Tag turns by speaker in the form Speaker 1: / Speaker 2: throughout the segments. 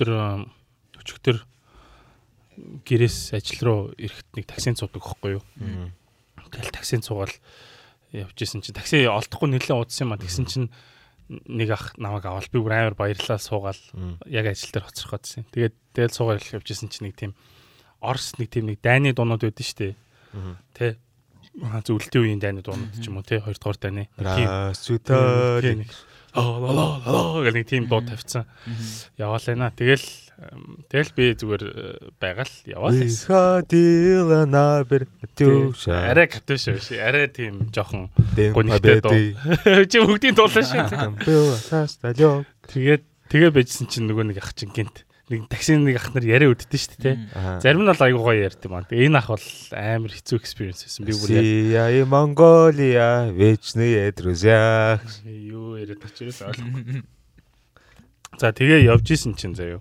Speaker 1: өчтөр өчигдөр гэрээс ажил руу ирэхэд нэг таксинд цуудаг байхгүй юу. Тэгэл таксинд цуугаал явж исэн чинь такси олдохгүй нэлээд удсан юм а тэгсэн чинь нэг ах намайг авал би бүр амар баярлалаа суугаал яг ажил дээр хоцрох гэсэн. Тэгээд тэгэл суугаал явж исэн чинь нэг тийм Орс нэг тийм нэг дайны дуунууд байдсан шүү дээ. Тэ зөвлөлтийн үеийн дайны дуунууд ч юм уу тэ хоёр дахь дайны.
Speaker 2: Тийм.
Speaker 1: Гэх нэг тийм дуу тавьсан. Яваалаа наа. Тэгэл тэгэл би зүгээр байгаал яваал.
Speaker 2: Хадила набер төвш.
Speaker 1: Арай катуш биш. Арай тийм жоохон гонигтай дуу. Чи бүгдийн дуулаа шүү. Тэгээд тэгээ байжсэн чинь нөгөө нэг ах чинь гинт нэг таксины нэг ах нар яриа үддэн шүү дээ. Зарим нь бол айгуу гоё ярьд юм аа. Тэгээ энэ ах бол амар хэцүү экспириенс байсан. Би бүр
Speaker 2: Яа Монголия вечные друзья.
Speaker 1: Юу яриад очироос ойлгохгүй. За тэгээ явж исэн чинь заяа.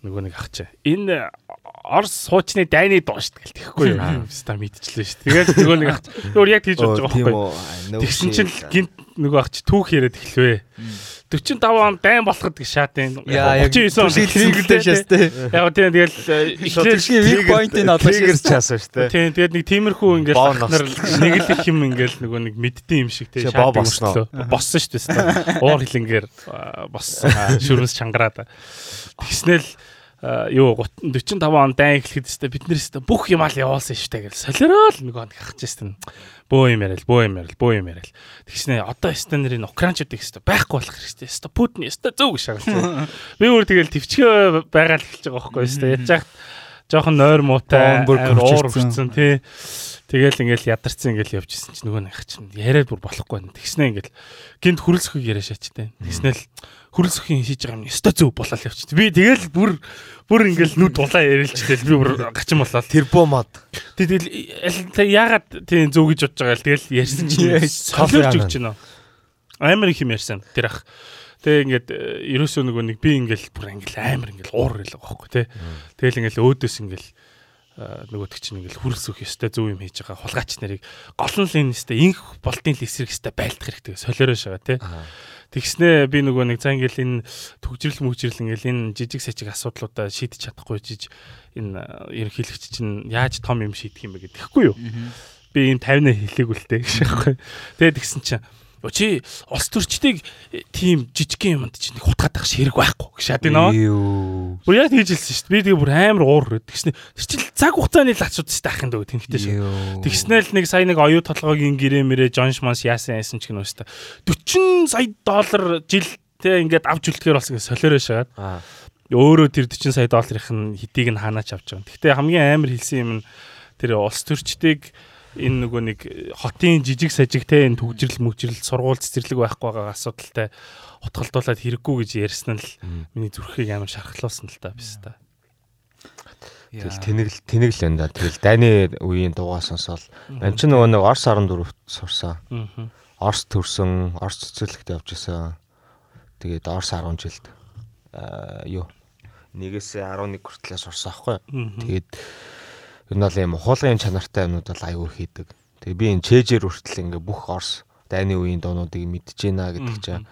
Speaker 1: Нөгөө нэг ах чи. Энэ Орс суучны дайны дуу шүү дээ тэгэхгүй юу. Ста мэдчихлээ шүү. Тэгээд нөгөө нэг ах өөр яг тийж бодож байгаа байхгүй. Тэгсэн чинь гинт нөгөө ах чи түүх яриад эхлэвэ. 45 он дайн болоход гэж шаатын 39 он
Speaker 2: триггертэй шээс тээ.
Speaker 1: Яг тийм тэгэл
Speaker 2: эхлээд вик поинтыг олох
Speaker 3: триггер чаасан шүү дээ.
Speaker 1: Тийм тэгээд нэг тиймэрхүү ингээл ахнар нэг л их юм ингээл нөгөө нэг мэддэм юм шиг тээ
Speaker 3: шаатын
Speaker 1: боссон шүү дээ. Уур хилэнгээр боссон шүрмэс чангараад. Тэгснээл юу 45 он дайн эхлэхэд өстой бид нэрээс бүх юм ал явуулсан шүү дээ гэж солиороо л нөгөө хахаж байсан. Бөө юм яриад, бөө юм яриад, бөө юм яриад. Тэгснэ одоо өстой нэрийн украинчууд их өстой байхгүй болох хэрэгтэй. Өстой Путин өстой зөв гэж шагалсан. Би өөр тэгэл төвчгөө байгаад эхэлж байгаа байхгүй өстой. Яаж яах жоохон нойр муутай уур хүрсэн тий. Тэгэл ингээл ядарсан ингээл явж исэн чинь нөгөө нэг чинь яриад бүр болохгүй байна. Тэгснэ ингээл гинт хүрэлцөхийг яриа шаачтай. Тэгснээл хүрэлцөхийн хийж байгаа юм өстой зөв болол явчих. Би тэгэл бүр бүр ингээл нүд дулаа ярилчтэй би бүр гачин болоо.
Speaker 2: Тэрбомод.
Speaker 1: Тэгэл яагаад тийм зөв гэж бодож байгаа л тэгэл ярьсан чинь солиорч өгч байна. Амар их юм ярьсан. Тэр ах Тэг ингээд ерөөсөө нөгөө нэг би ингээл бүр ингээл амар ингээл уур гэлээ байхгүй тий. Тэгэл ингээл өөдөөс ингээл нөгөөдөг чинь ингээл хүрэлсөх ёстой зөв юм хийж байгаа хулгайч нарыг гол нь л энэ өстой инх болтын л эсрэг өстой байлдах хэрэгтэй солиороош байгаа тий. Тэгснэ би нөгөө нэг за ингээл энэ төгжрөл мөгжрөл ингээл энэ жижиг сажиг асуудлуудаа шийдэж чадахгүй жиж энэ ерөнхийлөгч чинь яаж том юм шийдэх юм бэ гэдэхгүй юу. Би энэ 50-аа хэлээг үлтэй гэж байхгүй. Тэгээд тэгсэн чинь Чи улс төрчдийг тийм жижиг юмд чинь хутгаад байх ширэг байхгүй гэж шат нөө. Бүр яг тэгж хэлсэн шүү дээ. Би тэгээ бүр амар уур тэгснэ. Тэр чинь цаг хугацааны л асуудал шүү дээ ахын дөө тэнхтэй шүү. Тэгснээл нэг сая нэг оюу толгойн гэрээ мэрэ Джон Шманс яасан яасан ч гэнэ шүү дээ. 40 сая доллар жил тэ ингээд авч үлдэхээр болсон гэж солиороо шагаад. Өөрөө тэр 40 сая долларын хитийг нь хаанаач авч байгаа. Гэхдээ хамгийн амар хэлсэн юм нь тэр улс төрчдийг энэ нөгөө нэг хотын жижиг сажигтэй энэ төгжрэл мөгжрэл сургууль цэцэрлэг байхгүй байгаа асуудалтай утгалдуулаад хэрэггүй гэж ярьсан нь л миний зүрхийг амар шархлуулсан л та биш та.
Speaker 2: Тэгэл тэнэг тэнэг л энэ да. Тэгэл дайны үеийн дуугаа сонсоол. Ман ч нөгөө нэг Орос 14-т сурсан. Орос төрсөн, Орос цэцэрлэгт явж исэн. Тэгээд Орос 10 жилд аа юу нэгээс 11 хүртэл сурсан аахгүй. Тэгээд ер нь бол юм хуулгын чанартай юмнууд бол аюу хийдэг. Тэгээ би энэ чэжээр хүртэл ингээ бүх Орос дайны үеийн дуунуудыг мэдж байна гэдэг чинь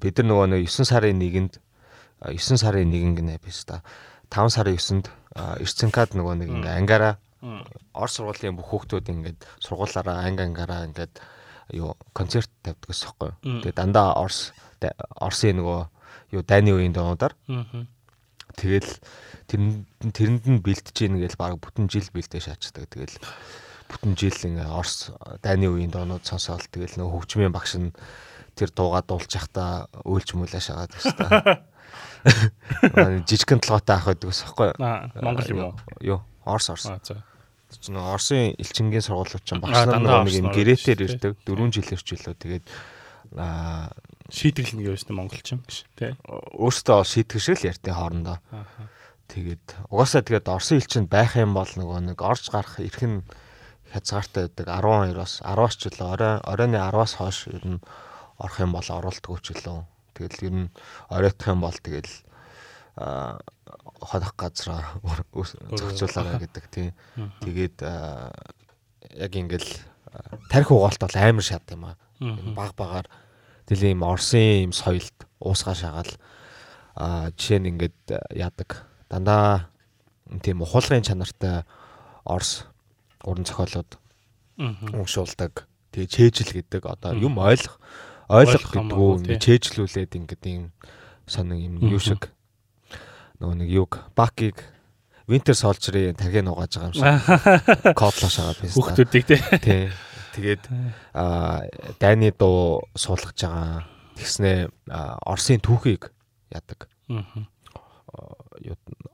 Speaker 2: бид нар нөгөө нэг 9 сарын 1-нд 9 сарын 1 гинэ биш та 5 сарын 9-нд Ирцэнкад нөгөө нэг ингээ ангаараа Орос сургуулийн бүх хүүхдүүд ингээд сургуулаараа анги ангаараа ингээд юу концерт тавьдаг гэсэн юм байна. Тэгээ дандаа Орос Оросын нөгөө юу дайны үеийн дуунуудаар тэгэл тэрэнд тэрэнд нь бэлтэж ийн гэж баг бүтэн жил бэлдээ шаачдаг. Тэгэл бүтэн жил ингээ Орос дайны үеийн доонууд сонсоол тэгэл нөө хөгжмийн багш нь тэр дуугаа дуулж явахдаа өөлч мөлөө шагаад байна шүү дээ. Жижигхэн толгойтой ах байдаг ус хэвгүй.
Speaker 1: Монгол юм уу?
Speaker 2: Юу, Орос Орос. Чи нөө Оросын элчингийн сургуулиуд чинь багш нар нэг юм гэрээтэй ирдэг 4 жилээр ч үлээ тэгээд аа
Speaker 1: шийтгэл нэг юм монголчин гэж тий.
Speaker 2: Өөртөө шийтгэл шиг л ярьтын хоорондоо. Тэгээд угаасаа тэгээд Орсын элчинд байх юм бол нөгөө нэг орж гарах эрхэн хязгаартай байдаг 12-оос 10-аас ч үлээ орой оройны 10-аас хойш ер нь орох юм бол оролтгүй ч үлээ. Тэгэл ер нь оройтх юм бол тэгэл а ходох газраа зохицуулаарай гэдэг тийм. Тэгээд яг ингээл тарих угаалт бол амар шат юм аа. Баг багаар тэгэл ийм Орсын ийм соёлд уусгаа шагаал а жишээ нь ингээд яадаг. Дандаа тийм ухуулгын чанартай Орс уран зохиолууд уншуулдаг. Тэгээ чэйжл гэдэг одоо юм ойлгох ойлгох гэдэг үү чэйжлүүлээд ингээд юм сонин юм юу шиг нөгөө нэг юг бакиг Winter Soldier-ийн тархийг нугааж байгаа юм шиг кодлоош байгаа
Speaker 1: биз. Хүүхдүүдийг
Speaker 2: тий. Тэгээд аа дайны дуу суулгаж байгаа. Тэгснээ Оросын түүхийг яадаг. Аа.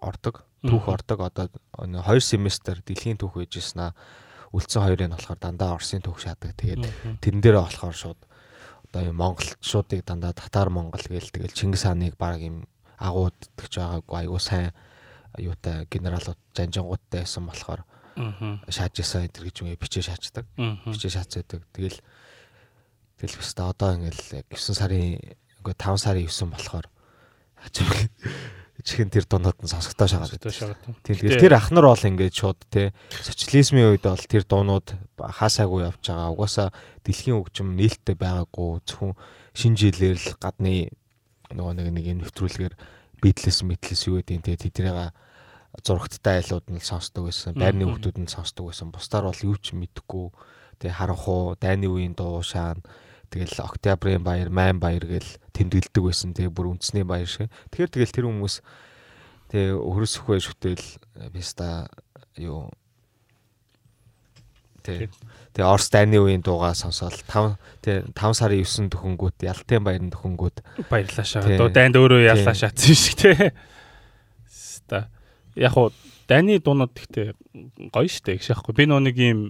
Speaker 2: Ордог. Түүх ордог. Одоо 2 семестр дэлхийн түүх байжсэн аа. Үлдсэн хоёрыг болохоор дандаа Оросын түүх шаадаг. Тэгээд тэрэн дээрээ болохоор шууд одоо юм монголчуудыг дандаа татар монгол гээл тэгэл Чингис хааныг баг юм агууд гэж байгаагүй айгуу сайн юутай генералууд жанжингуудтай байсан болохоор шааж исэн энэ гэж юм бичээ шаачдаг. Бичээ шаацдаг. Тэгэл тэгэл өстө одоо ингээл 9 сарын үгүй 5 сарын 9 болохоор чихэн тэр дундад нь сонсогдоо шагаад байдаг. Тэгэл тэр ах нар бол ингээд шууд те социализмын үед бол тэр дуунууд хаасаагүй явж байгаа. Угаасаа дэлхийн хөгжим нээлттэй байгаагүй зөвхөн шинэ жилээр л гадны нөгөө нэг нэг нэвтрүүлгээр битлэс мэтлэс юу гэдэг те тэднийг зурагттай айлууд нь сонсдог байсан. Байрны хүмүүс нь сонсдог байсан. Бусдаар бол юу ч мэдэхгүй. Тэгээ харанхуу дайны үеийн дуу шаан тэгэл октябрийн баяр, майн баяр гэл тэмдэглэдэг байсан. Тэгээ бүр үндэсний баяр шиг. Тэгэхээр тэгэл тэр хүмүүс тэгээ хөрөсөхөө шүтэл биста юу тэгээ тэгээ Орос дайны үеийн дуугаа сонсоод 5 тэгээ 5 сарын 9 төхөнгүүт Ялтын баярын төхөнгүүт
Speaker 1: баярлаашаа. Одоо дайнд өөрөө яллаа шатсан шиг тий. Ста яг хуу дайны дуунууд гэхдээ гоё штэ гэж яахгүй. Би нөө нэг юм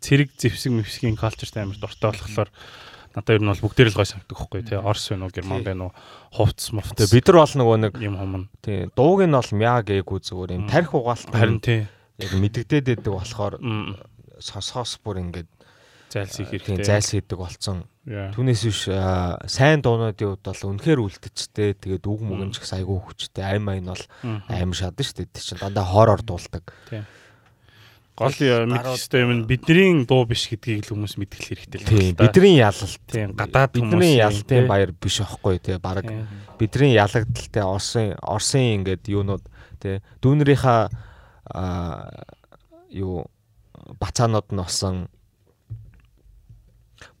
Speaker 1: цэрэг зэвсэг мэвсгийн калчерт амар дуртай болохоор надад ер нь бол бүгдээр л гой санагддаг байхгүй тий Орс вэ нүү Герман вэ нүү хувцс мувц
Speaker 2: тий бид нар бол нөгөө нэг юм хумна тий дууг нь бол мяа гээгүй зүгээр юм тарих угаалт
Speaker 1: харин тий
Speaker 2: яг мэддэгдээд байдаг болохоор сонсоос бүр ингээд
Speaker 1: зайлс хийх хэрэгтэй.
Speaker 2: Зайлс хийдэг болцсон. Түүнээс биш сайн дуунуудын хувьд бол үнэхээр үлдчихтэй. Тэгээд үг ч гэсэн айгүй хүчтэй. Ам айн бол амар шадан шүү дээ. Тэр чинь дандаа хоороор дуулдаг.
Speaker 1: Гол мэдхтэй юм бидний дуу биш гэдгийг л хүмүүс мэдгэл хэрэгтэй л
Speaker 2: байна. Бидний ялалт.
Speaker 1: Тийм гадаад
Speaker 2: бидний ялалтын баяр биш аахгүй тий баг бидний ялагдaltaй Орсын Орсын ингээд юунууд тий дүүнрийнхаа юу бацаанууд нь болсон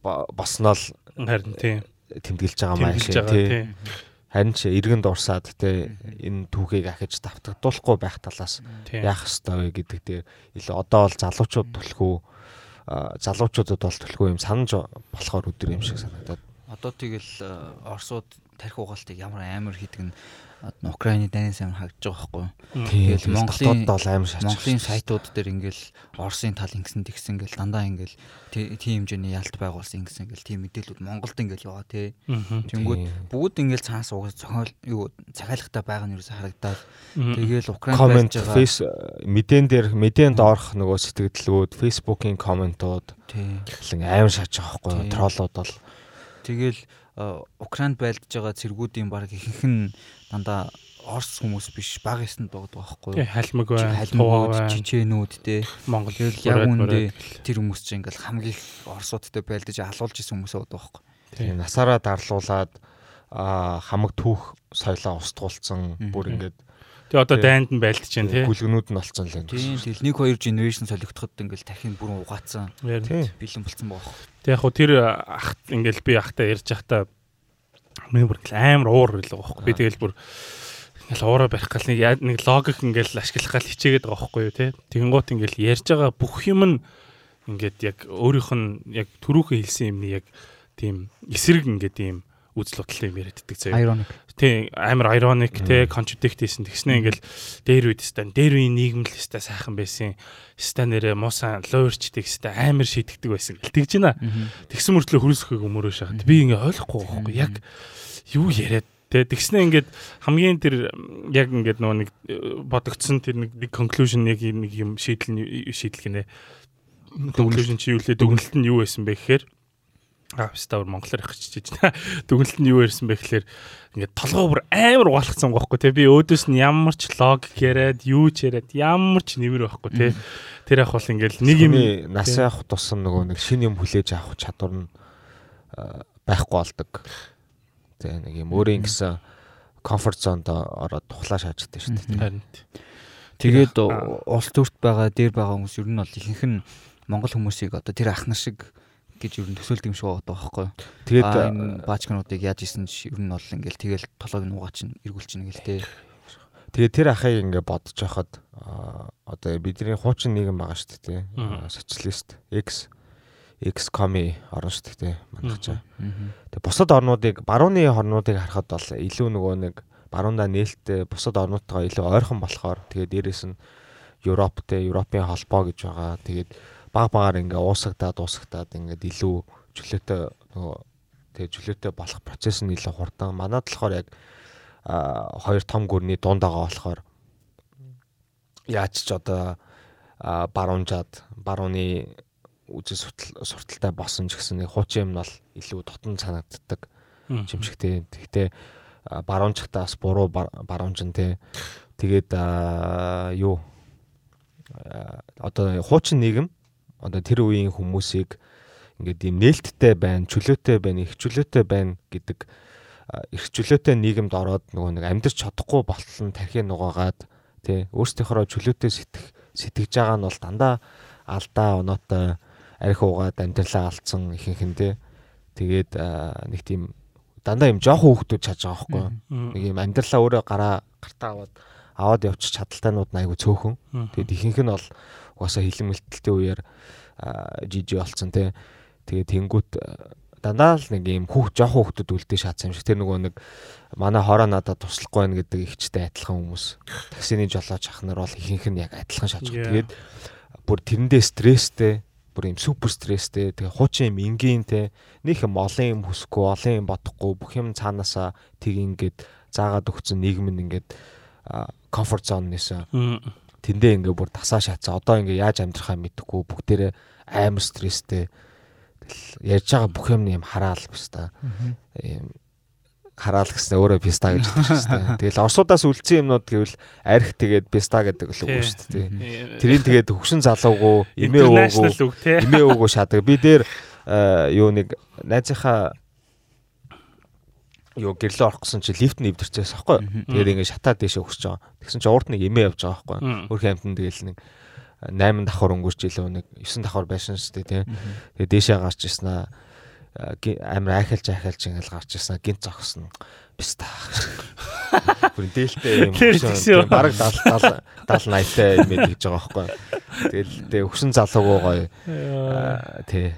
Speaker 2: босноо л
Speaker 1: харин тийм
Speaker 2: тэмдэглэж байгаа маяг шиг тий. Харин ч иргэн дурсаад тий энэ түүхийг ахиж давтагдуулахгүй байх талаас яах ёстой вэ гэдэг дээр илүү одоо бол залуучууд төлхөө залуучуудад бол төлхөө юм санаж болохоор өдөр юм шиг санагдаад.
Speaker 4: Одоо тэгэл Оросууд тарих угаалтыг ямар амар хийдэг нь Украины дайнаас амар хагдж байгаа байхгүй.
Speaker 2: Тэгэл Монголын бол амар шаач.
Speaker 4: Монголын сайтууд дээр ингээл Оросын тал ингэсэн тэгсэн ингээл дандаа ингээл тийм хэмжээний ялт байгуулсан ингэсэн ингээл тийм мэдээлүүд Монголд ингээл яваа тий. Тэнгүүд бүгд ингээл цаас угаас зохиол юу цагаалхтай байгаа нь юу харагдаад тэгэл Украинд
Speaker 2: коммент фейс мэдэн дээр мэдээнд орох нөгөө сэтгэлдлүүд фейсбુકийн комментууд тий. Амар шаач байгаа байхгүй. Троллууд бол
Speaker 4: тэгэл Украинд байлдж байгаа цэргүүдийн баг ихэнх нь дандаа Орос хүмүүс биш баг ясанд байгаа байхгүй
Speaker 1: юу? Халмаг бай,
Speaker 4: халмагуд, чичээнүүд те.
Speaker 1: Монгол
Speaker 4: яг үндэ тэр хүмүүс чинь ингээл хамгийн их Оросуудтай байлдаж алуулж исэн хүмүүс байгаа байхгүй.
Speaker 2: Тийм насаараа дарлуулад аа хамаг түүх соёлоо устгуулсан бүр ингээд
Speaker 1: Тэгээ одоо дайнд нь байлдаж байна тий.
Speaker 2: Гүлгнүүд нь болцсон л
Speaker 4: юм. Тийм тэгэл 1 2 generation солигдоход ингээл тархин бүрэн угаацсан. Бэлэн болцсон байгаа.
Speaker 1: Тэг яг хуу тэр ах ингээл би ахтай ярьж захтаа миний бүр амар уур байлаа байхгүй. Би тэгэл бүр ингээл уураа барих гал нэг нэг логик ингээл ашиглах гал хичээгээд байгаа байхгүй юу тий. Тэгэнгუут ингээл ярьж байгаа бүх юм нь ингээд яг өөрийнх нь яг түрүүхэн хэлсэн юмны яг тийм эсрэг ингээд ийм үзэл бодолтой юм яриад иддэг заяа.
Speaker 4: Ironic.
Speaker 1: Тий, амар ironic те contradict хийсэн. Тэгснэ ингээл дээр үед стан дээр үеийн нийгэм л өстой сайхан байсан. Ста нэрэ муусан лоерчдэг өстой амар шийдэгдэг байсан тэгж байна. Тэгсэн мөртлөө хөрөсөхөг өмөрөө шахаад би ингээ ойлгохгүй байхгүй яг юу яриад Тэ тэгснэ ингээд хамгийн тэр яг ингээд нөгөө нэг бодогдсон тэр нэг conclusion нэг нэг юм шийдэл шийдэл гинэ. Conclusion чи юу лээ дүгнэлт нь юу байсан бэ гэхээр Аа стаар монголоор их байна. Дүгнэлт нь юу ярьсан бэ гэхээр ингээд толгоо бүр амар угаалгацсан байхгүй тий. Би өөдөөс нь ямар ч логик яриад, юу ч яриад, ямар ч нэмэр байхгүй тий. Тэр яг бол ингээд нэг юм
Speaker 2: нас явах тусам нөгөө нэг шин юм хүлээж авах чадвар нь байхгүй болдог. Тий нэг юм өөрийн гэсэн комфорт зонд ороод тухлаа шааж идэв шүү дээ.
Speaker 1: Харин.
Speaker 4: Тэгээд улс төрт байгаа, дээр байгаа хүмүүс ер нь бол ихэнх нь монгол хүмүүсийг одоо тэр ах нар шиг гэж ер нь төсөөлдөг юм шиг байгаа байхгүй.
Speaker 2: Тэгээд
Speaker 4: энэ баачкануудыг яаж исэн ч ер нь бол ингээл тэгэл толгойг нугаа чинь эргүүлчихнэ гэл тээ.
Speaker 2: Тэгээд тэр ахыг ингээ бодож хахад одоо бидний хуучин нийгэм байгаа шүү дээ. Социалист X X коми орно шүү дээ мандагчаа. Тэгээ бусад орнуудыг барууны орнуудыг харахад бол илүү нөгөө нэг баруундаа нээлттэй бусад орнуудтайгаа илүү ойрхон болохоор тэгээ дээрэс нь Европтэй Европын холбоо гэж байгаа. Тэгээд баг багаар ингээ уусагдаад уусагдаад ингээд илүү чөлөөтэй нөгөө тэгээ чөлөөтэй болох процесс нь илүү хурдан. Манайд болохоор яг хоёр том гүрний дунд байгаа болохоор яаж ч одоо баруунжаад барууны үжил сурталтай босон ч гэсэн хуучин юм бол илүү дотн санагддаг юм шигтэй. Гэхдээ баруунчтаас буруу баруунчин те. Тэгээд юу одоо хуучин нийгэм одоо тэр үеийн хүмүүсийг ингээд ийм нээлттэй байна, чөлөөтэй байна, их чөлөөтэй байна гэдэг их чөлөөтэй нийгэмд ороод нөгөө нэг амьдрч чадахгүй болтол нь тархи нугаагаад тий өөрсдийнхөө чөлөөтэй сэтгэх сэтгэж байгаа нь бол дандаа алдаа оноотой арх уугаад амьдралаа алдсан ихэнх нь те. Тэгээд нэг тийм дандаа юм жоохон хүүхдүүд чаж байгаа байхгүй. Нэг юм амьдралаа өөрөө гараа гартаа аваад аваад явчих чадалтайнууд нь айгүй цөөхөн. Тэгээд ихэнх нь бол угаасаа хилэн мэлтэлтэй үеэр жижиг болсон те. Тэгээд тэнгуут дандаа л нэг юм хүүхд жоохон хүүхдүүд үлдээ шаацсан юм шиг. Тэр нөгөө нэг манай хороо надад туслахгүй байна гэдэг ихчтэй адилхан хүмүүс. Таксины жолооч ах нар бол ихэнх нь яг адилхан шааж байгаа. Тэгээд бүр тэрэндээ стресстэй бүр юм супер стресстэй тэгээ хуучин юм энгийн те нэг юм олон юм хүсэхгүй олон юм бодохгүй бүх юм цаанаасаа тийг ингээд заагаад өгсөн нийгэм нь ингээд комфорт зон нээсэн тэндээ ингээд бүр тасаа шатсан. Одоо ингээд яаж амьдрахаа мэдэхгүй бүгдээрээ амар стресстэй. Ярьж байгаа бүх юм юм хараал биш та юм хараал гэсэн өөрөө писта гэж дээ. Тэгэл орсуудаас үлдсэн юмнууд гэвэл арх тэгээд писта гэдэг л үгүй шүү дээ. Тэрийг тэгээд хөгшин залуугүй эмээ өвгөө эмээ өвгөө шаадаг. Би дээр юу нэг найзынхаа юу гэрлээ орох гэсэн чи лифт нэвдэрчээс аахгүй. Тэгээд ингээд шатаад дэшээ өгсөж байгаа. Тэгсэн чи урд нэг эмээ явж байгаа аахгүй. Өөрхөн амтан тэгэл нэг 8 давхар өнгөрч илүү нэг 9 давхар байсан шүү дээ тий. Тэгээд дэшээ гарч ирсэн аа амар айхалж айхалж ингээл гарч ирсэн гинт зогсно биш та. Бүр дээлтэй юм баг 70 70 80-тай юм гэж байгаа байхгүй. Тэгэл тэ өгсөн залуугүй гоё. Тэ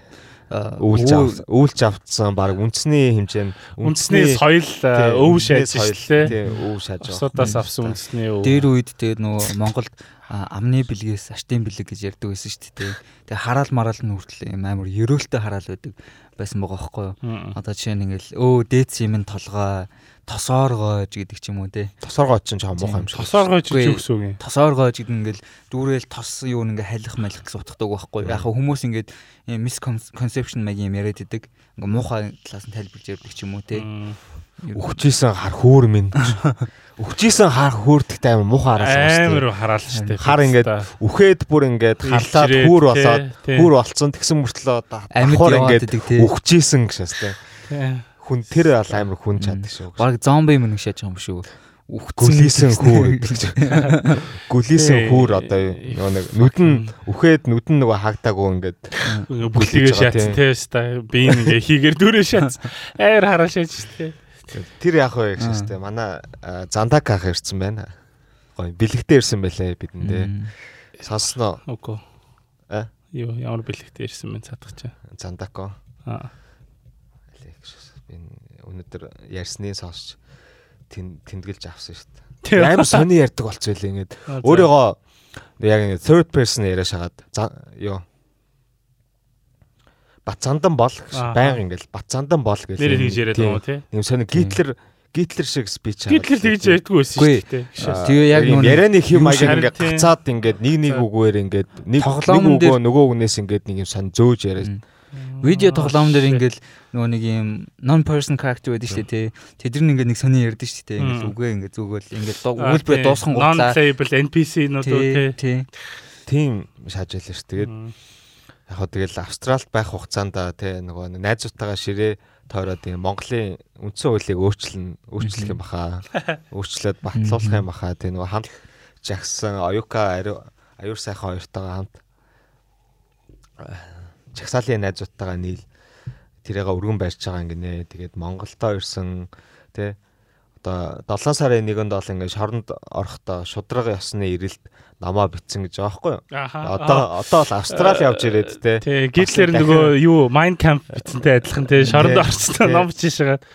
Speaker 2: үүлж авсан үүлж авцсан баг үндэсний хэмжээ нь
Speaker 1: үндэсний соёл өв шааж шүү
Speaker 2: дээ. Өв шааж байгаа.
Speaker 1: Асуудаас авсан үндэсний өв.
Speaker 4: Дээр үед тэгээд нөгөө Монголд амны бэлгээс аштын бэлэг гэж ярьдаг байсан шүү дээ. Тэгээ хараал мараал нь хүртэл юм амар ерөөлтэй хараал байдаг байсан байгаа байхгүй юу. Одоо жишээ нь ингээл өө дээц юм толгой тосооргойж гэдэг ч юм уу те.
Speaker 2: Тосооргойч чинь жоохон муухай юм шиг.
Speaker 1: Тосооргойч гэж юу гэсэн үг юм?
Speaker 4: Тосооргойж гэдэг ингээл дүүрэл тос юу ингээ халих малих гэсэн утгатай байхгүй юу. Яг хүмүүс ингээд misconception маяг юм яриад идэг. Ингээ муухай талаас нь тайлбарж ярьдаг ч юм уу те.
Speaker 2: Өгчээсэн хар хөөр минь. Өгчээсэн хар хөөрдөгтэй амар муухай
Speaker 1: шүү дээ. Амар хараалсан шүү дээ.
Speaker 2: Хар ингээд үхээд бүр ингээд харлаад хөөр болоод хөөр болцсон тэгсэн мөртлөө давхар ингээд өгчээсэн гэшээс дээ. Хүн тэр бол амар хүн чаддаг шүү.
Speaker 4: Бараг зомби юм нэг шааж байгаа юм шүү.
Speaker 2: Гэдэг чинь. Гүлийсэн хүүр одоо нэг нүдэн үхээд нүдэн нөгөө хаагтаагүй ингээд
Speaker 1: бүлэгээ шаац тест би ингээ хийгэр дүрээ шаац. Амар хараа шаач шүү дээ.
Speaker 2: Тэр яг вэ гэжтэй. Манай Зандак ах ирсэн байна. Гоё бэлэгтэй ирсэн байлээ бидэндээ. Сонсноо.
Speaker 1: Үгүй.
Speaker 2: А?
Speaker 1: Юу ямар бэлэгтэй ирсэн бэ цаадах чи.
Speaker 2: Зандако.
Speaker 1: Аа.
Speaker 2: Би өнөөдөр ярьсны сонсч тэмдэглэж авсан шүү дээ. Амар сони ярьдаг болцсон байлээ ингээд. Өөрийгөө яг ингэ third person яриа шагаад юу бат зандан бол байнга ингээл бат зандан бол гэж
Speaker 1: нэр хийж яриад байгаа тий.
Speaker 2: Ийм сони гитлер гитлер шиг спич
Speaker 1: аа. Гитлер тэгж ярьдгүй байсан шүү дээ.
Speaker 4: Тэгээ яг
Speaker 2: нүг ярианы хэм маяг ингээд гацаад ингээд нэг нэг үгээр ингээд нэг нэг үгөө нөгөө үгнээс ингээд нэг юм сан зөөж яриад
Speaker 4: видео тоглоом дээр ингээл нөгөө нэг юм non person character байдаг шүү дээ тий. Тэд нар ингээд нэг сони ярьдаг шүү дээ. Ингээл үгээ ингээд зүгөөл ингээд үйлбэрээ дуусхан
Speaker 1: гутлаа. Non playable NPC-нууд үү
Speaker 4: тий.
Speaker 2: Тийм шааж шүү. Тэгээд яг хөө тэгэл австралд байх хугацаанд те нөгөө найзуудтайгаа ширээ тойроод юм Монголын үндсэн хуулийг өөрчлөн өөрчлөх юм баха. Өөрчлөөд батлуулах юм баха. Тэгээ нөгөө хамт жагсан Оюка аюур сайхан хоёртойгоо хамт чагсаалын найзуудтайгаа нийл тэрээга өргөн барьж байгаа юм гинэ. Тэгээд Монголдоо ирсэн тэ одоо 7 сарын 1-нд бол ингээд шоронд орохдоо шудраг ёсны ирэлт намаа битсэн гэж байгаа байхгүй юу? Одоо одоо бол Австрали явж ирээд те.
Speaker 1: Тий, Гитлер нөгөө юу Mind Camp битсэнтэй адилхан те шоронд орцсон ном бичиж шагаад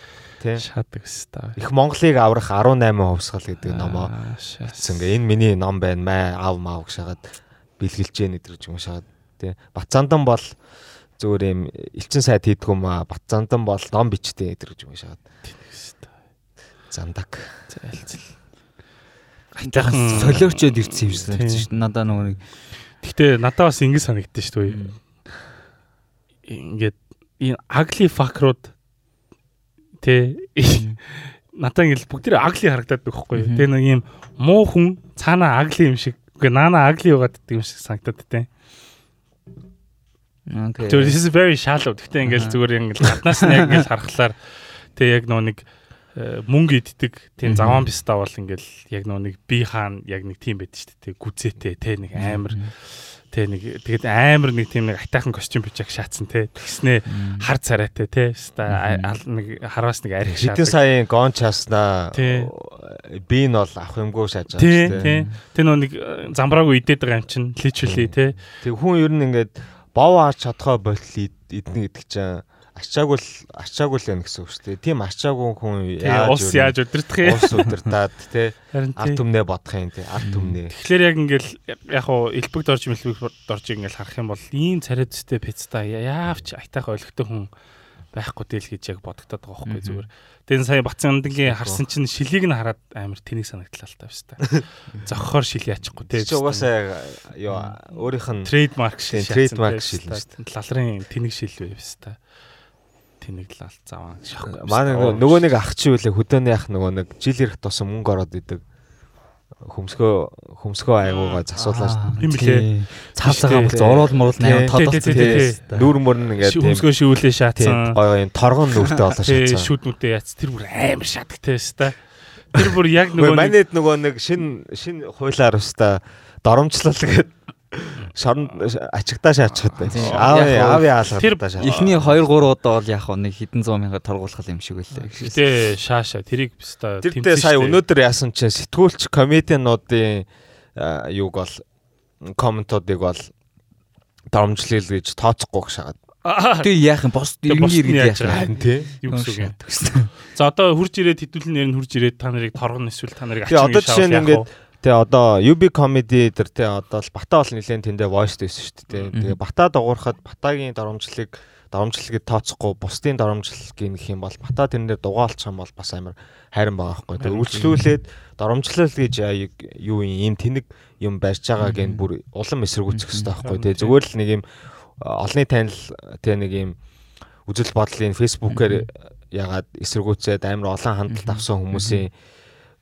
Speaker 2: тий.
Speaker 1: Шаадаг өстой.
Speaker 2: Их Монголыг аврах 18 хувьсгал гэдэг номоо. Ингээ энэ миний ном байна маа аав маа гэж шагаад бэлгэлж яа нэдэрж юм шагаад тий. Бацаандан бол зүгээр юм элчин сайд хийдэг юм аа. Бацаандан бол ном бичдэг нэдэрж юм шагаад. Зандаг.
Speaker 1: Зайлцэл.
Speaker 4: Айтайхан солиорчод ирсэн юм шиг санагдсан шүү дээ. Надаа нөгөө нэг
Speaker 1: Гэтэ надад бас ингэ санагдсан шүү дээ. Ингээд энэ ugly fuck-рууд тэ надад ингээл бүгд ugly харагдаад байхгүй. Тэгээ нэг юм муу хүн цаана ugly юм шиг. Үгүй наана ugly байгаад гэдэг юм шиг санагдаад тэ.
Speaker 4: Okay.
Speaker 1: So this is very shallow. Гэтэ ингээл зүгээр ингээл гаднаас нь яг ингээл харахаар тэг яг нөө нэг мөнгө иддэг тийм заван бистаа бол ингээл яг нөө нэг би хаан яг нэг тийм байдаг шүү дээ. Гүзээтэй те нэг амар те нэг тэгээд амар нэг тийм нэг атайхан костюм бичиг шаацсан те. Тэгснээ хар царайтай те. Ста нэг хараас нэг арих
Speaker 2: Хэдэн
Speaker 1: шаадаг.
Speaker 2: саяын гон часнаа
Speaker 1: Тий.
Speaker 2: би нь бол авах юмгүй шааж байгаа
Speaker 1: Тий,
Speaker 2: шүү
Speaker 1: тий. Тэр нөө нэг э, замбраагүй идээд байгаа юм чинь literally те.
Speaker 2: Тэг хүн ер нь ингээд бов аач чадхаа болтол идэнэ гэдэг чинь ачаагүй л ачаагүй л байна гэсэн үг шүү дээ. Тийм ачаагүй хүн
Speaker 1: Тий,
Speaker 2: яаж
Speaker 1: ус яаж өдөртөх юм.
Speaker 2: ус удирдаад тий
Speaker 1: тий.
Speaker 2: түмнээ бодох юм тий арт түмнээ.
Speaker 1: Тэгэхээр яг ингээл яг хуу элбэг дорж мэлбэг дорж ингээл харах юм бол ийм царайдтэй пиццата яавч айтайх ойлгохтой хүн байхгүй дээл гэж яг бодогдоод байгаа байхгүй зүгээр. Тэгээ сая Бацандангийн харсан чинь шилийг нь хараад амар тэнийг санагдлаа л та биш та. Зохихоор шил яачихгүй те.
Speaker 2: Чи угаасаа ёо өөрийнх нь
Speaker 1: трейдмарк шил.
Speaker 2: Trademark шил шүү
Speaker 1: Лалрын тэнийг шил вэ биш та. Тэнийг лал заваа шахгүй.
Speaker 2: Манай нөгөө- нэг ах чи үлээ хөдөөний ах нөгөө нэг жил ирэх тусам мөнгө ороод идэг. Хөмсгөө хөмсгөө айгуугаа засуулаад
Speaker 1: юм блэ.
Speaker 4: цаав цагаан бол зурвал мурал
Speaker 1: Тий,
Speaker 4: аяа
Speaker 1: тий, тий,
Speaker 4: тодорцсон
Speaker 1: тий, тий.
Speaker 4: тий.
Speaker 2: нүүр мөрн ингээд тийм
Speaker 1: Хөмсгөө шивүүлээ
Speaker 2: тийм
Speaker 1: шаацсан.
Speaker 2: гоё юм торгон нүртэй болоо
Speaker 1: Тий,
Speaker 2: шатсан.
Speaker 1: шүүд нүдээ яац тэр бүр амар шатагтай шүү дээ. Тэр бүр яг
Speaker 2: Нөгөө манайд нөгөө нэг шин шин хуулаар өста доромжлол гээд шоронд ачигтаа шаачихад байна.
Speaker 4: Тийм.
Speaker 2: Аав аав
Speaker 1: Тэр
Speaker 2: яалгадаа шаа.
Speaker 4: Эхний 2 3 удаа бол яг нэг хэдэн зуун мянга торгуулах юм шиг байлаа.
Speaker 1: Гэтэ шааша тэрийг өста
Speaker 2: Тэрдээ сая өнөөдөр яасан чинь сэтгүүлч комедиануудын юуг бол комментуудыг бол доромжлол гэж тооцохгүй шагаад.
Speaker 4: Тэг яах юм бос
Speaker 1: Тэг
Speaker 4: иргэн
Speaker 1: босд нь
Speaker 4: иргэд яах юм.
Speaker 2: Тий.
Speaker 1: юу гэсэн үг юм. За одоо хурж ирээд хэдүүлэн нэр нь хурж ирээд та нарыг торгоно эсвэл та нарыг
Speaker 2: Тэгээ
Speaker 1: ачин
Speaker 2: одоо жишээ нь ингээд тэгээ одоо UB comedy дээр тэгээ одоо л Бата бол нэлээд тэндээ voice дэсэн шүү дээ. Тэгээ Бата дуурахад Батагийн доромжлыг доромжлыг тооцохгүй бусдын доромжлыг гэх юм бол Бата тэрнээр дугаалчих юм бол бас амар хайран байгаа байхгүй. Тэгээ үйлчлүүлээд доромжлол гэж юу юм тэнэг юм барьж байгаа гэн бүр улам эсэргүүцэх хэрэгтэй байхгүй. Тэгээ зүгээр л нэг юм олонний танил тэгээ нэг юм үзэл бодлын фэйсбүүкээр ягаад эсэргүүцээд амар олон хандлт авсан хүмүүсийн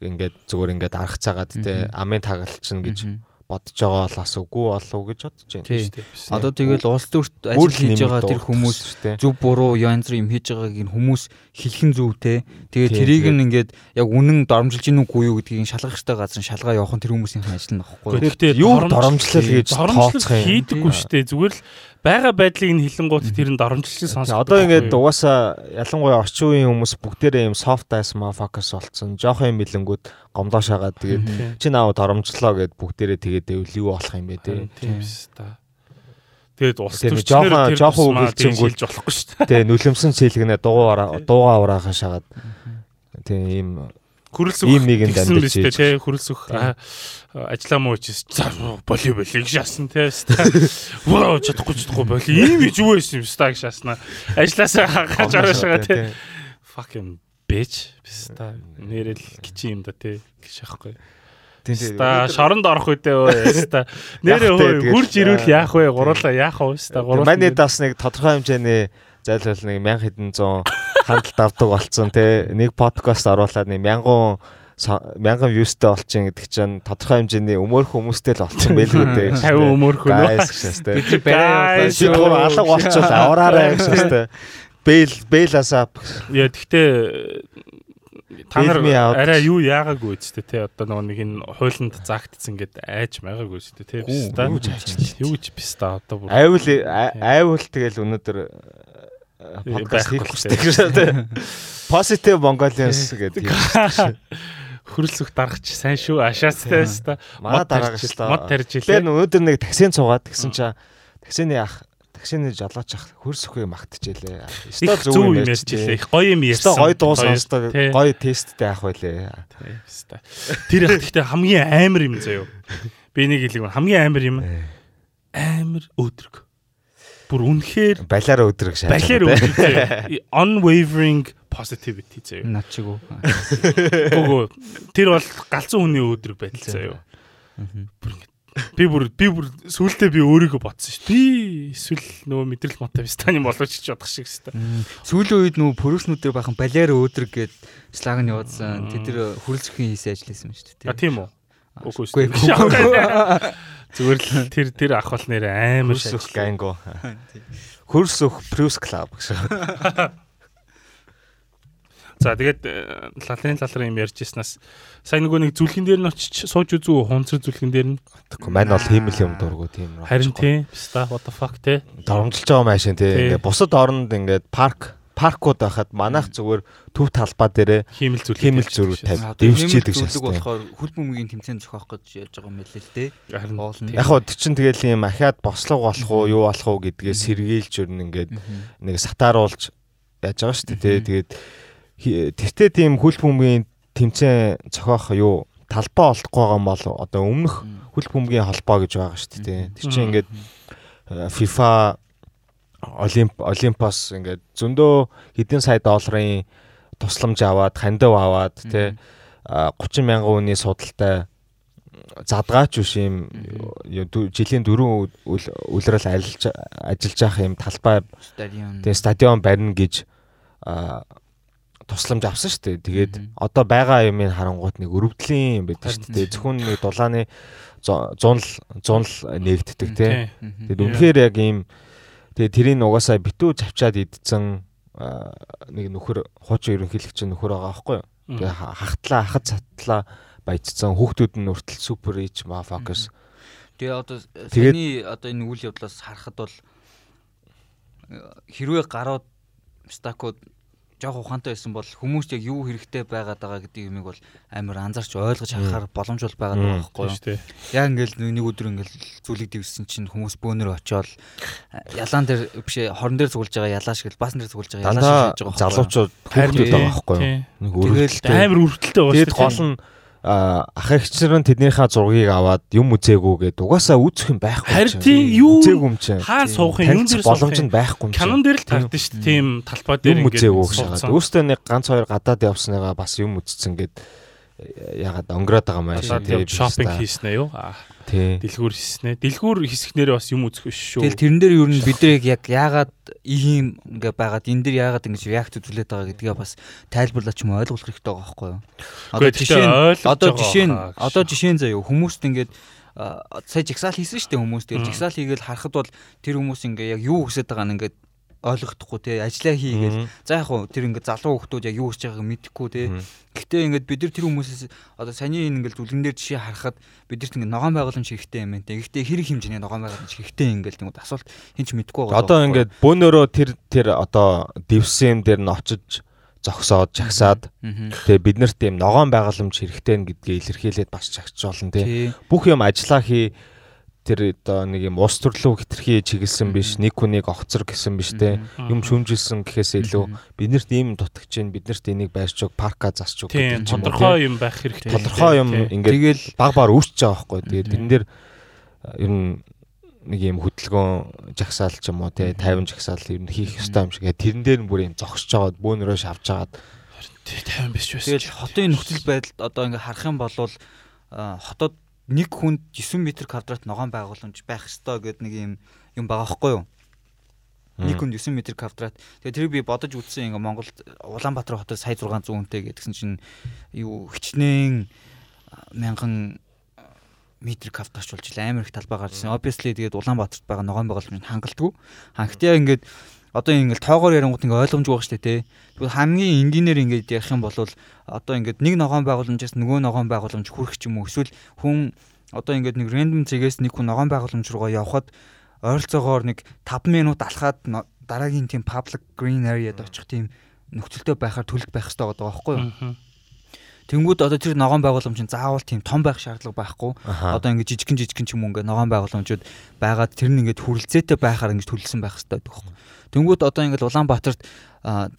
Speaker 2: ингээд зүгээр ингээд арах цагаад те амын тагалчин гэж бодож байгаа бол бас үгүй болов гэж бодож байна.
Speaker 4: Тий. Одоо тэгэл улс төрт ажил хийж байгаа тэр хүмүүс зөв буруу янз бүр юм хийж байгааг нь хүмүүс хэлхэн зөв те. Тэгээ тэрийг нь ингээд яг үнэн доромжилж гинүү үгүй юу гэдгийг шалгах хэрэгтэй газар нь шалгаа явах нь тэр хүмүүсийн ажил нь багхгүй.
Speaker 1: Гэхдээ
Speaker 2: юу доромжлол гэж тооцох юм.
Speaker 1: хийдэггүй шүү дээ. Зүгээр л байгаа байдлыг нь хилэнгуут тэр нь доромжлолыг сонсох.
Speaker 2: Одоо ингээд угаасаа ялангуяа орчин үеийн хүмүүс бүгдээрээ юм soft ass motherfuckers болцсон. Жоох юм билэнгүүд гомдоо шагаад тэгээд чи наав доромжлоо гэд бүгдээрээ тэгээд дэвэл юу болох юм бэ те.
Speaker 1: тийм биш та. Тэгээд улс төрчнөр
Speaker 2: жоохон-
Speaker 1: дээшилж болохгүй шүү дээ.
Speaker 2: Тэгээ нүлэмсэн цэлгнэ дуугаа дуугаа ураахаа шагаад тийм ийм
Speaker 1: Хөрөлсөх
Speaker 2: Ийм нэгэнд амьдарч ийж.
Speaker 1: тий хөрөлсөх. Аа, ажиллаа муу чис за боли боли гэж шаасан тий воо чадахгүй чадахгүй боли. Ийм гэж юу байсан юм ста гэж шааснаа ажилласаа хагаж араашгаа тий. fucking bitch биста нэрэл кичи юм да тий. Гэж аахгүй ста шоронд орох үедээ өө ста нэрээ хурж ирүүл яах вэ? Гурлаа яах вэ ста гурлаа
Speaker 2: Манайд бас нэг тодорхой хэмжээний зайлшгүй нэг 1000 хэдэн зуун хандлт авдаг болцсон те. Нэг подкаст оруулаад нэг 1000 мянган вьюстэй болчихин гэдэг чинь тодорхой хэмжээний өмөрх хүмүүстэй л болчихсон байлгүй дээ.
Speaker 1: 50 өмөрхөн үү?
Speaker 2: Те.
Speaker 4: Бидний барай
Speaker 2: алга болчихвол авраарай гэшээс те. Бэйл Бэйласаа
Speaker 1: Яа тэгтээ та нар арай юу яагаагүй ч тэ одоо нөгөө нэг энэ хуйланд заагдсан гэд айж байгаагүй ч тэ биш та юу ч биш та одоо бүр.
Speaker 2: Айвал айвал тэгэл өнөөдөр подкаст хийх хэрэгтэй Positive Mongolians гэдэг
Speaker 1: хөрөлсөх даргач сайн шүү ашаастай та
Speaker 2: маа дараагач
Speaker 1: мод тарж илээ
Speaker 2: өнөөдөр нэг таксийн цугаад гэсэн чинь таксины ах таксины жалгаач ах хөрсөхөө магтчихжээ.
Speaker 1: Стол зөв юм ярьжээ. Их гоё юм ярьсан.
Speaker 2: Гоё дуу сонсдог. Гоё тесттэй ах байлээ.
Speaker 1: Тэр их гэхдээ хамгийн амар юм заяо. Би нэг хэлэг хамгийн амар юм. Амар өдрөг. Бүр үнэхээр
Speaker 2: балиар өдрөг
Speaker 1: шаа. Балиар өдрөг. Unwavering positivity заяо.
Speaker 4: Над чиг үү.
Speaker 1: Гүгөө тэр бол галзуу хүний өдрөг байдал заяо. Бүр Би бүр би бүр сүултээ би өөрийгөө бодсон шүү. Би эсвэл нөгөө мэдрэл мотивстаны болооч гэж бодох шиг хэвээр.
Speaker 4: Сүүлийн үед нөгөө пөрөснүүдээр бахан балиар өөдрөг гээд слаг нь явуулсан. Тэд тэр хөрөлцөхийн хийсэн ажилласан шүү дээ.
Speaker 1: А тийм үү. Үгүй шүү. Зүгээр л тэр тэр ах бол нэр амар
Speaker 2: шахах ганго. Хөрсөх Prus Club гэсэн.
Speaker 1: За тэгээд лалын лалрын юм ярьжсэнаас сайн нөгөө нэг зүлгэн дээр нь очиж сууж үзүү хунцэр зүлгэн дээр нь.
Speaker 2: Тэгэхгүй маань бол хиймэл юм дургу тийм.
Speaker 1: Харин тийм. Ста what the fuck те.
Speaker 2: Доромжилж байгаа машин тий. Ингээ бусад оронд ингээд парк паркууд байхад манайх зүгээр төв талбай дээрээ
Speaker 1: хиймэл зүлэг
Speaker 2: хиймэл зүрх тавь дэвшчихдэг шээ.
Speaker 4: Зүлэг болохоор хөл бөмбөгийн тэмцээн зохиох гэж яаж байгаа юм бэ л дээ.
Speaker 2: Яг хоо чинь тэгэл юм ахаад бослого болох уу юу болох уу гэдгээ сэргийлж өрн ингээд нэг сатааруулж яаж байгаа шүү дээ. Тэгээд тэртээ тийм хөл бөмбөгийн тэмцээн зохиох юу талбай олдохгүй байгаа юм бол одоо өмнөх хөл бөмбөгийн холбоо гэж байгаа шүү дээ. Тэр чинь ингээд э, FIFA Олимп Олимпос ингээд зөндөө хэдэн сая долларын тусламж аваад хандив аваад тий 30 мянган хүний судалтай задгаач биш юм жилийн дөрөв үлрэл ажиллаж ажиллаж явах юм талбай
Speaker 4: стадион.
Speaker 2: тий стадион барина гэж тусламж авсан шүү дээ. Тэгээд одоо байгаа юмыг харангуут нэг өрөвдлийн юм байдаг шүү дээ. Зөвхөн нэг дулааны зунл зунл нээгддэг тий. Тэгээд үнэхээр яг ийм тэгээд тэрийг угаасаа битүү завчаад идсэн нэг нөхөр хуучин ерөнхийлөгч нөхөр байгаа байхгүй юу. Тэгээд хахтлаа хахад цатлаа баяжсан хүүхдүүд нь үртэл супер ич мафакс.
Speaker 4: Тэгээ одоо саяны одоо энэ үйл явдлаас харахад бол хэрвээ гарууд стакууд жоох ухаантай байсан бол хүмүүст яг юу хэрэгтэй байгаад байгаа гэдэг юмыг бол амар анзаарч ойлгож харахаар боломж бол байгаа байхгүй юу. Яг ингээл нэг өдөр ингээл зүлэг дивсэн чинь хүмүүс бөөнөр очиод ялаан дээр биш хорон дээр цуглаж байгаа ялаа шиг баасан дээр цуглаж байгаа
Speaker 2: ялаа шиг хийж байгаа. Залуучууд хүүхдүүд байгаа байхгүй юу.
Speaker 1: Нэг өргөлтэй амар өргөлтэй
Speaker 2: байгаа шүү. Тэгэд гол нь ах эгчнэр нь тэднийхээ зургийг аваад юм үзээгүй гэдэг угаасаа үүсэх юм байхгүй.
Speaker 1: Харин тийм юу
Speaker 2: юм.
Speaker 1: Хаан суух юм
Speaker 2: дээр боломж нь байхгүй юм.
Speaker 1: Канон дээр л тардсан шүү дээ. Тийм талбай дээр
Speaker 2: ингээд үзээгүй шагаад. Өөртөө нэг ганц хоёр гадаад явсныгаа бас юм үзсэн гэд ягаад онгороод байгаа маяг
Speaker 1: шүү. Тийм шопинг хийснэ юу? Дэлгүүр хийснэ. Дэлгүүр хийсгнээрээ бас юм үзэх биш шүү.
Speaker 4: Тэгэл тэрэн дээр юу н бид нэр яг яагаад ийм ингээ байгаад энэ дээр яагаад ингэж реакт үзүүлээд байгаа гэдгээ бас тайлбарлаач юм ойлгох хэрэгтэй байгаа байхгүй юу? Одоо жишээ нь одоо жишээ нь одоо жишээ нь заяа хүмүүст ингээд сая жигсаал хийсэн шүү дээ хүмүүс тэгэл жигсаал хийгээл харахад бол тэр хүмүүс ингээ яг юу хүсэж байгаа нь ингээд ойлгохдохгүй те ажиллаа хийгээл. За яг хуу тэр ингээд залуу хүмүүс яг юу хийж байгааг мэдэхгүй те. Гэхдээ ингээд бид нар тэр хүмүүсээс одоо саний ингээд зүлгэн дээр жишээ харахад бидэрт ингээд ногоон байгууламж хэрэгтэй юм байна те. Гэхдээ хэрэг хэмжээний ногоон байгууламж хэрэгтэй ингээд тэгвэл асуулт хинч мэдэхгүй
Speaker 2: байгаа одоо ингээд бөөнөрөө тэр тэр одоо дивсэн дээр нь очиж зогсоод жагсаад тэгээ бид нарт тийм ногоон байгууламж хэрэгтэй гэдгээ илэрхийлээд бас чагч болно те. Бүх юм ажиллаа хий тэр одоо нэг юм ус төрлөө хитрхи чиглэсэн биш нэг хүнийг огцор гэсэн биш те. Юм шүмжилсэн гэхээс илүү биднэрт ийм дутагч чинь биднэрт энийг байрч өг парка засч өг
Speaker 1: гэдэг чинь тодорхой юм байх хэрэгтэй.
Speaker 2: Тодорхой юм ингээд тэгэл баг баг үүсч байгаа байхгүй. Тэгээд тэрэн дээр ер нь нэг юм хөдөлгөөн жагсаал ч юм уу те 50 жагсаал ер нь хийх ёстой юм шиг. Тэрэн дээр нь бүр юм зогсож байгаа бөөнөрөө шавж хагаад
Speaker 1: 50 биш байсан.
Speaker 4: Тэгэл хотын нөхцөл байдалд одоо ингээ харах юм бол хотод нэг хүнд 9 м квадрат ногоон байгууламж байх ёстой гэдэг нэг юм юм байгаа байхгүй юу? Нэг хүнд 9 м квадрат. Тэгээ тэр би бодож үзсэн ингээ Монголд Улаанбаатар хотод сая 600 хүнтэй гэдгсэн чинь юу хичнээн мянган метр квадрат болж амар их талбай гарч ирсэн. Obviously тэгээд Улаанбаатарт байгаа ногоон байгууламж хангалтгүй. Хангалтяа ингээд одоо ингээл тоогоор ярингууд ингээ ойлгомжгүй байх штэ тий. Тэгвэл хамгийн энгийнээр ингээд ярих юм бол одоо ингээд нэг ногоон байгууламжаас нөгөө ногоон байгууламж хүрэх ч юм уу эсвэл хүн одоо ингээд нэг рандом зэгээс нэг хүн ногоон байгууламж руугаа явхад ойролцоогоор нэг 5 минут алхаад дараагийн тийм public green area-д очих тийм нөхцөлтэй байхаар төлөлт байх хэрэгтэй байгаа байхгүй юу? Тэнгүүд одоо тэр ногоон байгууламж чинь заавал тийм том байх шаардлага байхгүй. Одоо ингээд жижигэн жижигэн ч юм уу ингээд ногоон байгууламжууд байгаад тэр нь ингээд хүрэлцээтэй байхаар ингээд төлөвлөсөн байх хэрэгтэй байдаг байхгүй. Тэнгүүд одоо ингээд Улаанбаатарт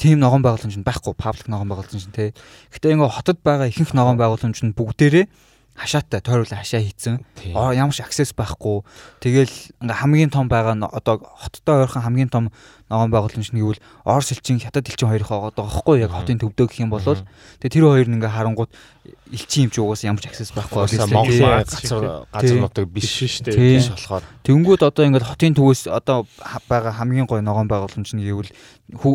Speaker 4: тийм ногоон байгууламж нь байхгүй, паблик ногоон байгууламж нь тий. Гэтэ ингээд хотод байгаа ихэнх ногоон байгууламж нь бүгдээрээ хашаатай тойруулаа хашаа хийцэн. Ямар ч аксес байхгүй. Тэгэл ингээ хамгийн том байгаа одоо хоттой ойрхон хамгийн том ногоон байгууламж нь гэвэл Орос элчин хятад элчин хоёрын байгаа байхгүй яг хотын төвдөө гэх юм бол тэгээ тэр хоёр нь ингээ харангууд элчин юм чи угаас ямар ч аксес байхгүй
Speaker 2: Монголын газар газарнуудыг биш шүү дээ. Биш болохоор.
Speaker 4: Тэнгүүд одоо ингээ хотын төвөөс одоо байгаа хамгийн гоё ногоон байгууламж нь гэвэл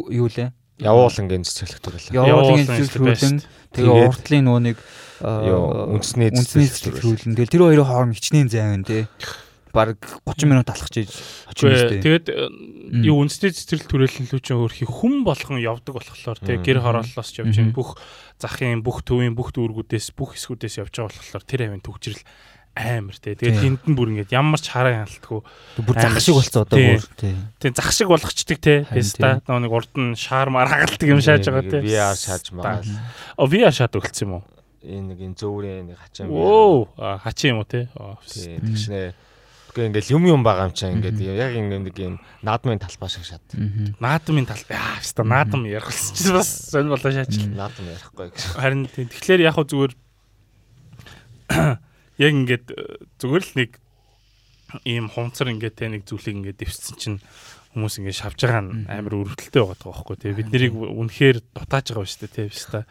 Speaker 4: юу лээ?
Speaker 2: Явуулангийн цэцэрлэгтэр
Speaker 4: байлаа. Явуулангийн цэцэрлэгтэр тэгээ уртлын нөгөө нэг
Speaker 2: үндэсний
Speaker 4: цэцэрлэгтэр. Тэгэл тэр хоёрын хооронд хичнээн зайван тий. Бараг 30 минут алхаж
Speaker 1: очих юм шүү дээ. Тэгээд юу үндэсний цэцэрлэг төрөлн лүү чинь өөрхий хүн болгон явдаг болохоор тий гэр хорооллоос ч явж бүх захын бүх төвийн бүх дүүргүүдээс бүх хэсгүүдээс явж байгаа болохоор тэр авийн төгжрэл амар тий. Тэгээд тэнд нь бүр ингээд ямар ч хараа хяналтгүй
Speaker 4: бүр зах шиг болцсон одоо бүр
Speaker 1: тий. Тий зах шиг болгочдөг тий. Песта нэг урд нь шаармаар хагалдаг юм шааж байгаа тий.
Speaker 2: VR шааж байгаа.
Speaker 1: О VR шаад өгсөн юм уу?
Speaker 2: Энэ нэг энэ зөөрийн нэг хачин
Speaker 1: юм. Оо хачин юм уу тий.
Speaker 2: Тий тэгшнэ. Гэхдээ ингээд юм юм байгаа юм чаа ингээд яг ингээд нэг юм наадмын талбай шиг шат.
Speaker 1: Наадмын талбай. Аа хэвста наадам ярих болсон чи бас сонь болоо шаач.
Speaker 2: Наадам ярихгүй гэж.
Speaker 1: Харин тэгэхээр яг хөө зүгээр яг ингээд э, зүгээр л нэг ийм хунцар ингээд те нэг зүйлийг ингээд дэвссэн чинь хүмүүс ингээд шавж байгаа нь амар өрөвдөлттэй байгаа байхгүй тий бид нарыг үнэхээр дутааж байгаа шүү дээ тий биш та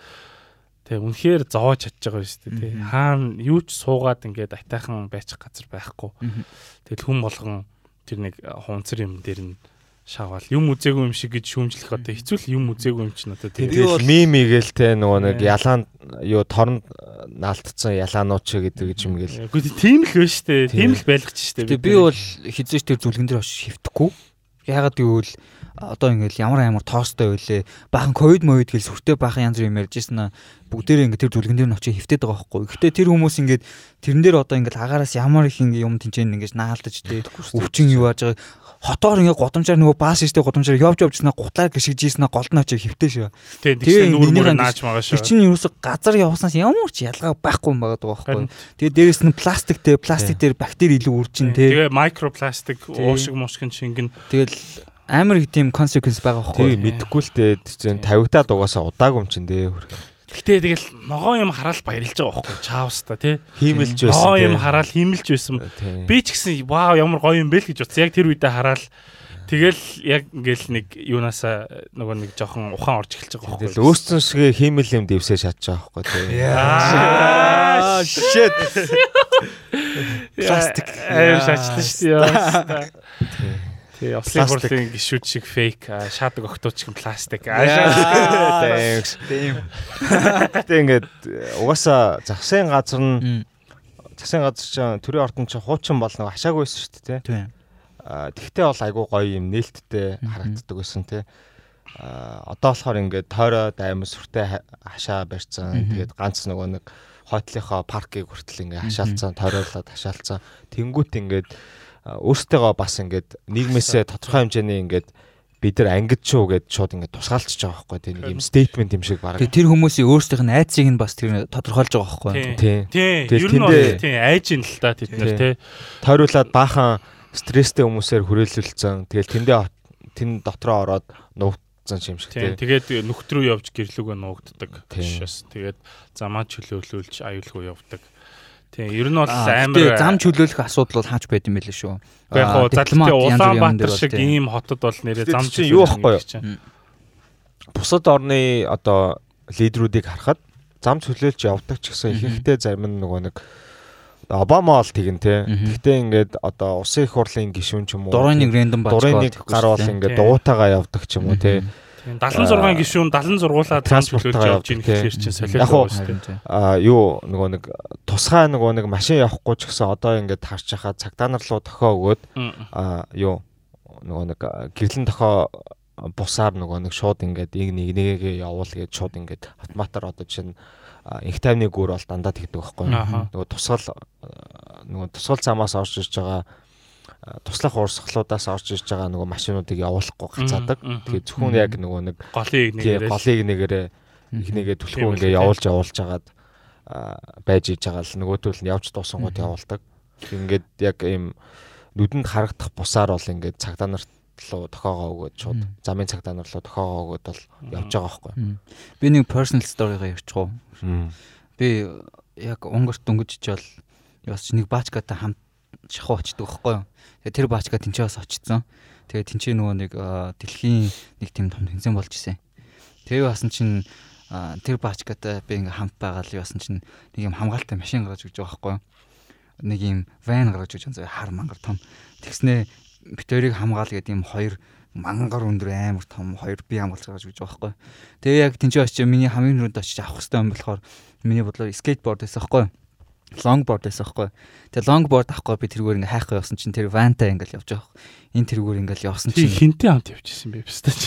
Speaker 1: тий үнэхээр зовоож чадж байгаа шүү дээ тий хаана юу ч суугаад ингээд атайхан байчих газар байхгүй. Тэгэл хүн болгон тэр нэг хунцар юм дээр нь шавал юм үзээгүй юм шиг гэж шүүмжлэх одоо хэцүү л юм үзээгүй юм чинь одоо
Speaker 2: тэгээд мим игээл те нөгөө нэг ялаан юу торн наалтцсан ялаанууд ч гэдэг гэж юм гээл.
Speaker 1: Үгүй тийм л байна штэ. Тийм. Л байлгач штэ.
Speaker 4: Би бол хизээч тэр зүлгэн дээр хөвтөхгүй. Ягаад гэвэл одоо ингээл ямар амар тоостой байлээ. Бахан ковид мовид гэл сүртэй бахан янз бүр юм ярьжсэн бүгдээрээ ингээд тэр зүлгэн дээр нь очиж хөвтөд байгаа байхгүй. Гэхдээ тэр хүмүүс ингээд тэрэн дээр одоо ингээд агаараас ямар их ингээ юм тэнцэн ингээд наалдаж тий өвчин юу яаж байгаа хотоор ингээ годамжаар нөгөө баас штэ годамжаар явж явжснаа гутлаа гიშгэжсэн голд наачаа хөвтөө шүү.
Speaker 1: Тэгээ нүүр мөр нааж байгаа шүү.
Speaker 4: Чинь юусо газар явснаас ямар ч ялгаа байхгүй юм байгаа байхгүй. Тэгээ дээрэс нь пластиктэй пластик дээр бактери илүү үржин тий.
Speaker 1: Тэгээ микропластик уушиг мушгин шингэн.
Speaker 4: Тэгэл амар их тийм consequence байгаа байхгүй.
Speaker 2: Тий мэдэхгүй л дээ. 50 таа дугаасаа удаагүй юм чин дээ.
Speaker 1: Гэтэ тэгэл ногоо юм хараал баярлж байгаа байхгүй чаавста тий.
Speaker 2: Хиймэлж байсан.
Speaker 1: Ногоо юм хараал хиймэлж байсан. Би ч гэсэн вау ямар гоё юм бэ л гэж утсан. Яг тэр үедээ хараал Тэгэл яг ингээл нэг юунасаа нөгөө нэг жоохон ухаан орж эхэлж байгаа байхгүй.
Speaker 2: Тэгэл өөрсдөн шиг хиймэл юм дэвсээ шатж байгаа байхгүй тий.
Speaker 4: Аа shit.
Speaker 1: Пластик. Аа шатчихсан шүү дээ. Тий, ослын хурлын гişүүд шиг фейк, шаадаг огтуд шиг пластик.
Speaker 2: Thanks. Тийм. Гэтэ ингээд угаасаа загсын газар нь загсын газар чинь төрийн ордон чинь хуучин бол нэг хашаагүй байсан шүү дээ, тий. Тэгтээ бол айгүй гоё юм нээлттэй харагддаг байсан, тий. Одоо болохоор ингээд тойроо даймс сүртэй хашаа барьцсан. Тэгээд ганц нөгөө нэг хойтлынхоо паркийг хүртэл ингээд хашаалцсан, тойруулаад хашаалцсан. Тэнгүүт ингээд өөртөөгөө бас ингээд нийгмээсээ тодорхой хэмжээний ингээд бид нар ангид шүү гэд шууд ингээд тусгаалчихж байгаа байхгүй тийм нэг юм стейтмент юм шиг баг.
Speaker 4: Тэр хүмүүсийн өөрсдийнх нь айцыг нь бас тэр тодорхойлж байгаа байхгүй.
Speaker 1: Тийм. Тийм. Ер нь бол тийм айж ин л та тэд нар тий.
Speaker 2: Тойруулаад баахан стресстэй хүмүүсээр хүрээлүүлсэн. Тэгэл тэндээ тэн дотроо ороод нуугдсан юм шиг тий.
Speaker 1: Тэгээд нүхт рүү явж гэрлүүгээ нуугддаг. Тэгээд замаа чөлөөлүүлж аюулгүй явдаг. Тийм, ер нь бол амар
Speaker 4: зам чөлөөлөх асуудал бол хаач байд юм байл шүү.
Speaker 1: Яг хоо задлмаа Улаанбаатар шиг ийм хотод бол нэрээ зам
Speaker 2: чинь юу байхгүй юу? Бусад орны одоо лидерүүдийг харахад зам чөлөөлж явдаг ч гэсэн ихэнхдээ зарим нь нөгөө нэг Обама бол тэгин те. Гэхдээ ингээд одоо улсын их хурлын гишүүн ч юм уу.
Speaker 4: Дурын нэг рэндом
Speaker 2: бач. Дурын нэг гар бол ингээд дуутаагаа явдаг ч юм уу те.
Speaker 1: 76 гишүүн 70 зургуулаа транспортлж явж ийн гэхээр чинь солиод
Speaker 2: байгаа шүү дээ. Аа юу нөгөө нэг тусгай нөгөө нэг машин явахгүй ч гэсэн одоо ингээд харж хахад цагтаа нар руу тохио өгөөд аа юу нөгөө нэг гэрлэн тохио бусаар нөгөө нэг шууд ингээд ийг нэг нэгээ явуул гэж шууд ингээд автоматар одоо чинь их тайвны гүр бол дандаа тэгдэг байхгүй нөгөө тусгал нөгөө тусгал замаас орж ирж байгаа туслах урсгалуудаас орж ирж байгаа нөгөө машинуудыг явуулахгүй гацаадаг. Тэгээ зөвхөн яг нөгөө нэг
Speaker 1: голыг нэгээрээ
Speaker 2: голыг нэгээрээ их нэгээ түлхүү ингээ явуулж явуулж хагаад байж иж байгаа л нөгөөдөл нь явж дуусангууд явуулдаг. Ингээд яг ийм нүдэнд харагдах бусаар бол ингээд цагдаа нарт руу тохоогоо өгөөд шууд замын цагдаа нар руу тохоогоо өгөөд бол явж байгаа байхгүй.
Speaker 4: Би нэг personal story-га ярьчих уу. Би яг Унгарт дөнгөж ичэл бас нэг баачгатай хамт шахуу очдөг байхгүй юу. Тэгээ тэр баачга тэнцээ бас очсон. Тэгээ тэнцээ нөгөө нэг дэлхийн нэг тийм том тэнцэн болж исэн. Тэгээ басан чинь тэр баачгатай би ингээм хамт байгаа л яасан чинь нэг юм хамгаалтай машин гаргаж өгч байгаа байхгүй юу. Нэг юм ван гаргаж өгч байгаа хар мангар том. Тэгснээ бит хоёрыг хамгаал гэдэг юм хоёр мангар өндөр амар том хоёр би хамгаалж гаргаж өгч байгаа байхгүй юу. Тэгээ яг тэнцээ очиж миний хамгийн түрүүнд очиж авах хэрэгтэй юм болохоор миний бодлоор скейтборд байсан байхгүй юу лонгборд байсан байхгүй. Тэгээ лонгборд авахгүй би тэргээр ингээ хайхгүй явсан чинь тэр вантай ингээл явж байгаа. Энэ тэргээр ингээл явсан чинь
Speaker 1: хинтээ хамт явчихсан бэ бистач.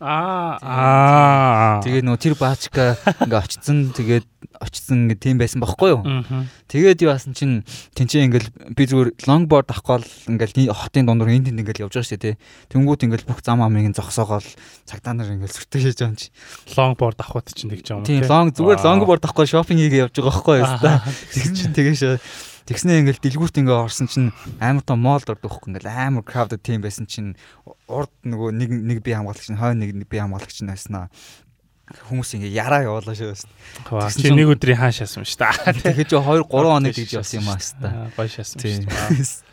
Speaker 1: Аа.
Speaker 4: Тэгээ нөө тэр баачка ингээ очсон тэгээд очсон ингээ тийм байсан байхгүй юу? Тэгээд яасан чинь тэнцээ ингээл би зүгээр лонгборд авахгүй л ингээл хотын дундуур энд тэнд ингээл явж байгаа шүү дээ. Тэнгүүд ингээл бүх зам амыг зогсоогоол цагтаа нар ингээл сүртэй хийж байгаа юм чи.
Speaker 1: Лонгборд авахд чинь тэгж байгаа юм.
Speaker 4: Тийм лонг зүгээр лонгборд авахгүй шопинг хийгээ явж байгаа байхгүй юу? Тэг чи тэгээ Тэгснээ ингээл дэлгүүрт ингээ орсон чинь амар том моол дурд өгөхгүй ингээл амар crowded team байсан чинь урд нөгөө нэг нэг би хамгаалагч нь хойно нэг би хамгаалагч нь байснаа хүмүүс ингээ яраа явуулаа шүү
Speaker 1: дээ. Чи нэг өдрийн хааш яасан шүү дээ.
Speaker 4: Тэгэхээр чи 2 3 хоног гэж явсан юм аа шүү дээ.
Speaker 1: Гоё шаасан шүү дээ.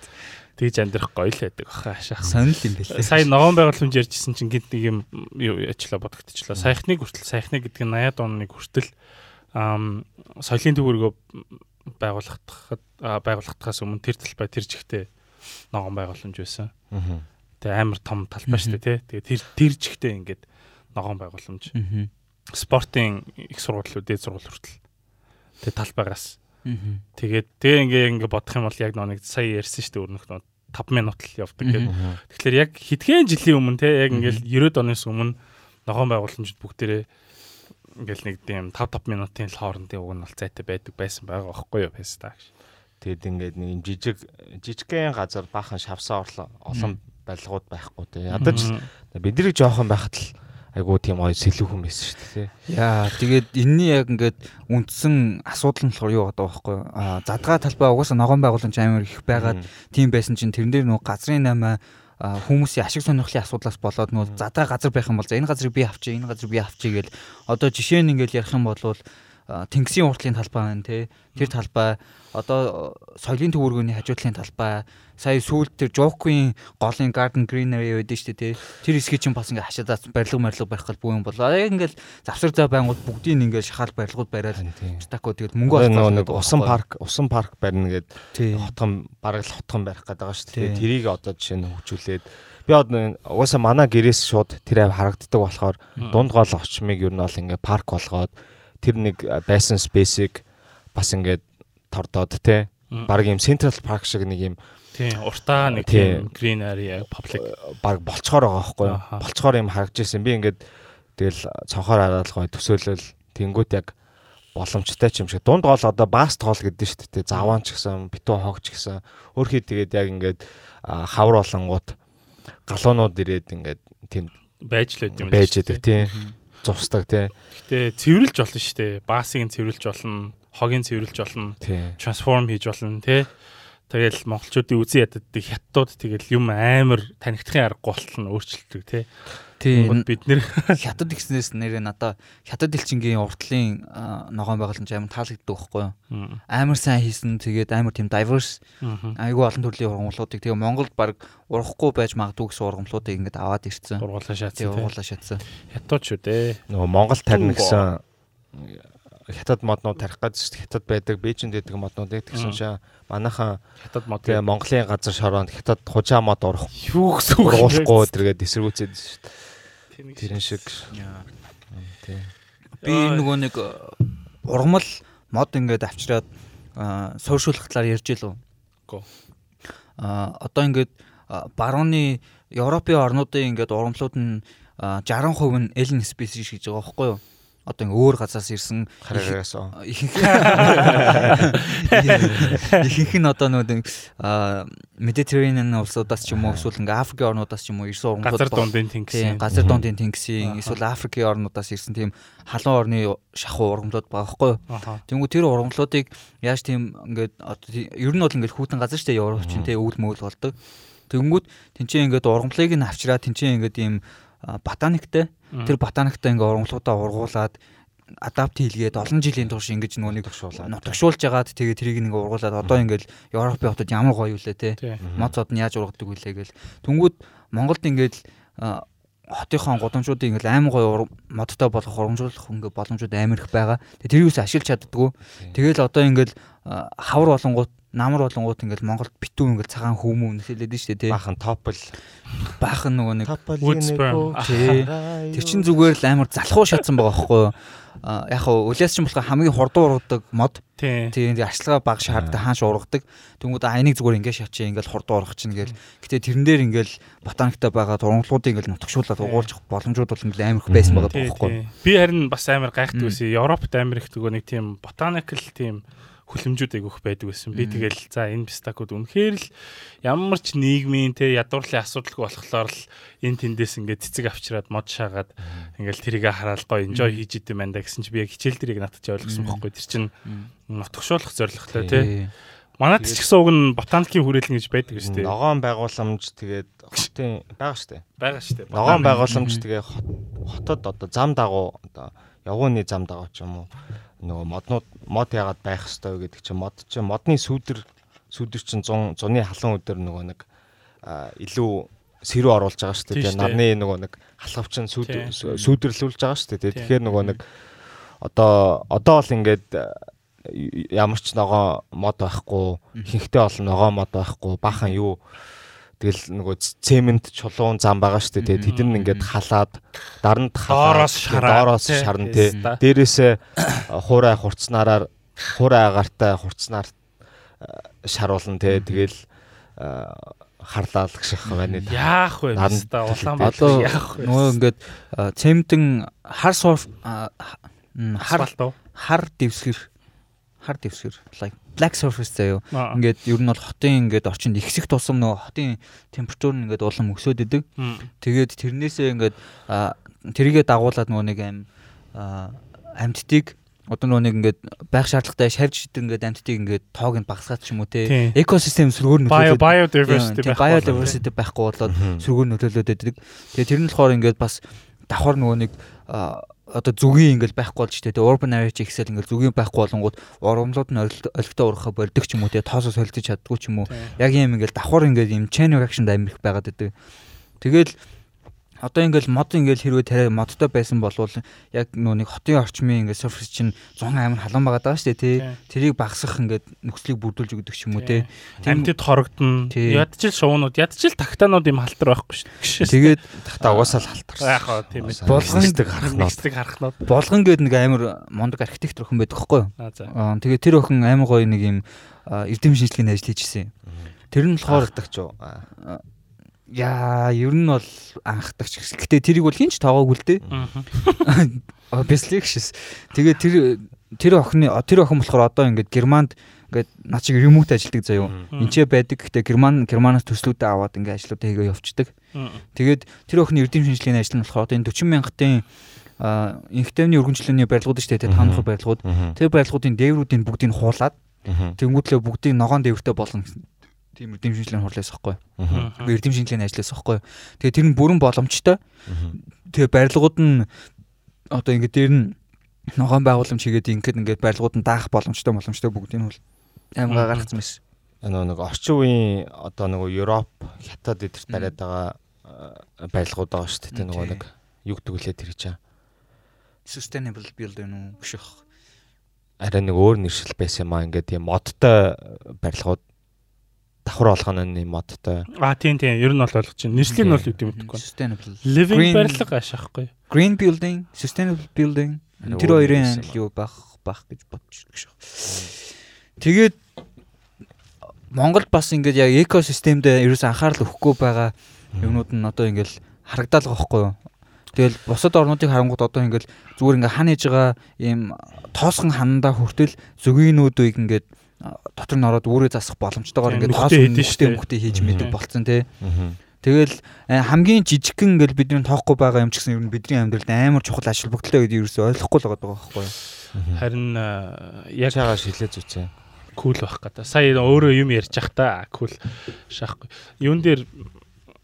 Speaker 1: Тэгж амьдрах гоё л байдаг баха хашаах.
Speaker 4: Сонир юм бэлээ.
Speaker 1: Сая ногоон байгууламж ярьжсэн чинь гинт нэг юм юу ячлаа бодогдчихлоо. Саяхныг хүртэл саяхныг гэдэг нь 80-аад оны хүртэл соёлын төвөргөө байгуулагдахад байгуулагдахаас өмнө тэр талбай тэр жигтэй ногоон байгууламж байсан. Тэгээ амар том талбай шүү дээ тий. Тэгээ тэр тэр жигтэй ингээд ногоон байгууламж. Спортын их сургууль дээд сургууль хүртэл. Тэгээ талбайгаас. Тэгээд тэгээ ингээ ингээ бодох юм бол яг нэг сая ярьсан шүү дээ өрнөх 5 минут л явдаг гэдэг. Тэгэхээр яг хэдхэн жилийн өмнө те яг ингээл 90-ад оноос өмнө ногоон байгууламжууд бүгдээрээ ингээл нэг тийм 5 5 минутын л хоорондын уг нь бол зайтай байдаг байсан байгаа байхгүй юу та гэж.
Speaker 2: Тэгэд ингээд нэг юм жижиг жижигхэн газар баахан шавсан орлоо олон барилгууд байхгүй те. Ядаж бидний жоохон байхад л айгуу тийм гоё сэлүүхэн байсан шүү дээ.
Speaker 4: Яа, тэгээд энэний яг ингээд үндсэн асуудал нь болохоор юу байгаа байхгүй? Аа, задгаа талбай угаасаа ногоон байгууламж амар их байгаад тийм байсан чинь тэрэн дээр нөгөө газрын намаа хүмүүсийн ашиг сонирхлын асуудлаас болоод нөгөө задаа газар байх юм бол за энэ газрыг би авчи, энэ газрыг би авчи гэл одоо жишээ нь ингээл ярих юм бол тэнгисийн уртлын талбай байна тий. Тэр талбай одоо соёлын төвөргөний хажуудлын талбай сая сүүлд тэр Жокуийн голын Garden Greenery байдаг шүү дээ тий. Тэр хэсгийг чинь бас ингээ хашаадаас барилга барилга барих гал бүү юм болоо. Яг ингээл завсар зай байнгут бүгдийг ингээ шахаал барилгууд бариад стако тэгээд мөнгө
Speaker 2: олох нэг усан парк усан парк барина гэд хотхон бараг л хотхон барих гэдэг байгаа шүү дээ. Тэрийг одоо жишээ нь хөгжүүлээд би одоо угаасаа манай гэрээс шууд тэр ав харагддаг болохоор дунд гол очмыг ер нь бол ингээ парк болгоод тэр нэг байсан спейсийг бас ингээд тордоод те. Баг юм Central Park шиг нэг юм
Speaker 1: тийм уртаа нэг green area public.
Speaker 2: Баг болцохоор байгаа байхгүй болцохоор юм харагдж ирсэн би ингээд тэгэл цонхоор хараад гоё төсөөлөл тэнгуут яг боломжтой ч юм шиг. Дунд гол одоо баст гол гэдэг шүү дээ. Заваан ч гэсэн битүү хог ч гэсэн. Өөрхий тэгээд яг ингээд хавар болонгууд галуунууд ирээд ингээд тийм
Speaker 1: байж л байд юм
Speaker 2: байж байдаг тийм зурсдаг тий.
Speaker 1: Гэтэ цэвэрлж болно шүү дээ. Баасыг цэвэрлж болно, хогийн цэвэрлж болно, трансформ хийж болно тий. Тэгэл монголчуудын үзэн яддаг хятадууд тэгэл юм амар танигдахын аргагүй болтол нь өөрчлөлтөг тий. Тийм бид нэр
Speaker 4: хятад гиснээс нэрээ надаа хятад элчингийн уртлын ногоон байгууламж амар таалагддаг байхгүй юу. Амар сайн хийсэн тэгээд амар тийм diverse айгүй олон төрлийн ургамлуудыг тэгээ Монголд баг урахгүй байж магадгүй гэсэн ургамлуудыг ингээд аваад ирсэн.
Speaker 1: Ургуулаа шаацсан.
Speaker 4: Ургуулаа шаацсан.
Speaker 1: Хятад шүү дээ.
Speaker 2: Нөгөө Монгол тарина гэсэн хятад моднууд тарих гэж хятад байдаг, Бээжинд байдаг моднуудыг тэгсэн чинь манайхан
Speaker 1: хятад мод
Speaker 2: тэгээ Монголын газар шороонд хятад хужаа мод урах
Speaker 1: юу гэсэн үг
Speaker 2: ургуулахгүй тэргээд эсэргүүцээд шүү дээ. Тэрэн шиг.
Speaker 4: Тий. Би нөгөө нэг э, ургамал мод ингээд авчираад сууршуулах талаар ярьж илүү.
Speaker 1: Гөө.
Speaker 4: А одоо ингээд барууны Европын орнуудын ингээд урамлууд нь 60% нь alien species гэж байгаа байхгүй юу? Одоо ингээ өөр газраас ирсэн
Speaker 2: хараагаас
Speaker 4: ихэнх нь одоо нөгөө Mediterranean улсуудаас ч юм уу эсвэл ингээ Африкийн орнуудаас ч юм уу ирсэн
Speaker 1: ургамлууд газар дундын тэнгисийн
Speaker 4: газар дундын тэнгисийн эсвэл Африкийн орнуудаас ирсэн тийм халуун орны шахуу ургамлууд байгаа байхгүй. Тэнгүү тэр ургамлуудыг яаж тийм ингээд ер нь бол ингээд хүүтэн газар штэ Европ чинь тийм өвөл мөөл болдог. Тэнгүүд тэнцээ ингээд ургамлыг нь авчираа тэнцээ ингээд ийм ботаниктэй. Тэр ботаниктай ингээ ургамлуудаа ургуулад адапт хийлгээд олон жилийн турш ингэж
Speaker 2: төгшүүлээд
Speaker 4: нутагшуулж жагаад тэгээ тэрийг ингээ ургуулад одоо ингээл Европын хотод ямар гоё юулээ те? Моцод нь яаж ургадаг вүлээ гэл. Түнгүүд Монголд ингээд хотынхон гудамжуудыг ингээл аймаг гоё модтой болгох урамжуулах ингээ боломжууд амар их байгаа. Тэгээ тэрийг ус ашиглаж чаддггүй. Тэгэл одоо ингээл хавар болонгууд намар болонгууд ингээл Монголд битүү ингээл цагаан хүмүүн нэлээд нь шүү дээ тий.
Speaker 2: Баахан топл.
Speaker 4: Баахан нөгөө нэг Тэр чин зүгээр л амар залхуу шатсан байгаа байхгүй юу? А яг хаа үлээс чинь болохоор хамгийн хурдан ургадаг мод. Тийм арчилгаа баг шаарддаг хааш ургадаг. Тэнгүүд айныг зүгээр ингээд шатчих ингээд хурдан ургах чинь гээл. Гэтэ тэрэн дээр ингээд ботаниктай байгаа ургамлуудыг ингээд нутгшуулаад угуулж боломжууд бол ингээд амар их байсан байгаа байхгүй юу?
Speaker 1: Би харин бас амар гайхдаг байсан. Европт амар их нөгөө нэг тийм ботаникл тийм хүлэмжүүд айгүйх байдаг байсан. Би тэгэл за энэ пистакууд үнэхээр л ямар ч нийгмийн те ядуурлын асуудалгүй болохоор л энэ тэндээс ингээд цэцэг авчираад мод шаагаад ингээд тэрийг хараад гоё enjoy хийж идэм байна да гэсэн чи би яг хичээл дэрийг надад ч ойлгосон бохгүй. Тэр чин нутгшуулах зорилготой те. Манайд ч гэсэн уг нь ботаникийн хүрээлэн гэж байдаг шүү дээ.
Speaker 2: Ногоон байгууламж тэгээд хотын байгаа шүү дээ.
Speaker 1: Байгаа шүү дээ.
Speaker 2: Ногоон байгууламж тэгээ хотод одоо зам дагуу одоо явгууны зам дагуу ч юм уу нөгөө моднууд мод яагаад байх хэвээр гэдэг чинь мод чинь модны сүүдэр сүүдэр чинь 100 зуны халуун өдөр нөгөө нэг илүү сэрүү оруулж байгаа шүү дээ. Нарны нөгөө нэг халхав чинь сүүдэрлүүлж байгаа шүү дээ. Тэгэхээр нөгөө нэг одоо одоо л ингээд ямар ч ногоо мод байхгүй, хинхтэй олон ногоо мод байхгүй, бахан юу Тэгэл нөгөө цемент чулуун зам байгаа шүү дээ. Тэд нь ингээд халаад даранд халаад доороос шарна тий. Дээрээсээ хуурай хурцнараар хуурай агаартай хурцнаар шаруулна тий. Тэгэл харлаа л гэх байна.
Speaker 1: Яах вэ? Наста
Speaker 4: Улаанбаатар яах вэ? Нөгөө ингээд цементэн хар суур хар хар дэвсгэр хар дэвсгэр like black surface заяо. Ингээд ер нь бол хотын ингээд орчинд ихсэх тусам нөгөө хотын температур нь ингээд улам өсөд идэг. Тэгээд тэрнээсээ ингээд тэрийгэ дагуулад нөгөө нэг аим амьдтыг одоо нөгөө нэг ингээд байх шаардлагатай шавж идэг ингээд амьтдыг ингээд тоог нь багасгаад ч юм уу те экосистем сөргөөр
Speaker 1: нөлөөлөд biodiversity
Speaker 4: biodiversity байхгүй болоод сөргөөр нөлөөлөд байдаг. Тэгээ тэр нь болохоор ингээд бас давхар нөгөө нэг одоо зүгийн ингээл байхгүй болж штэ. Urban area ихсэл ингээл зүгийн байхгүй болонгууд урамлууд нь олигтой урахаа болдог ч юм уу те тоосоо солилцож чаддгүй ч юм уу. Яг юм ингээл давхар ингээл юм chain reaction амирх байгаад байдаг. Тэгэл одоо ингээл мод ингээл хэрвээ тариа модтой байсан болвол яг нөө нэг хотын орчмын ингээд surface чинь 100 амар халуун байгаа даа шүү дээ тий. Тэрийг багасгах ингээд нөхцөлийг бүрдүүлж өгдөг ч юм уу тий.
Speaker 1: Амьтад хорогдно. Ядчил шуунууд, ядчил тагтаанууд юм халтар байхгүй шүү
Speaker 4: дээ. Тэгээд
Speaker 2: тагтаа угаасаа л халтар.
Speaker 1: Яг хоо тийм ээ.
Speaker 4: Болгондаг харахнууд.
Speaker 1: харахнууд.
Speaker 4: Болгон гээд нэг амар мундаг архитект охин байдаг хгүй юу? Аа тэгээд тэр охин амар гоё нэг юм эрдэм шинжилгээний ажил хийжсэн. Тэр нь болохоор
Speaker 2: дагч юу?
Speaker 4: Яа, ер нь бол анхдагч. Гэтэ тэрийг бол хинч тоогоогүй л дээ. Аа. Obviously гэшээс. Тэгээ тэр тэр охины тэр охин болохоор одоо ингээд Германд ингээд наа чиг ремоут ажилдаг заяо. Энчээ байдаг. Гэтэ Герман Германаас төслүүдээ аваад ингээд ажлуудаа хийгээ явчихдаг. Тэгээд тэр охины эрдэм шинжилгээний ажил нь болохоор одоо энэ 40 мянгатын инхтэмний өргөнчлөлийн барилгууд шүү дээ таных барилгууд тэр барилгуудын дээврүүдийн бүгдийг хуулаад тэнгүүтлээ бүгдийг ногоон дээвртэй болгоно тийм эрдэм шинжилгээний хурлаас ихгүй. Эрдэм шинжилгээний ажлаас ихгүй. Тэгээ тэр нь бүрэн боломжтой. Тэгээ барилгууд нь одоо ингээд дээр нь ногоон байгууламж хийгээд ингээд ингээд барилгууд нь даах боломжтой боломжтой бүгдийг нь бол аймгаа гаргацсан байсан.
Speaker 2: Нэг орчин үеийн одоо нөгөө Европ, Хятад эдэрт бариад байгаа барилгууд байгаа шүү дээ. Нөгөө нэг юг тгүүлээ тэр чинь.
Speaker 4: Sustainable building үү гэх
Speaker 2: арай нэг өөр нэршил байсан юм аа ингээд тийм модтой барилгууд давхар болгоны модтой.
Speaker 1: А тийм тийм ер нь бол ойлгож байна. Нэршлиг нь бол үгүй мэдэхгүй.
Speaker 4: Sustainable.
Speaker 1: Living барилга ашаахгүй.
Speaker 4: Green building, sustainable building. Тэр хоёрын юу байх байх гэж бодож байна. Тэгээд Монголд бас ингээд яг экосистемдээ ерөөс анхаарал өгөхгүй байгаа юмнууд нь одоо ингээд харагдаад байгаа хгүй юу. Тэгэл бусад орнуудыг харангууд одоо ингээд зүгээр ингээд хан ээж байгаа ийм тоосхон ханандаа хүртэл зүгийнүүдийг ингээд дотор нь ороод өөрөө засах боломжтойгоор ингээд тоос өмгтэй өмгтэй хийж мэдэг болцсон тий. Тэгэл хамгийн жижигхэн ингээл бидний тоохгүй байгаа юм ч гэсэн ер нь бидний амьдралд амар чухал ашиг бүгдлээ гэдэг ерөөсөй ойлгохгүй л байгаа байхгүй юу.
Speaker 1: Харин яг
Speaker 2: чагаа шилээ зүцээ.
Speaker 1: Кул байх гэдэг. Сая өөрөө юм ярьж явах та кул шаахгүй. Юун дээр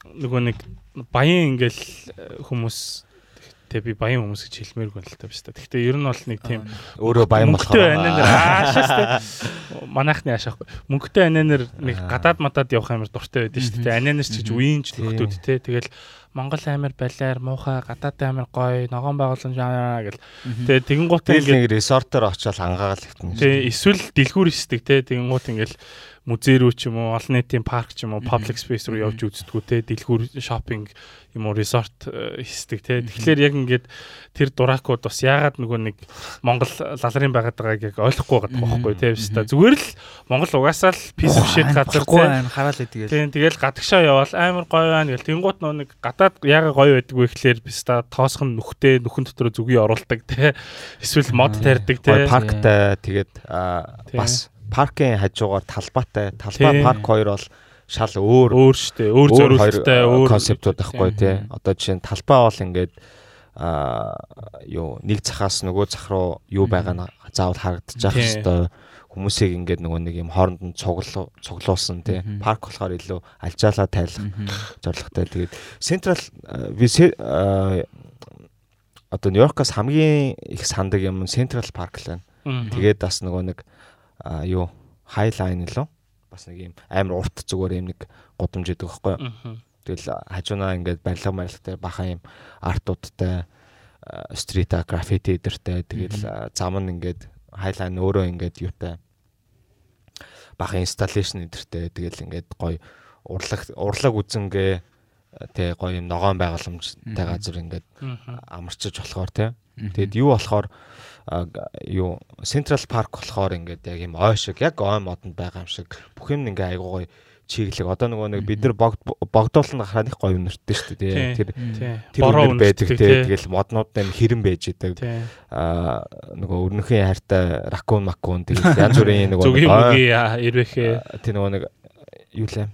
Speaker 1: нөгөө нэг баян ингээл хүмүүс Тэ би баян хүмүүс гэж хэлмээргүй л та биш та. Гэхдээ ер нь бол нэг тийм
Speaker 2: өөрөө баян болохоор
Speaker 1: ананер аашаас тэ манайхны аашаахгүй. Мөнгөтэй ананер нэг гадаад мадад явах амар дуртай байдаг шүү дээ. Ананер ч гэж үеийнч нөхдүүд тэ. Тэгэл Монгол амир балиар муухай гадаад амир гоё ногоон байгууламж аа гэл. Тэгээ тэгэн гут
Speaker 2: ингээд resort-оор очиод ангаагаал ихтэн.
Speaker 1: Тэгээ эсвэл дэлгүүр истдэг те тэгэн гут ингээд музей рүү ч юм уу олон нийтийн парк ч юм уу public space руу явж үздэггүй те дэлгүүр шопинг юм уу resort хийсдэг те. Тэгэхээр яг ингээд тэр дуракууд бас яагаад нөгөө нэг Монгол лалрын байгаад байгааг яг ойлгохгүй байгаа байхгүй те биш та. Зүгээр л Монгол угаасаа л piece of shit газар
Speaker 4: те. Хараал идэг.
Speaker 1: Тийм тэгэл гадагшаа явал амар гоё байна гэл тэнгуут нөгөө нэг гадаад яагаад гоё байдаг вэ гэхлээр биш та тоосхон нүхтэй нүхэн дотор зүгий оруулдаг те. Эсвэл мод тарьдаг те.
Speaker 2: Парктай тэгээд бас паркын хажуугаар талбайтай талбай парк хоёр бол шал өөр
Speaker 1: өөр штэ өөр зориулттай өөр
Speaker 2: концептууд байхгүй тий. Одоо жишээ нь талбай бол ингээд а юу нэг цахаас нөгөө цах руу юу байгаа нь заавал харагдчих хэвээр хүмүүсийг ингээд нөгөө нэг юм хооронд нь цуглуу цуглуулсан тий. Парк болохоор илүү алжаалаа тайлах зорилготой. Тэгээд централ би одоо Нью-Йоркоос хамгийн их сандаг юм Central Park л байна. Тэгээд бас нөгөө нэг юу? Highline лөө? Бас нэг юм амар урт зүгээр юм нэг гудамж идэг байхгүй. Тэгэл хажуунаа ингээд барилга барилгатай бахан юм артуудтай стрит граффити эдэртэй тэгэл зам нь ингээд хайлайн өөрөө ингээд юутай бахан инсталляшн эдэртэй тэгэл ингээд гоё урлаг урлаг үзэнгээ тэ гоё юм ногоон байгууламжтай газар ингээд амарчиж болохоор тэ тэгэд юу болохоор юу Central Park болохоор ингээд яг юм ой шиг яг ой модонд байгаа юм шиг бүх юм ингээ айгуу гоё чиглэг. Одоо нөгөө нэг бид нар богдуулсан гарахад их гоё үнэртэй шүү дээ. Тэр тэр үнэр байдаг те. тэгэл моднууд нь хэрэн байж идэг. Аа нөгөө өрнөхийн хайртай ракун макун тэгэл янз бүрийн нөгөө
Speaker 1: ирвэхээ
Speaker 2: тэр нөгөө нэг юу лээ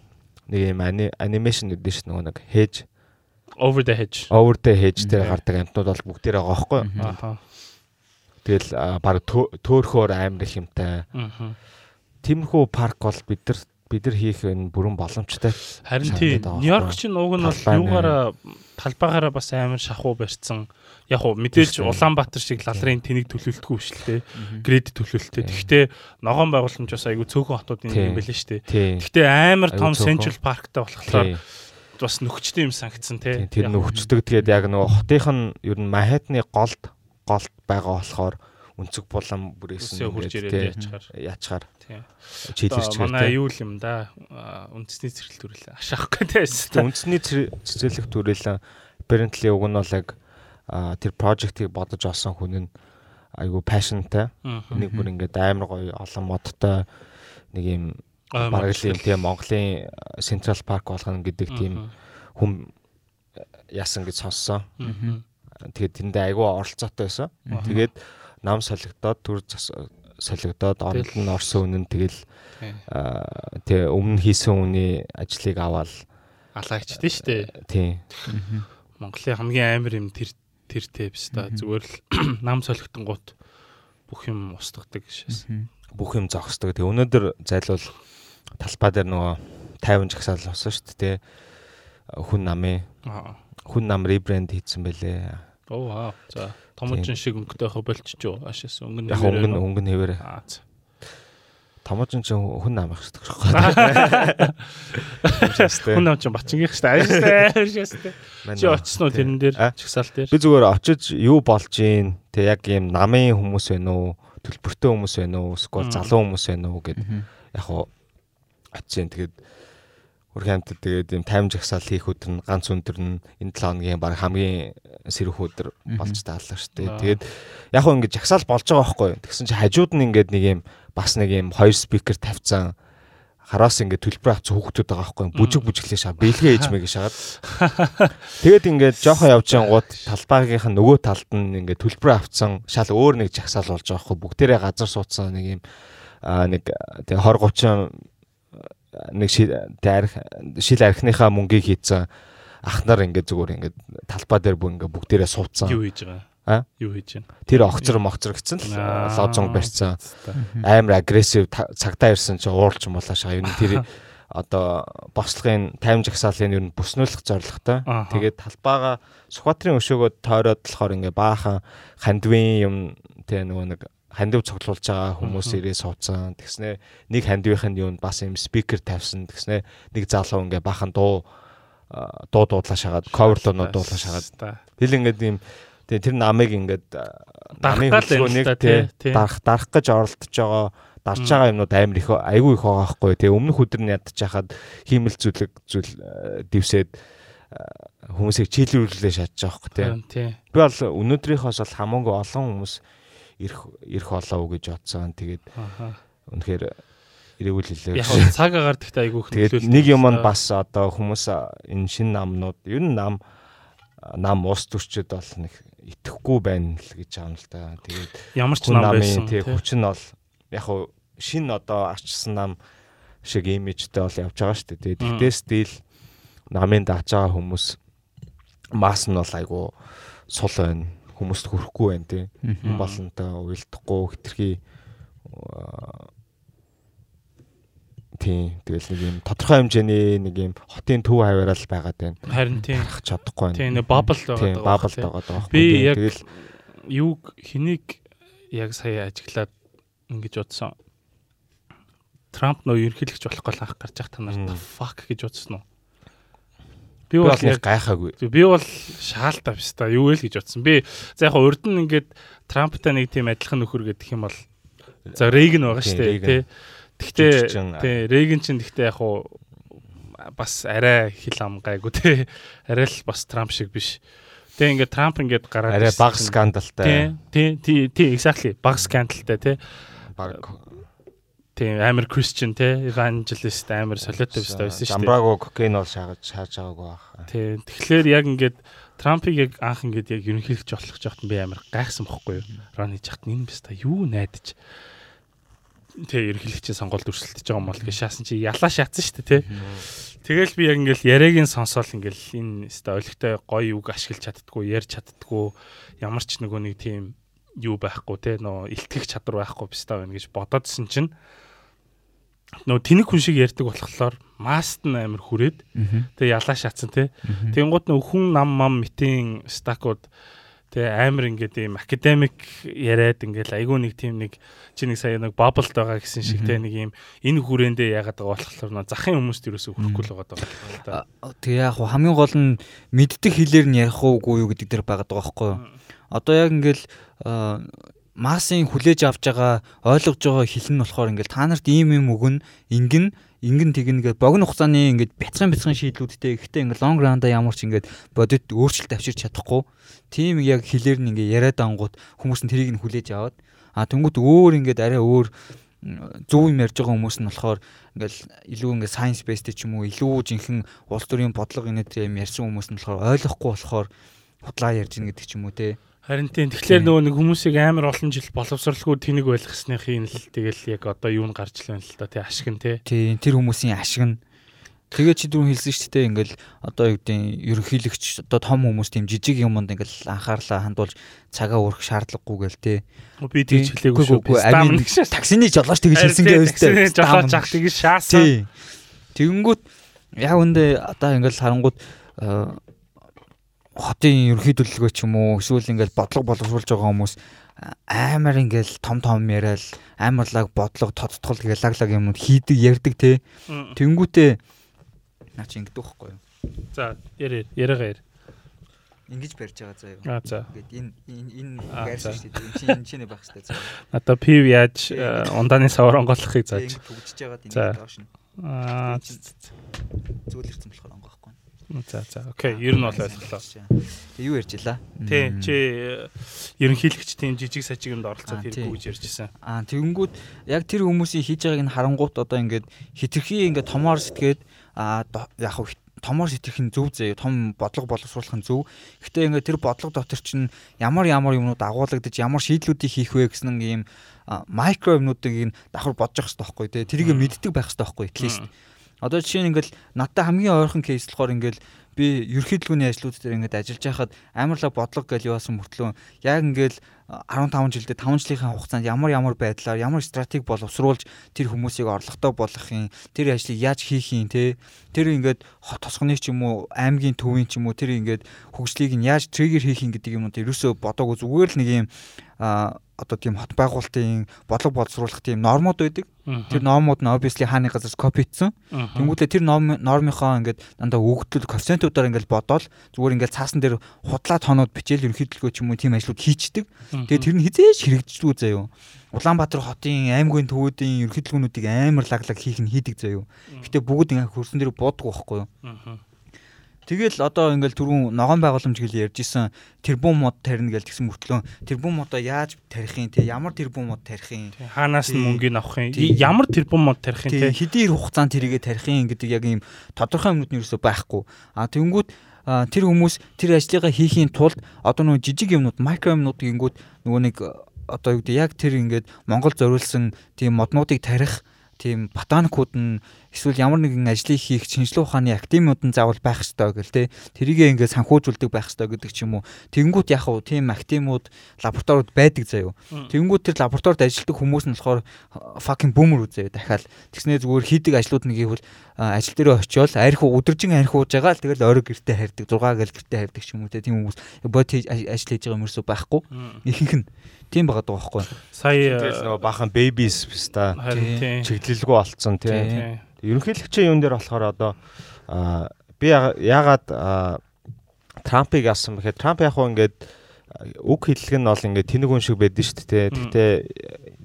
Speaker 2: нэг юм анимашн гэдэг шүү нөгөө нэг хэж.
Speaker 1: Over the hedge.
Speaker 2: Over the hedge дээр гардаг амтнууд бол бүгд тэр байгаа байхгүй аа Тэгэл баг төөрхөөр амар их юмтай. Тиймэрхүү парк бол бид нар бид нар хийх энэ бүрэн боломжтой.
Speaker 1: Харин тийм Нью-Йорк чинь уг нь бол юугаараа талбайгаараа бас амар шахуу барьсан. Яг уу мэдээж Улаанбаатар шиг лалрын тэнийг төлөвлөлтгүй л те. Гред төлөвлөлттэй. Гэхдээ ногоон байгууламж бас айгүй цөөхөн хотууд юм байлээ шүү дээ. Гэхдээ амар том Central Park-тай болохоор бас нөхчтэй юм санагдсан те.
Speaker 2: Тэр нөхчдөг тэгээд яг нөгөө хотынх нь ер нь Манхэттны голд голд байгаа болохоор өнцөг булан бүрээсэн
Speaker 1: хурж ирээд ячаар
Speaker 2: ячаар
Speaker 1: чийлэрч байгаа. Манай юу юм да үндэсний цэцэрлэг төрөл ашаахгүй тайсан.
Speaker 2: Үндэсний цэцэрлэг төрөл apparently уг нь бол яг тэр project-ийг бодож олсон хүн нь айгу passionтай. Нэг бүр ингээд амар гоё олон модтой нэг юм бараг л юм тийм Монголын Central Park болгоно гэдэг тийм хүм яасан гэж сонссон. Тэгээд тэндээ айгүй оролцоотой байсан. Тэгээд нам солигдоод төр солигдоод оронд нь орсон үнэн тэгэл тэгээ өмнө хийсэн үний ажлыг аваад
Speaker 1: алаагчдээ штэ.
Speaker 2: Тийм.
Speaker 1: Монголын хамгийн амар юм тэр тэр тэвс та зүгээр л нам солигдсон гут бүх юм устгадаг шээс.
Speaker 2: Бүх юм зогсдог. Тэг өнөөдөр зайлвал талбай дээр нөгөө 50 жагсаал болсон шүү дээ. Хүн намын. Хүн нам ребрэнд хийсэн байлээ.
Speaker 1: Оо вау. За томоочин шиг өнгөтэй хөө болчихжоо. Ашаас өнгөн.
Speaker 2: Яг өнгөн өнгөн хэвээр. Аа. Томоочин ч хүн нам их шүү дээ.
Speaker 1: Хүн нам ч бачингийнх шүү дээ. Ашаас дээ. Чи очсон уу тэрэн дээр чагсаал дээр?
Speaker 2: Би зүгээр очиж юу болж гин. Тэг яг ийм намын хүмүүс байна уу? Төлбөртэй хүмүүс байна уу? Эсвэл залуу хүмүүс байна уу гэд яг хоо очиж тэгээд Хөрх хамтд тэгээд юм тайм жагсаал хийх өдөр нь ганц өндөр нь энэ 7 хоногийн баг хамгийн сэрэх өдөр болж таалаа шүү дээ. Тэгээд яг хөө ингэж жагсаал болж байгаа байхгүй. Тэгсэн чи хажууд нь ингээд нэг юм бас нэг юм хоёр спикер тавьсан хараас ингээд төлбөр авц хүүхдүүд байгаа байхгүй бүжиг бүжиглээ шаа. Бэлгээ ээж мэг шагаад тэгээд ингээд жоохон явж ангууд талбайгийнх нь нөгөө талд нь ингээд төлбөр авцсан. Шал өөр нэг жагсаал болж байгаа байхгүй. Бүгдээрээ газар суудсан нэг юм нэг тэг 20 30 нэг шил архиныхаа мөнгийг хийцэн ах нар ингээд зүгээр ингээд талбай дээр бүр ингээд бүгдээрээ суудсан
Speaker 1: юу хийж байгаа
Speaker 2: А?
Speaker 1: Юу хийж байна?
Speaker 2: Тэр огцор могцор гэсэн л лозонг барьсан. Амар агрессив цагтаа ирсэн чи ууралж муулаа шаа. Юу тэр одоо бослогын таймж агсаалын юу бүснүүлэх зорилготой. Тэгээд талбайгаа Сүхбаатарын өшөөгөө тойроод болохоор ингээ баахан хандвын юм тэ нөгөө нэг хандив цоглуулж байгаа хүмүүс ирээ суудсан. Тэгснэ нэг хандвынх нь юу бас юм спикер тавьсан. Тэгснэ нэг залуу ингээ баахан дуу дуу дуудлаа шагаад ковер дуунууд дуулаа шагаад. Хэл ингээд юм Тэгээ тэр намыг ингээд
Speaker 1: намын хөдөлгөөнийг
Speaker 2: тий дарах дарах гэж оролдож байгаа дарж байгаа юмнууд амар их айгүй их байгаа байхгүй. Тэгээ өмнөх өдөр нь ядчих хахад хиймэл зүйлэг зүйл дивсээд хүмүүсийг чийлүүлүүлээ шатж байгаа байхгүй тий. Би бол өнөөдрийнхоос бол хамаагүй олон хүмүүс ирэх ирэх болоо гэж бодсон. Тэгээд үнэхээр ирээгүй л хэлээ.
Speaker 1: Яг цаг агаар гэхдээ айгүй
Speaker 2: их нэг юм нь бас одоо хүмүүс энэ шин намнууд ер нь нам нам ус төрчөд бол нэг итгэхгүй байна л гэж байгаа юм л да. Тэгээд
Speaker 1: ямар ч нам байсан
Speaker 2: тий хүч нь бол яг хуу шин одоо арчсан нам шиг имижтэй бол явж байгаа шүү дээ. Тэгтээ стил намын дааж байгаа хүмүүс мас нь бол айгу сул байна. Хүмүүст хүрэхгүй байна тий. Болонтой уйлдахгүй хитрхи Тийм. Тэгэл нэг юм тодорхой хэмжээний нэг юм хотын төв хаваарал байгаад байна.
Speaker 1: Харин тийм.
Speaker 2: Гарах чадахгүй байна.
Speaker 1: Тийм нэг бабл байгаа
Speaker 2: даа. Бабл байгаа даа.
Speaker 1: Би яг тэгэл юуг хэнийг яг сая ажиглаад ингэж бодсон. Трамп нөө ерөнхийлөгч болох гол анх гарч явах та нарт fuck гэж бодсон уу?
Speaker 2: Би бол яг гайхаагүй.
Speaker 1: Би бол шаалтаа биш та юу вэ л гэж бодсон. Би за яг урд нь ингээд Трамптай нэг тийм адилхан нөхөр гэдэг юм бол за Рейган байгаа шүү дээ тий Гэхдээ тий Рейган ч гэхдээ яг уу бас арай хил ам гайгүй тий. Арай л бас Трамп шиг биш. Тэгээ ингээд Трамп ингээд гараад
Speaker 2: арай баг скандалтай.
Speaker 1: Тий, тий, тий, exactly баг скандалтай тий.
Speaker 2: Баг
Speaker 1: тий амар Christian тий evangelist амар солиотой биш байсан шүү дээ.
Speaker 2: Амбраго кокейн бол шааж шааж байгаагүй бах.
Speaker 1: Тий. Тэгэхээр яг ингээд Трампыг яг анх ингээд яг ерөнхийлөгч болох жахт би амар гайхсан бохгүй юу? Рон хийж хат энэ биш та юу найдаж тий ерөнхийлөгчийн сонгуульд өрсөлдөж байгаа юм бол гэж шаасан чи ялаа шаацсан шүү дээ тий. Тэгэл би яг ингээл яриагийн сонсоол ингээл энэ өстой ойлгохтой гоё үг ашиглаж чаддггүй ярьж чаддггүй ямар ч нөгөө нэг тийм юу байхгүй тий нөө илтгэх чадвар байхгүй бистаа байна гэж бодоодсэн чинь нөө тэнэг хүн шиг ярьдаг болохоор маст нь амар хүрээд тэгээ ялаа шаацсан тий. Тэнгууд нөө хүн нам мам митийн стакууд Тэгээ амар ингээд ийм академик яриад ингээд айгүй нэг тийм нэг чи нэг сая нэг баблд байгаа гэсэн шиг те нэг ийм энэ хүрээндээ яагаад байгаа болохоор нөө захын хүмүүст юусоо хүрэхгүй л байгаа даа.
Speaker 4: Тэгээ яг хамгийн гол нь мэддэг хэлээр нь ярих уугүй юу гэдэг дээр байгаа даа байхгүй юу. Одоо яг ингээд массын хүлээж авч байгаа ойлгож байгаа хэл нь болохоор ингээд та нарт ийм юм өгнө ингэн ингэн тэгнэ богино хугацааны ингээд бяцхан бяцхан шийдлүүдтэй ихтэй ингээд лонг ранда ямар ч ингээд бодит өөрчлөлт авчирч чадахгүй. Тийм яг хэлээр нь ингээд яриад ангууд хүмүүс нь тэрийг нь хүлээж аваад а тэнгууд өөр ингээд арай өөр зөв юм ярьж байгаа хүмүүс нь болохоор ингээл илүү ингээд science based ч юм уу илүү жинхэнэ улс төрийн бодлого инээд юм ярьсан хүмүүс нь болохоор ойлгохгүй болохоор худлаа ярьж гин гэдэг ч юм уу те
Speaker 1: Харин тийм тэгэхээр нөгөө нэг хүмүүсийг амар олон жил боловсралгүй тэнийг ойлгосныхын л тэгэл яг одоо юу н гарч л байна л да тий ашиг нь тий.
Speaker 4: Тийм тэр хүмүүсийн ашиг нь Тэгээ чи дөрөв хэлсэн шүү дээ ингээл одоо юу гэдэг ерөнхийлөгч одоо том хүмүүс тийм жижиг юмд ингээл анхаарлаа хандуулж цагаа өрөх шаардлагагүй гээл те.
Speaker 1: Би тийч хэлээгүй шүү.
Speaker 4: Таксины жолооч тэгж хэлсэн
Speaker 1: гээ өстэй. Жолооч ах тэгж шаасан.
Speaker 4: Тэгэнгүүт яг үндэ одоо ингээл харангууд хотын ерөнхий төлөвлөгөө ч юм уу эсвэл ингээл бодлого боловсруулж байгаа хүмүүс амар ингээл том том яриад амарлаг бодлого тодтгол гээл лаг лаг юмуд хийдэг ярддаг те. Тэнгүүтээ наа чи ингэдэг байхгүй юу?
Speaker 1: За ярэ яриагаа яар.
Speaker 4: Ингэж барьж байгаа заа юу.
Speaker 1: Аа за.
Speaker 4: Ингээд энэ энэ гайрсан шүү дээ. Чи энэ чиний байх хэрэгтэй заа.
Speaker 1: Одоо пив яаж ундааны савар онгойлгохыг зааж.
Speaker 4: Төгжиж байгаа энэ доош нь.
Speaker 1: Аа
Speaker 4: зүйл ирсэн болохоор.
Speaker 1: За за. Окей, ер нь бол ойлголоо.
Speaker 4: Тэг юу ярьж илаа?
Speaker 1: Тий, чи ерөнхийлөгч тийм жижиг сажиг юмд оролцоод хэрэггүй гэж ярьжсэн.
Speaker 4: Аа тэгэнгүүт яг тэр хүмүүсийн хийж байгааг нь харангуут одоо ингээд хитрхи ингээд томоор сэтгээд аа яг хав томоор сэтгэх нь зөв зөө том бодлого боловсруулах нь зөв. Гэхдээ ингээд тэр бодлого дотор чинь ямар ямар юмнууд агуулгадаж ямар шийдлүүдийг хийх вэ гэсэн ийм микро юмнуудыг ин давхар бодож явах хэрэгтэй байхгүй тий. Тэрийг мэддэг байх хэрэгтэй байхгүй at least. Одоо жишээ нь ингээл надтай хамгийн ойрхон кейс болохоор ингээл би ерхийлгүүний ажлууд дээр ингээд ажиллаж байхад амарлаа бодлого гэж яваасан мөртлөө яг ингээд 15 жилдээ 5 жилийн хугацаанд ямар ямар байдлаар ямар стратеги боловсруулж тэр хүмүүсийг орлоготой болгох юм тэр ажлыг яаж хийх юм те? Тэр ингээд тосгоны ч юм уу аймгийн төвийн ч юм уу тэр ингээд хөгжлийг нь яаж триггер хийх юм гэдэг юмнууд ерөөсөө бодоогүй зүгээр л нэг юм одоо тийм хот байгуулалтын бодлого боловсруулах тийм нормууд байдаг. Тэр нормууд нь obviously хааны газраас копитсон. Тэнгүүдээ тэр нормынхоо ингээд дандаа өгөгдөл коэффициентуудаар ингээд бодоол зүгээр ингээд цаасан дээр худлаа тоноод бичээл ерөнхийдөлгөө ч юм уу тийм ажлууд хийчдэг. Тэгээд тэр нь хизээш хэрэгждэггүй заяо. Улаанбаатар хотын аймгийн төвүүдийн ерөнхийдөлгөөнүүдийг амар лаглаг хийх нь хийдэг заяо. Гэтэ бүгд ингээд хөрсөн дээр бууддаг байхгүй юу? Тэгэл одоо ингээл түрүүн ногоон байгууламж гэж ярьж исэн тэрбум мод тарина гэж тэгсэн мөртлөө тэрбум модоо яаж тарих юм те? Ямар тэрбум мод тарих юм?
Speaker 1: Хаанаас нь мөнгөний авах юм? Ямар тэрбум мод тарих юм те?
Speaker 4: хэдийн хугацаанд тэрийгэ тарих юм гэдэг яг ийм тодорхой юмнууд нь ерөөсөө байхгүй. А тэнгүүд тэр хүмүүс тэр ажлыгаа хийхийн тулд одоо нөгөө жижиг юмнууд микро юмнууд гингүүд нөгөө нэг одоо юу гэдэг яг тэр ингээд Монгол зориулсан тийм моднуудыг тарих тийм ботаникууд нь эсвэл ямар нэгэн ажлыг хийх шинжилгээ ухааны академиуд нь заавал байх ёстой гэл те. Тэрийгээ ингээд санхүүжүүлдэг байх ёстой гэдэг ч юм уу. Тэгэнгүүт яг уу тийм академиуд лабораториуд байдаг заяо. Тэгэнгүүт тэр лабораторид ажилладаг хүмүүс нь болохоор fucking boomer үзээ дахиад. Тэгснээ зүгээр хийдэг ажлууд нэг ивэл ажил дээр очиод арх өдөржин арх ууж байгаа л тэгэл орой гэртээ харьдаг 6 гэл гэртээ харьдаг ч юм уу те. Тийм хүмүүс бод ажил хийж байгаа юм ерөөсөө байхгүй. Ихэнх нь. Тийм байгаа даа байхгүй.
Speaker 1: Сая
Speaker 2: тэгэл нөгөө бахан бэбис пста чиглэлгүй болцсон тий. Ерөнхийлөгчийн юун дээр болохоор одоо би ягаад Трампыг асан бэхэд Трамп яг хөө ингээд үг хэллэг нь бол ингээд тэнэг хүн шиг байдэн шүү дээ. Гэхдээ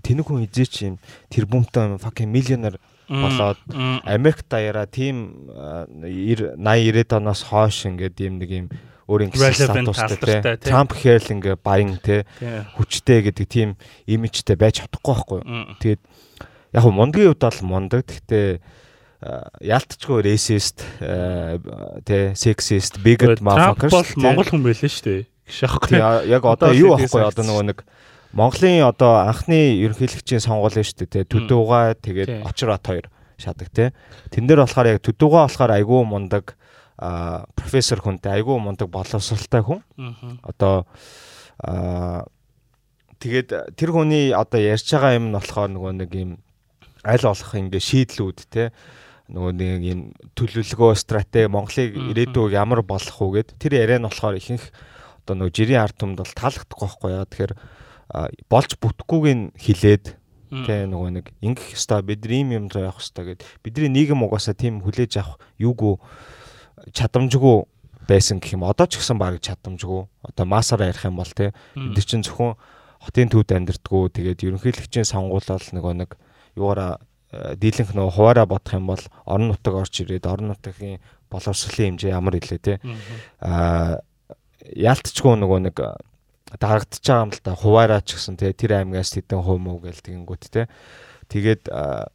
Speaker 2: тэнэг хүн хизээч юм тэр бумтай fucking миллионер болоод Америк даяараа тийм 80 90 оноос хойш ингээд юм нэг юм өөр ингэсэн статустай Трамп гэхэл ингээ баян те. Хүчтэй гэдэг тийм имижтэй байж чадахгүй байхгүй. Тэгээд яг мундагийн хувьд бол мундаг. Гэхдээ яалтчгүй racist те sexist bigot
Speaker 1: motherfuckers бол монгол хүн байлээ шүү дээ.
Speaker 2: Гшаахгүй. Яг одоо юу байхгүй одоо нөгөө нэг Монголын одоо анхны ерөнхийлөгчийн сонгуул нь шүү дээ. Төдөөгаа тэгээд очрот хоёр шадаг те. Тэн дээр болохоор яг төдөөгаа болохоор айгүй мундаг а профессор хүнтэй айгүй мундаг боловсралтай хүн. Одоо а тэгээд тэр хүний одоо ярьж байгаа юм нь болохоор нөгөө нэг юм аль болох ингээ шийдлүүд те нөгөө нэг юм төлөвлөгөө стратеги Монголыг ирээдүйг ямар болох уу гэд тэр яриа нь болохоор ихэнх одоо нөгөө жирийн ард түмэнд бол таалагдахгүй байхгүй яа тэгэхээр болж бүтггүйг нь хилээд тэ нөгөө нэг ингэх ёстой бид ийм юм зоо явах ёстой гэд бидний нийгэм угаасаа тийм хүлээж авах юугүй чадамжгүй байсан гэх юм. Одоо ч гэсэн баг чадамжгүй. Одоо масаар ярих юм бол те бид чинь зөвхөн хотын төвд амьдэрдгүү. Тэгээд ерөнхийлөгчийн сонгуулал нөгөө нэг юугаараа дийлэнх нөгөө хуваараа бодох юм бол орон нутаг орж ирээд орон нутгийн боловсролын хэмжээ ямар илээ те. Аа яалтчгүй нөгөө нэг дарагдчихж байгаа юм л та хуваараа ч гэсэн те тэр аймгаас тэдэн хувь мөв гээл тэгэнгүүт те. Тэгээд а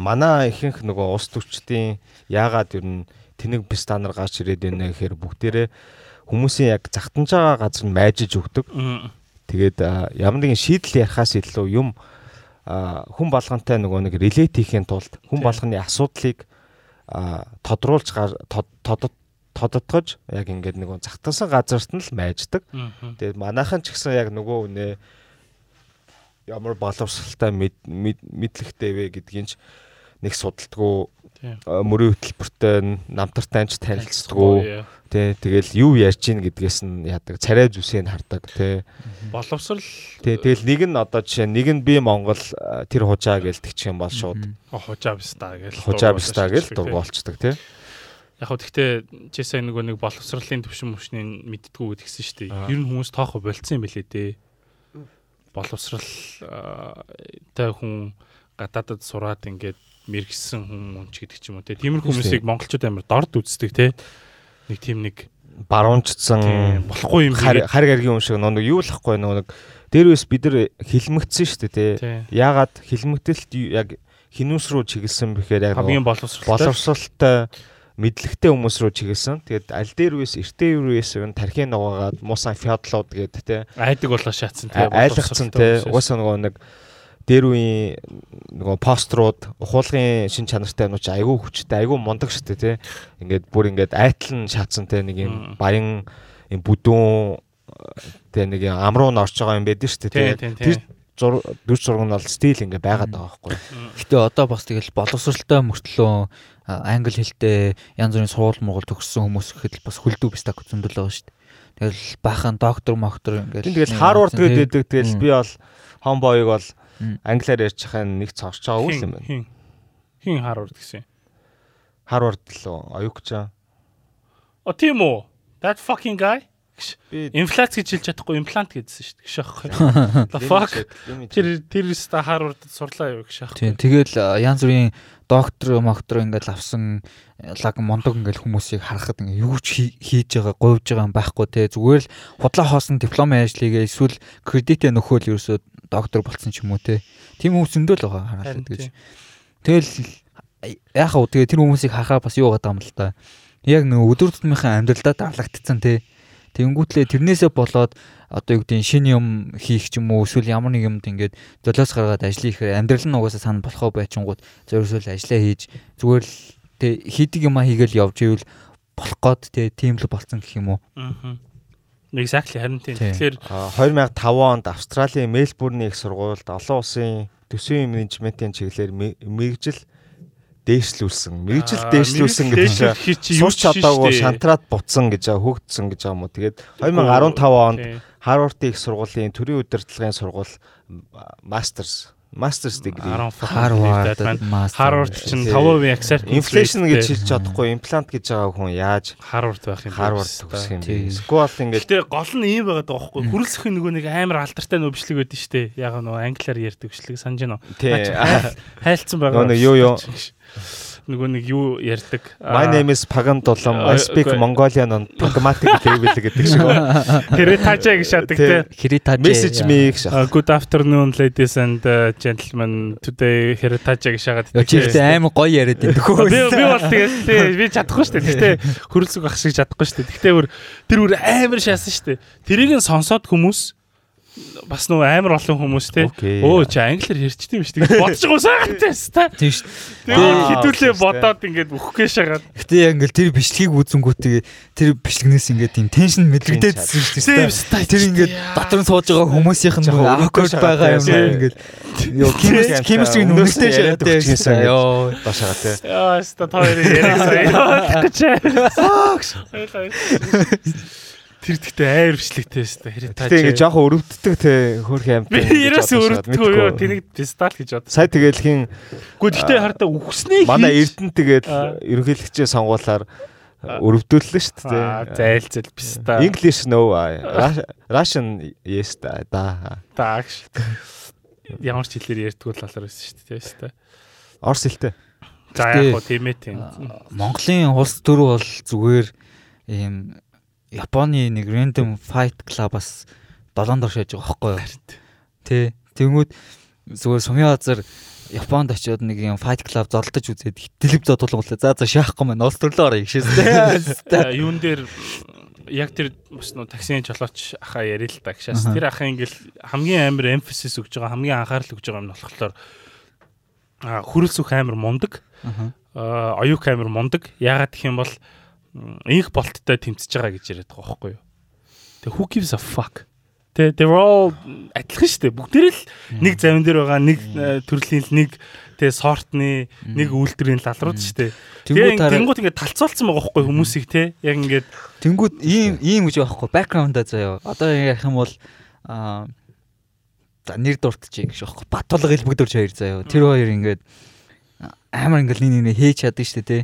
Speaker 2: манай ихэнх нөгөө ус төвчдийн яагаад ер нь тэнэг пистанаар гарч ирээд байна гэхээр бүгдээрээ хүмүүсийн яг загтанж байгаа газар нь майжиж өгдөг. Тэгээд ямар нэгэн шийдэл ярихаас илүү юм хүн болгонтэй нөгөө нэг релейт хийхин тулд хүн болгоны асуудлыг тодруулж тодотгож яг ингээд нөгөө загтансан газарт нь л майждаг. Тэгээд манайхан ч гэсэн яг нөгөө үнэ ямар боловсралтай мэдлэгтэй вэ гэдгийг ч нэг судалдаггүй мөрийн хөтөлбөртэй намтартай ч танилцдаггүй тий тэгэл юу ярьж гин гэдгээс нь яадаг? Царай зүсийг хардаг тий
Speaker 1: боловсрал
Speaker 2: тий тэгэл нэг нь одоо жишээ нэг нь би Монгол тэр хужаа гэлдэг юм бол шууд
Speaker 1: хужаа бистаа гэл
Speaker 2: хужаа бистаа гэл дургуулцдаг тий
Speaker 1: Яг хөө тэгтээ чи сайн нөгөө нэг боловсролын төвшин мөшнийг мэддгүү гэдгсэн шүү дээ. Ер нь хүмүүс тоохо болцсон юм билээ дээ боловсрал тай хүн гадаадад сураад ингээд мэрэгсэн хүмүүс гэдэг ч юм уу те. Тиймэрхүү хүмүүсийг монголчууд амар дорд үздэг те. Нэг тийм нэг
Speaker 2: баруунчдсан
Speaker 1: болохгүй юм
Speaker 2: хариг аргийн юм шиг нэг юу л ахгүй нэг дээрээс бид нар хилмигдсэн шүү дээ те. Яагаад хилмигдэлт яг хинүүс рүү чиглэсэн бэхээр яг
Speaker 1: боловсралтай
Speaker 2: мэдлэгтэй хүмүүс рүү чиглэсэн. Тэгээд аль дээр үес эртээ үес нь тархийн нугаагаад муусан феодлууд гээд те.
Speaker 1: Айдаг болоо шаацсан те.
Speaker 2: Айлгцсан те. Угаасаа нөгөө нэг дээр үеийн нөгөө пострууд ухуулгын шин чанартай нууч айгүй хүчтэй айгүй мундаг штэ те ингээд бүр ингээд айтлан шаацсан те нэг юм баян юм бүдүүн те нэг юм амруу н орж байгаа юм байдэн штэ те тэр 4 зураг нь бол стил ингээ байгаад байгаа байхгүй.
Speaker 4: Гэтэ одоо бас тэгэл боловсралтай мөртлөө англи хэлтэй янз бүрийн сургууль мургуул төгссөн хүмүүс гэхэд бас хөлдөө бистак зөндөл байгаа шүү дээ. Тэгэл баахан доктор моктор ингээл
Speaker 2: тэгэл Харвард гээд байдаг. Тэгэл би бол хомбойг бол англиар ярьж хахын нэг цорч байгаа үйл юм байна.
Speaker 1: Хин Харвард гэсэн.
Speaker 2: Харвард лөө оюукчаа.
Speaker 1: О тийм үү? That fucking guy? Инфляц гэж хэлж чадахгүй имплант гэдсэн шүү дээ. Гэх шахах. The fuck. Тэр тэр ста Харвард сурлаа юу гэх шахах.
Speaker 4: Тийм тэгэл янз бүрийн доктор моктор ингээл авсан лаг мондог ингээл хүмүүсийг харахад ингээ юу ч хийж байгаа говьж байгаа юм байхгүй те зүгээр л худлаа хоосон диплом ажлыг эсвэл кредитээ нөхөөл ерөөсөө доктор болцсон ч юм уу те. Тийм хүмүүс зөндөл байгаа хараад гэж. Тэгэл яхаа тэгээ тэр хүмүүсийг харахаа бас юу байгаа юм л та. Яг нэг өдөр тутмынхаа амьдралдаа давлагдцсан те. Тэнгүүтлээ тэрнээсээ болоод одоо юу гэдэг шинэ юм хийх ч юм уу эсвэл ямар нэг юмд ингээд золиос гаргаад ажил хийхээр амьдрал нь угаасаа санаа болохоо байчингууд зөвөрсөл ажиллаа хийж зүгээр л тэг хийдэг юм а хийгээл явж ивэл болох гээд тэг тийм л болцсон гэх юм уу.
Speaker 1: Аа. Exactly харин тийм. Тэгэхээр
Speaker 2: 2005 онд Австралийн Мельбурний их сургуульд олон улсын төсвийн менежментийн чиглэлээр мэрэгжил дээшлүүлсэн. Мэргэжил дээшлүүлсэн гэдэг чинь сурч чадаагүй шантраад буцсан гэж хөөгдсөн гэж байгаа юм уу. Тэгээд 2015 онд Харвардын их сургуулийн төрийн удирдлагын сургууль Masters Masters degree
Speaker 4: Harvard
Speaker 1: Harvard чинь 5% accept
Speaker 2: inflation гэж хэлж чадахгүй implant гэж байгаа хүн яаж
Speaker 1: Harvard байх юм
Speaker 2: бэ? Harvard төгсөх юм бэ? School ингээд
Speaker 1: Гэтэ гол нь ийм байгаад байгаа байхгүй хүрэлцэх нөгөө нэг амар алдартай байдаг шүү дээ. Яг нөгөө англиар ярьдаг бичлэг санаж байна уу? Хайлтсан байгаа.
Speaker 2: Нөгөө юу юу
Speaker 1: нөгөө нэг юу ярьдаг.
Speaker 2: My name is Pagan Dulам. I speak Mongolian on pragmatic level гэдэг шиг.
Speaker 1: Херитажа гэж шатдаг те.
Speaker 4: Херитажа.
Speaker 2: Message me гэж.
Speaker 1: Good afternoon ladies and gentlemen. Today Heritage гэж шагаад.
Speaker 4: Чихтэй амар гоё яриад байдаг хөө.
Speaker 1: Би би бол тэгээд би чадахгүй шүү дээ. Гэтэ хөрөлцөг ах шиг чадахгүй шүү дээ. Гэтэ бүр тэр бүр амар шаасан шүү дээ. Тэрийг нь сонсоод хүмүүс бас нөгөө амар олон хүмүүс те. Өө чи англиар ярьчихдээ юм шүү дээ бодож байгаа сайхантай та.
Speaker 4: Тийм шүү
Speaker 1: дээ хідүүлээ бодоод ингээд өөхгөө шагаад
Speaker 4: гэтээ яг ингээд тэр бичлэгийг үзэнгүүтээ тэр бичлэгнээс ингээд тийм теншн мэдрэгдээдсэн шүү дээ. Тэр ингээд дотор нь сууж байгаа хүмүүсийнх нь awkward байгаа юм ингээд ёо химистрийн үнэтэй шагаад ёо
Speaker 2: дашаа те.
Speaker 1: Ёо ста таарэ яриасаа. Гэж Тэр гэхдээ айр бичлэгтэй шүү дээ.
Speaker 2: Хэрэг Тэгээ ингээ жоохон өрөвддөг те хөөх юм.
Speaker 1: Би ерөөс өрөвддөг юу тэнийг пистал гэж бод.
Speaker 2: Сая тэгээл хин
Speaker 1: Гү гэхдээ хардаа үхснээ
Speaker 2: Манай Эрдэнэ тэгээд ерөнхийлөгчөө сонгуулаар өрөвдүүллээ шүү дээ.
Speaker 1: Зайлцэл пистал.
Speaker 2: English no Russian yes да.
Speaker 1: Таагш. Ямар ч хэлээр ярьдгүй л болоор байсан шүү дээ. Тэ.
Speaker 2: Орс хэлтэй.
Speaker 1: За яг гоо тийм ээ тийм.
Speaker 4: Монголын улс төр бол зүгээр ийм Японы нэг random fight club-аас долоон дор шааж байгаа байхгүй юу? Тэ. Тэнгүүд зүгээр сумын газар Японд очиод нэг юм fight club золдож үзээд телевиз тулгууллаа. За за шаахгүй маань улс төрлөө орё гişээс.
Speaker 1: Юун дээр яг тэр бас нөө таксийн жолооч ахаа ярил л гişээс. Тэр ахаа ингээл хамгийн амар emphasis өгж байгаа, хамгийн анхаарал өгж байгаа юм нь болохоор хүрэлц өх амар мундаг. Аа оюух амар мундаг. Яагаад гэх юм бол инх болттой тэмцэж байгаа гэж яриад байгаа байхгүй юу. Тэг who gives a fuck. Тэ they were all адилхан шүү дээ. Бүгдээр л нэг завин дээр байгаа нэг э, төрлийн л нэг тэ сортны нэг үйлдвэрийн лалрууд шүү дээ. Тэгээ тэнгууд ингээд талцуулсан байгаа байхгүй хүмүүсийг те яг ингээд
Speaker 4: тэнгууд ийм ийм гэж байхгүй бэкграундаа заяа. Одоо ярих юм бол аа за нэр дуртчих гэж байхгүй. Батулга ил бүгдөрч хоёр заяа. Тэр хоёр ингээд амар ингээл нэг нэг хийж чаддаг шүү дээ тий.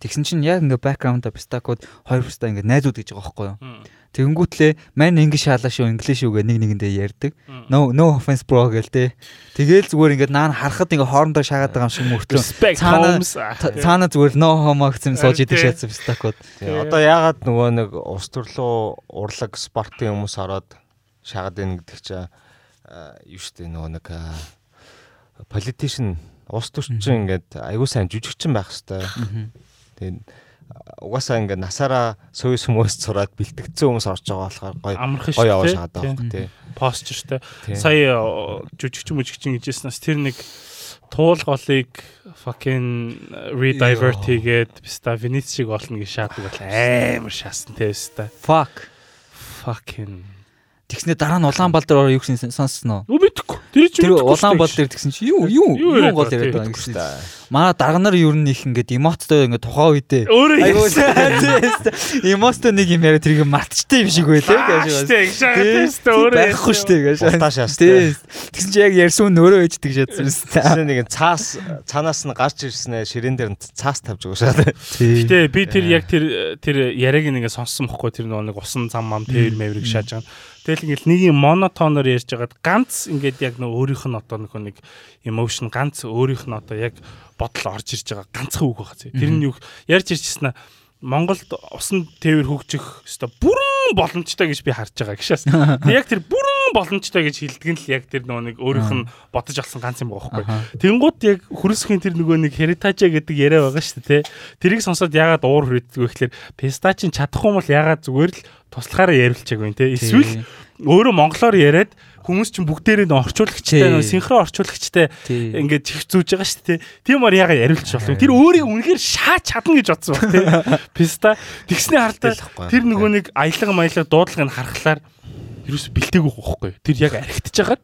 Speaker 4: Тэгсэн чинь яг ингээ бэкграунд пистакууд хоёр писта ингээ найзууд гэж байгаа байхгүй юу. Тэгэнгүүтлээ мань инглиш шаалаа шүү инглиш үгээ нэг нэгэндээ ярьдаг. No no offense bro гэл те. Тэгэл зүгээр ингээд наан харахад ингээ хоорондоо шаагаад байгаа юм шиг мөртлөө. Цаана цаана зүгээр no homo гэсэн сууж идэх шатсан пистакууд.
Speaker 2: Одоо яагаад нөгөө нэг ус төрлөө урлаг спортын хүмүүс ороод шаагаад байна гэдэг чинь юу штэ нөгөө нэг политишн ус төрчин ингээд аягүй сайн жүжигчин байх хэвээр. Тэгээд угаасаа ингээд насаараа сууй хүмүүс цураад бэлтгэцсэн хүмүүс орж байгаа болохоор гоё гоё яваа шахаад байгаа тий.
Speaker 1: Постертэй. Сая жүжигч мүжигчин гэжсэнээс тэр нэг туул голыг fucking redivert хийгээд биста Венец шиг болно гэж шаадаг бол амар шаасан тий биста.
Speaker 4: Fuck.
Speaker 1: Fucking
Speaker 4: Тэгснэ дараа нь Улаанбаал дээр ороо юу гэсэн сонссноо.
Speaker 1: Үгүй мэдэхгүй. Тэр чинь
Speaker 4: Тэр Улаанбаал дээр тэгсэн чи юу юу юу гол яриад байгаа гэсэн. Манай дарга нар ер нь их ингээд эмоттой ингээд тухайн үедээ.
Speaker 1: Өөрөө
Speaker 4: эмоттой нэг юм яриад тэрийг мартчтай юм шиг байлээ гэж
Speaker 1: байна.
Speaker 4: Байхгүй шүү дээ гэж. Тэгсэн чи яг ярьсан нь өөрөө ээждэг шатсан юм
Speaker 2: дээ. нэг цаас цаанаас нь гарч ирснээр ширээн дээр нь цаас тавьж байгаа шээ.
Speaker 1: Гэтэ би тэр яг тэр тэр яриаг ингээд сонссон бохгүй тэр нэг усан зам мам тэр мэврийг шааж байгаа. Тэгэл ингээл нэг юм монотоноор ярьж байгаад ганц ингээд яг нэг өөрийнх нь одоо нэг emotion ганц өөрийнх нь одоо яг бодол орж ирж байгаа ганцхан үг байгаа. Тэр нь юу ярьж ирчихсэн нь Монголд усан тээвэр хөгжих өстой бүрэн боломжтой гэж би харж байгаа гişээс. Яг тэр бүрэн боломжтой гэж хэлдэг нь л яг тэр нөгөө нэг өөрийнх нь бодож олсон ганц юм байгаа байхгүй. Тэнгууд яг хүрээсхийн тэр нөгөө нэг heritage гэдэг яриа байгаа шүү дээ. Тэрийг сонсоод яагаад уур хүрээддэг вэ гэхээр пестачин чадахгүй бол яагаад зүгээр л туслахаараа яриулчихаг юм те. Эсвэл өөрөө монголоор яриад хүмүүс чинь бүгдээрээ нөө орчуулагчтай нөө синхрон орчуулагчтай ингээд чихзүүж байгаа шүү дээ. Тиймэр яга яриулчих болов. Тэр өөрийг үнэхээр шаач чадна гэж бодсон баг тий. Писта тэгсний харалтаа тэр нөгөө нэг аялга маялга дуудлагыг харахаар ерөөс бэлтээгүй байхгүй. Тэр яг архитж хагаад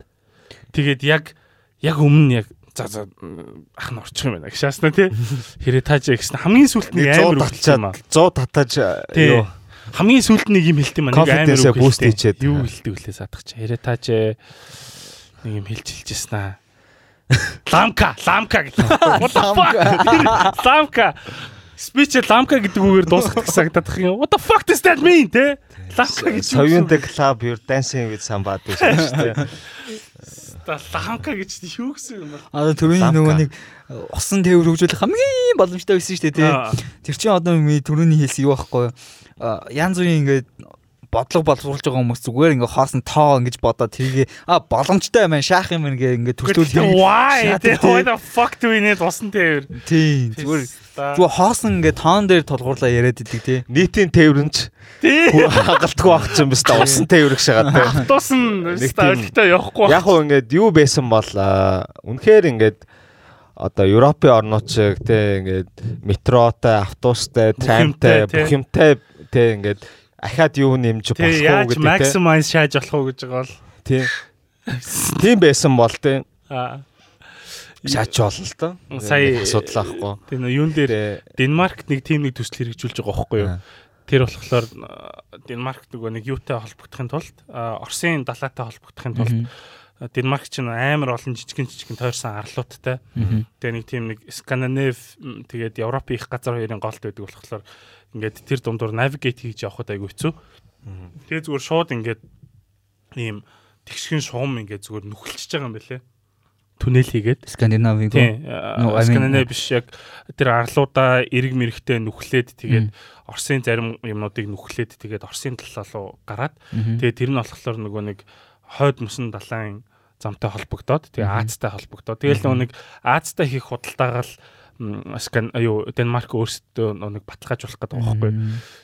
Speaker 1: тэгээд яг яг өмнө яг за за ах нь орчих юм байна. Гшаасна тий. Хэрэг тааж гэсэн хамгийн сүлт нэг амар
Speaker 2: татчаад 100 татаж юу
Speaker 1: хамгийн сүүлд нэг юм хэлт юм аа.
Speaker 2: Нэг амар үг
Speaker 1: бүүст хийчээд юу хэлдэг вүлээ садах чи. Херэтаж нэг юм хэлж хэлжсэн аа. Ламка, ламка fuck? Ламка. Спич ламка гэдэг үгээр дуусгах санагдах юм. What the fuck does that mean те?
Speaker 2: Ламка гэж. Соёнтэй клуб your dancing with somebody шүү дээ.
Speaker 1: Та ламка гэж юу гэсэн юм бэ?
Speaker 4: Аа түрүүний нөгөө нэг усан тээвэр хөгжүүлэх хамгийн боломжтой байсан шүү дээ тий. Тэр чинь одоо түрүүний хэлсэн юу байхгүй юу? Янз бүрийн ингээд бодлого боловсруулж байгаа хүмүүс зүгээр ингээ хоосон тоо ингэж бодоод тэрийг а боломжтой юм шаах юм ингээ ингээ төрлөөл
Speaker 1: why? The fuck do we need усан тээвэр?
Speaker 4: Тийм зүгээр. зүгээр хоосон ингээ тоон дээр тулгуурлаа яриад идэг тий.
Speaker 2: Нийтийн тээвэрнч хагалтгүй байх юм биш та усан тээвэр гэж шагаад тий.
Speaker 1: Автобус нь ойлгохтой явахгүй
Speaker 2: яг уу ингээд юу байсан бол үнэхээр ингээд одоо Европын орнууд шиг тий ингээд метротой, автобустай, трамтай, бүх юмтай те ингээд ахаад юу нэмж болох уу
Speaker 1: гэдэг те. Maximize шааж болох уу гэж байгаа бол.
Speaker 2: Тий. Тийм байсан бол те. Аа. Шаач болно л доо.
Speaker 1: Сая
Speaker 2: асуудал аахгүй.
Speaker 1: Тийм юун дээр Денмарк нэг тим нэг төсөл хэрэгжүүлж байгаа байхгүй юу? Тэр болохоор Денмарк нөгөө нэг юутай холбогдохын тулд Оросын далаатай холбогдохын тулд Денмарк ч амар олон жижигэн жижигэн тойрсон арлуудтай. Тэгээ нэг тийм нэг Скандинав тэгээд Европын их газар хоёрын голд байдаг болохоор ингээд тэр дундуур навигейт хийж явахад айгүй хэцүү. Тэгээ зүгээр шууд ингээд ийм тэгшгэн шугам ингээд зүгээр нүхэлчихэж байгаа юм байлээ. Түнэл хийгээд?
Speaker 4: Скандинавыг
Speaker 1: нөө Скандинав биш яг тэр арлуудаа эрг мэрэгтэй нүхлээд тэгээд Оросын зарим юмнуудыг нүхлээд тэгээд Оросын талаа руу гараад тэгээд тэр нь болохоор нөгөө нэг хойд мөсөн далайн замтай холбогдоод тэгээ Аазтай холбогдоод. Тэгэл нөгөө нэг Аазтай хийх худалдаагаа л скан аюу Денмарк өөрсдөө нэг баталгаажуулах гэдэг байгаа байхгүй.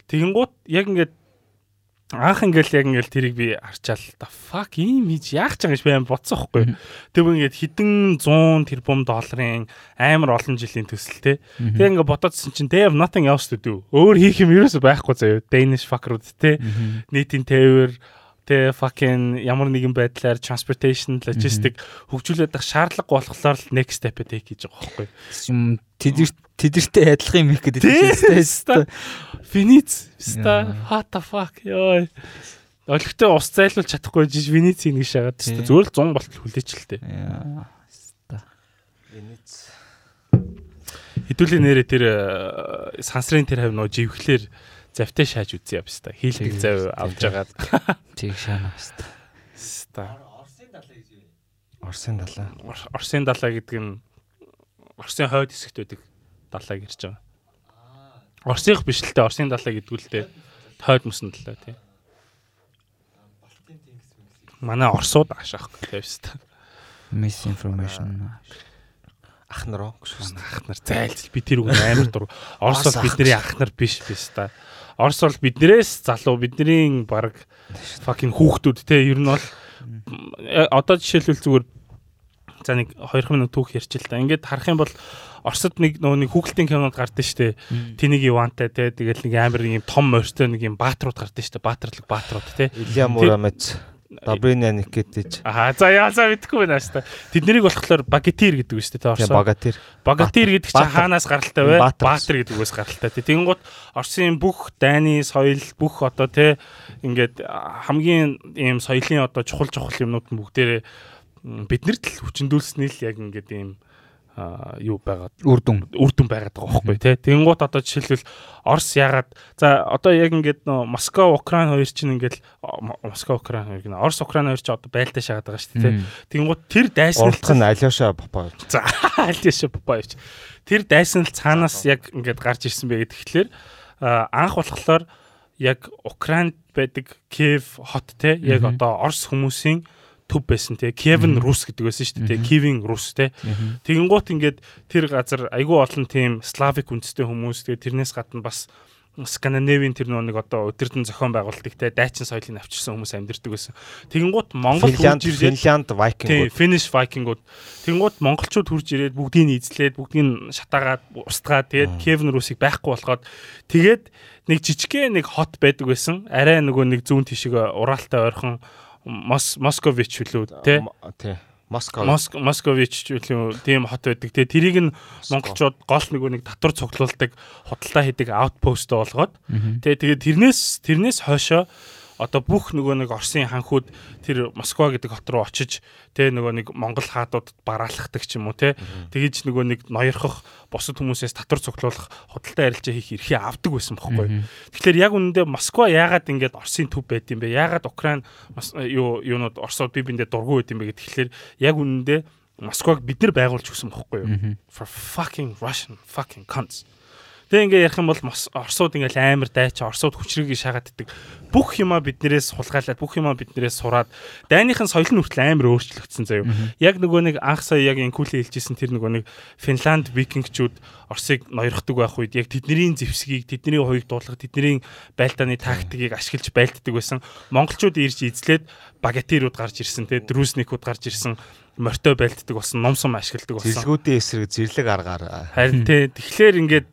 Speaker 1: Тэгэнгუთ яг ингээд анх ингээл яг ингээл тэрийг би харчаал та fuck ийм хийж яах ч юм гэж би аим бодсон байхгүй. Тэг бүр ингээд хідэн 100 тэрбум долларын амар олон жилийн төсөл те. Тэг ингээд бодоодсэн чинь they have nothing else to do. Өөр хийх юм ерөөсөй байхгүй заяа. Danish fuckerуд те. Нийтийн тээвэр тэ fucking ямар нэгэн байдлаар transportation logistic хөгжүүлээд ах шаардлагагүй болохоор л next step take хийж байгаа байхгүй.
Speaker 4: Юм тэдэр тэдэртэй адилхан юм их гэдэг тийм
Speaker 1: Венец ста what the fuck ёо Олигтой ус зайлуулж чадахгүй жиж Венец нэг шагаад зүгээр л 100 болтол хүлээч л тээ.
Speaker 4: Яа.
Speaker 2: Венец.
Speaker 1: Хэдүүлийн нэрэ тэр э, сансрын тэр хав нөө живхлэр завтай шааж үзье явж та. Хийлдэг зав авж байгаа.
Speaker 4: Тийг шаана баста.
Speaker 1: Ста.
Speaker 2: Орсын далаа.
Speaker 1: Орсын далаа гэдэг нь Орсын хойд хэсэгт байдаг далаа гэрч байгаа. Орсынх биш л те Орсын далаа гэдэг те хойд мөсөн далаа тий. Манай Орсууд ашаахгүй тавьс та.
Speaker 4: Misinformation.
Speaker 2: Ах нароо.
Speaker 1: Ах нар зайлцэл би тэр үг амар дур. Орос бол бидний ах нар биш биш та. Орос бол биднээс залуу бидний баг fucking хүүхдүүд те ер нь бол одоо жишээлбэл зүгээр за нэг 2 минут түүх ярьчих л та. Ингээд харах юм бол Оросд нэг нөгөө нэг хүүхэлтийн кинонод гардаг штэ. Тэнийг Ивантай те тэгэл нэг амар юм том морьтой нэг юм баатрууд гардаг штэ. Баатарлаг баатрууд те.
Speaker 2: Илья Мурамец Добрина Никитич.
Speaker 1: Аа за яасаа мэдхгүй байна штэ. Тэднийг болохоор багатир гэдэг үү штэ те Орос.
Speaker 2: Багатир.
Speaker 1: Багатир гэдэг чинь хаанаас гаралтай вэ? Баатар гэдэг үгээс гаралтай. Тэгэнгუთ Оросын бүх дайны соёл бүх одоо те ингээд хамгийн ийм соёлын одоо чухал чухал юмнууд нь бүгдээрээ биднэрт л хүчндүүлснээ л яг ингээд ийм юу байгаад
Speaker 4: үрдүн
Speaker 1: үрдүн байгаад байгаа байхгүй тий. Тэнгуут одоо жишээлбэл Орос ягаад за одоо яг ингээд нөө Москва Украин хоёр чинь ингээд Москва Украин хоёр гэнэ Орос Украин хоёр чинь одоо байлдаа шагаад байгаа шүү дээ тий. Тэнгуут тэр
Speaker 2: нь Алёша Попаевич.
Speaker 1: За Алёша Попаевич. Тэр дайсан л цаанаас яг ингээд гарч ирсэн бэ гэхэлэр анх болохоор яг Украинд байдаг Киев хот тий яг одоо Орос хүмүүсийн төв байсан те Кевин Рус гэдэг байсан шүү дээ те Кевин Рус те тэгэнгუут ингээд тэр газар айгүй олон тийм славик үндэстэй хүмүүс тэгээ тэрнээс гадна бас Скандинавийн тэр нэг одоо өдөрдөн зохион байгуулдаг те дайчин соёлыг авчирсан хүмүүс амьдэрдэг байсан. Тэгэнгუთ Монгол
Speaker 2: хурж ирээд Финланд Вайкингууд.
Speaker 1: Тийм, Финиш Вайкингууд. Тэгэнгуთ монголчууд хурж ирээд бүгдийг нь эзлээд, бүгдийг нь шатаагаад, устгаад тэгээд Кевн Русыг байхгүй болгоод тэгээд нэг жижигхэн нэг хот байдаг байсан. Арай нөгөө нэг зүүн тишиг уралтай ойрхон Мос Москович үлээ тий.
Speaker 2: Тий. Москва.
Speaker 1: Москович үлээ тийм хот байдаг. Тэгээ тэрийг нь монголчууд гол нөгөө нэг татвар цуглуулдаг худалдаа хийдэг аутпост болгоод тий тэгээ тэрнээс тэрнээс хойшоо одоо бүх нөгөө нэг Оросын ханхууд тэр Москва гэдэг хот руу очиж тэ нөгөө нэг Монгол хаадуудад бараалхдаг ч юм уу тэ тэгэж нөгөө нэг ноёрхох босод хүмүүсээс татвар цуглуулах худалдаа арилжаа хийх эрхээ авдаг байсан бохоггүй. Тэгэхээр яг үнэндээ Москва яагаад ингэж Оросын төв байд юм бэ? Яагаад Украин юу юунууд Оросууд бие биендээ дургу байд юм бэ гэхэлэр яг үнэндээ Москваг бид нар байгуулж өгсөн бохоггүй юу? For fucking Russian fucking cunts. Тэгээ ингээ ярих юм бол Оросууд ингээл амар дайч Оросууд хүчрийг шагаад ддэг. Бүх юмаа биднэрээс хулгайлаад бүх юмаа биднэрээс сураад дайныхын соёл нь хүртэл амар өөрчлөгдсөн заяо. Яг нөгөө нэг анх сая яг инкүлээ хэлжсэн тэр нөгөө нэг Финланд викингчүүд Оросыг ноёрхдаг байх үед яг тэдний зэвсгийг, тэдний хоёрыг дуулах, тэдний байлдааны тактикийг ашиглаж байлддаг байсан. Монголчууд ирж эзлээд багатирууд гарч ирсэн, те друсникууд гарч ирсэн мортой байлддаг болсон, ном сум ашигладаг болсон.
Speaker 2: Зэрлэгүүдийн эсрэг зэрлэг аргаар.
Speaker 1: Харин те тэгэхээр ингээд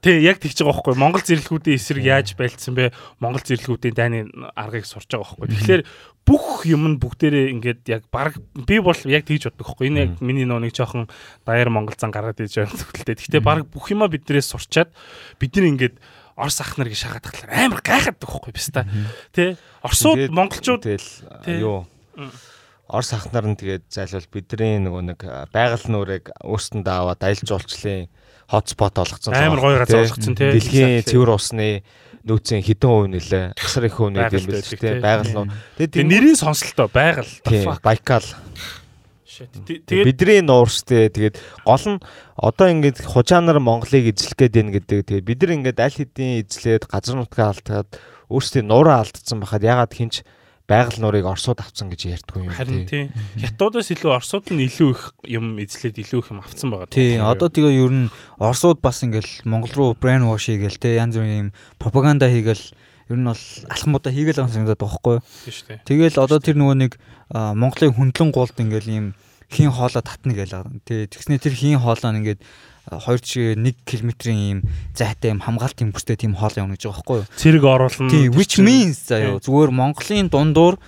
Speaker 1: Тий, яг тэгж байгаа байхгүй. Монгол зэрлэгүүдийн эсрэг яаж байлцсан бэ? Монгол зэрлэгүүдийн дайны аргыг сурч байгаа байхгүй. Тэгэхээр бүх юм нь бүгдээрээ ингээд яг баг би бол яг тэгж боддог байхгүй. Энэ яг миний нөө нэг жоохон даяар монгол зан гаргаад иж байгаа зүйлтэй. Гэхдээ баг бүх юмаа биднээс сурчаад бид нар ингээд Орос ах нар гэж шахаад тахлаар амар гайхаад байхгүй биш та. Тэ? Оросууд монголчууд
Speaker 2: тэгэл юу Орос ах нар нь тэгээд зайлвал бидний нөгөө нэг байгаль нүрийг өөрсөндөө аваад аялал жуулчлалын хотспот болгоцсон.
Speaker 1: Амар гоё газар болгоцсон тий.
Speaker 2: Дэлхийн цэвэр усны нөөцийн хэдэн хувь нэлээ асар их хувь нэлээ юм биш тий. Байгаль нь.
Speaker 1: Тэгээд нэрийн сонслоо байгаль.
Speaker 2: Байкал. Тэгээд бидний нуурстэй тэгээд гол нь одоо ингээд хужаанаар Монголыг эзлэх гээд байна гэдэг. Тэгээд бид нар ингээд аль хэдийн эзлээд газар нутгаа алдаад өөрсдийн нуураа алдсан байхад ягаад хинч байгаль нуурыг Оросууд авцсан гэж ярьдгүй юм.
Speaker 1: Харин тийм. Хятадаас илүү Оросууд нь илүү их юм эзлээд илүү их юм авцсан байгаа.
Speaker 4: Тийм. Одоо тэгээ ер нь Оросууд бас ингээл Монгол руу brain wash хийгээл те янз бүрийн юм пропаганда хийгээл ер нь бол алхмуудаа хийгээл байгаа санагдаад байгаа байхгүй юу?
Speaker 1: Тийм шүү дээ.
Speaker 4: Тэгээл одоо тэр нөгөө нэг Монголын хөндлөн гуулд ингээл ийм хийн хоолоо татна гээл. Тэ тэгснэ тэр хийн хоолоо нь ингээд 2 жишээ 1 км-ийн ийм зайтай ийм хамгаалтын бүстэй тийм хоол явна гэж байгаа байхгүй юу?
Speaker 1: Цэрэг оруулна.
Speaker 4: Тийм, which means заяа зүгээр Монголын дундуур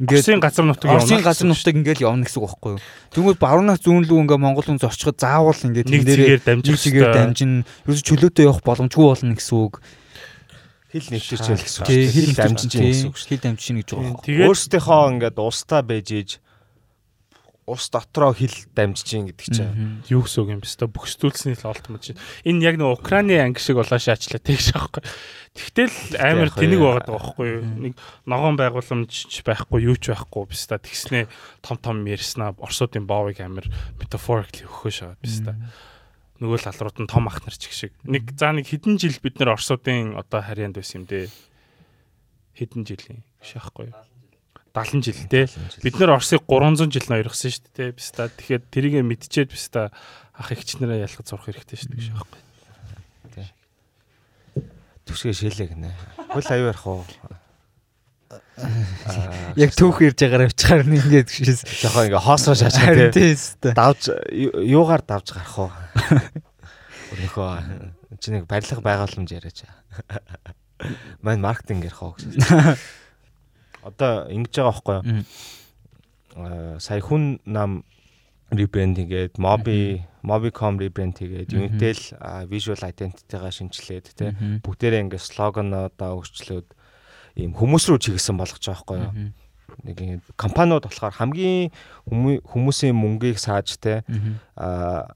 Speaker 1: ингээд Оросын газар нутаг
Speaker 4: явна. Оросын газар нутаг ингээд явна гэсэн үг байхгүй юу? Тэгвэл баруунаас зүүн лүү ингээд Монгол хүн зорчиход заавал ингээд
Speaker 1: нэг зэрэг дамжих
Speaker 4: чигээр дамжин ерөөс чөлөөтэй явах боломжгүй болно гэсэн үг.
Speaker 2: Хил нэвтэрч ял гэсэн үг.
Speaker 4: Хил дамжин гэсэн үг. Хил дамжин гэж байгаа.
Speaker 2: Өөрсдийнхөө ингээд устаа байж ийж ус дотроо хил дамжиж гин гэдэг чинь.
Speaker 1: Юу гэсэн үг юм бэ? Өстө бөхсдүүлсний л олдмож чинь. Энэ яг нэг Украины анги шиг болоо шаачлаа тэгш аахгүй. Тэгтэл амар тэнэг байгаад байгаа байхгүй юу? Нэг ногоон байгууламж байхгүй, юу ч байхгүй биста тэгснэ том том ярьснаа Оросуудын боовыг амар metaphorically өгөхөө шагаад биста. Нөгөө л алрууд нь том ах нар чиг шиг. Нэг за нэг хэдэн жил бид нэр Оросуудын одоо харьяанд байсан юм дээ. Хэдэн жилийн шаахгүй юу? 70 жил те. Бид нэр Оросыг 300 жил ноёргосон шүү дээ. Биста. Тэгэхээр тэрийг мэдчихэд биста ах эгчнэрээ ялгаж зурх хэрэгтэй шүү дээ шаахгүй.
Speaker 2: Тий. Төвшгээ шилээ гинэ. Хөл аюу ярих уу?
Speaker 4: Яг түүх ирж байгаараа авчихаар нь ингээд гişээс
Speaker 2: жоохон ингээ хоосоо шаачаа
Speaker 4: тий.
Speaker 2: Давж юугаар давж гарах уу? Өөрийнхөө чи нэг барилга байгууламж яриач. Мань маркетинг ярих уу гэсэн одоо ингэж байгаа байхгүй юу? Аа сая хүн нам ребрэнд хийгээд моби mobicom ребрэнд хийгээд Unitel visual identity-га шинжилээд тий бүгдээрээ ингэ слогануудаа өөрчлөөд ийм хүмүүс рүү чиглэсэн болгож байгаа байхгүй юу? Нэг ингэ компаниуд болохоор хамгийн хүмүүсийн мөнгийг сааж тий аа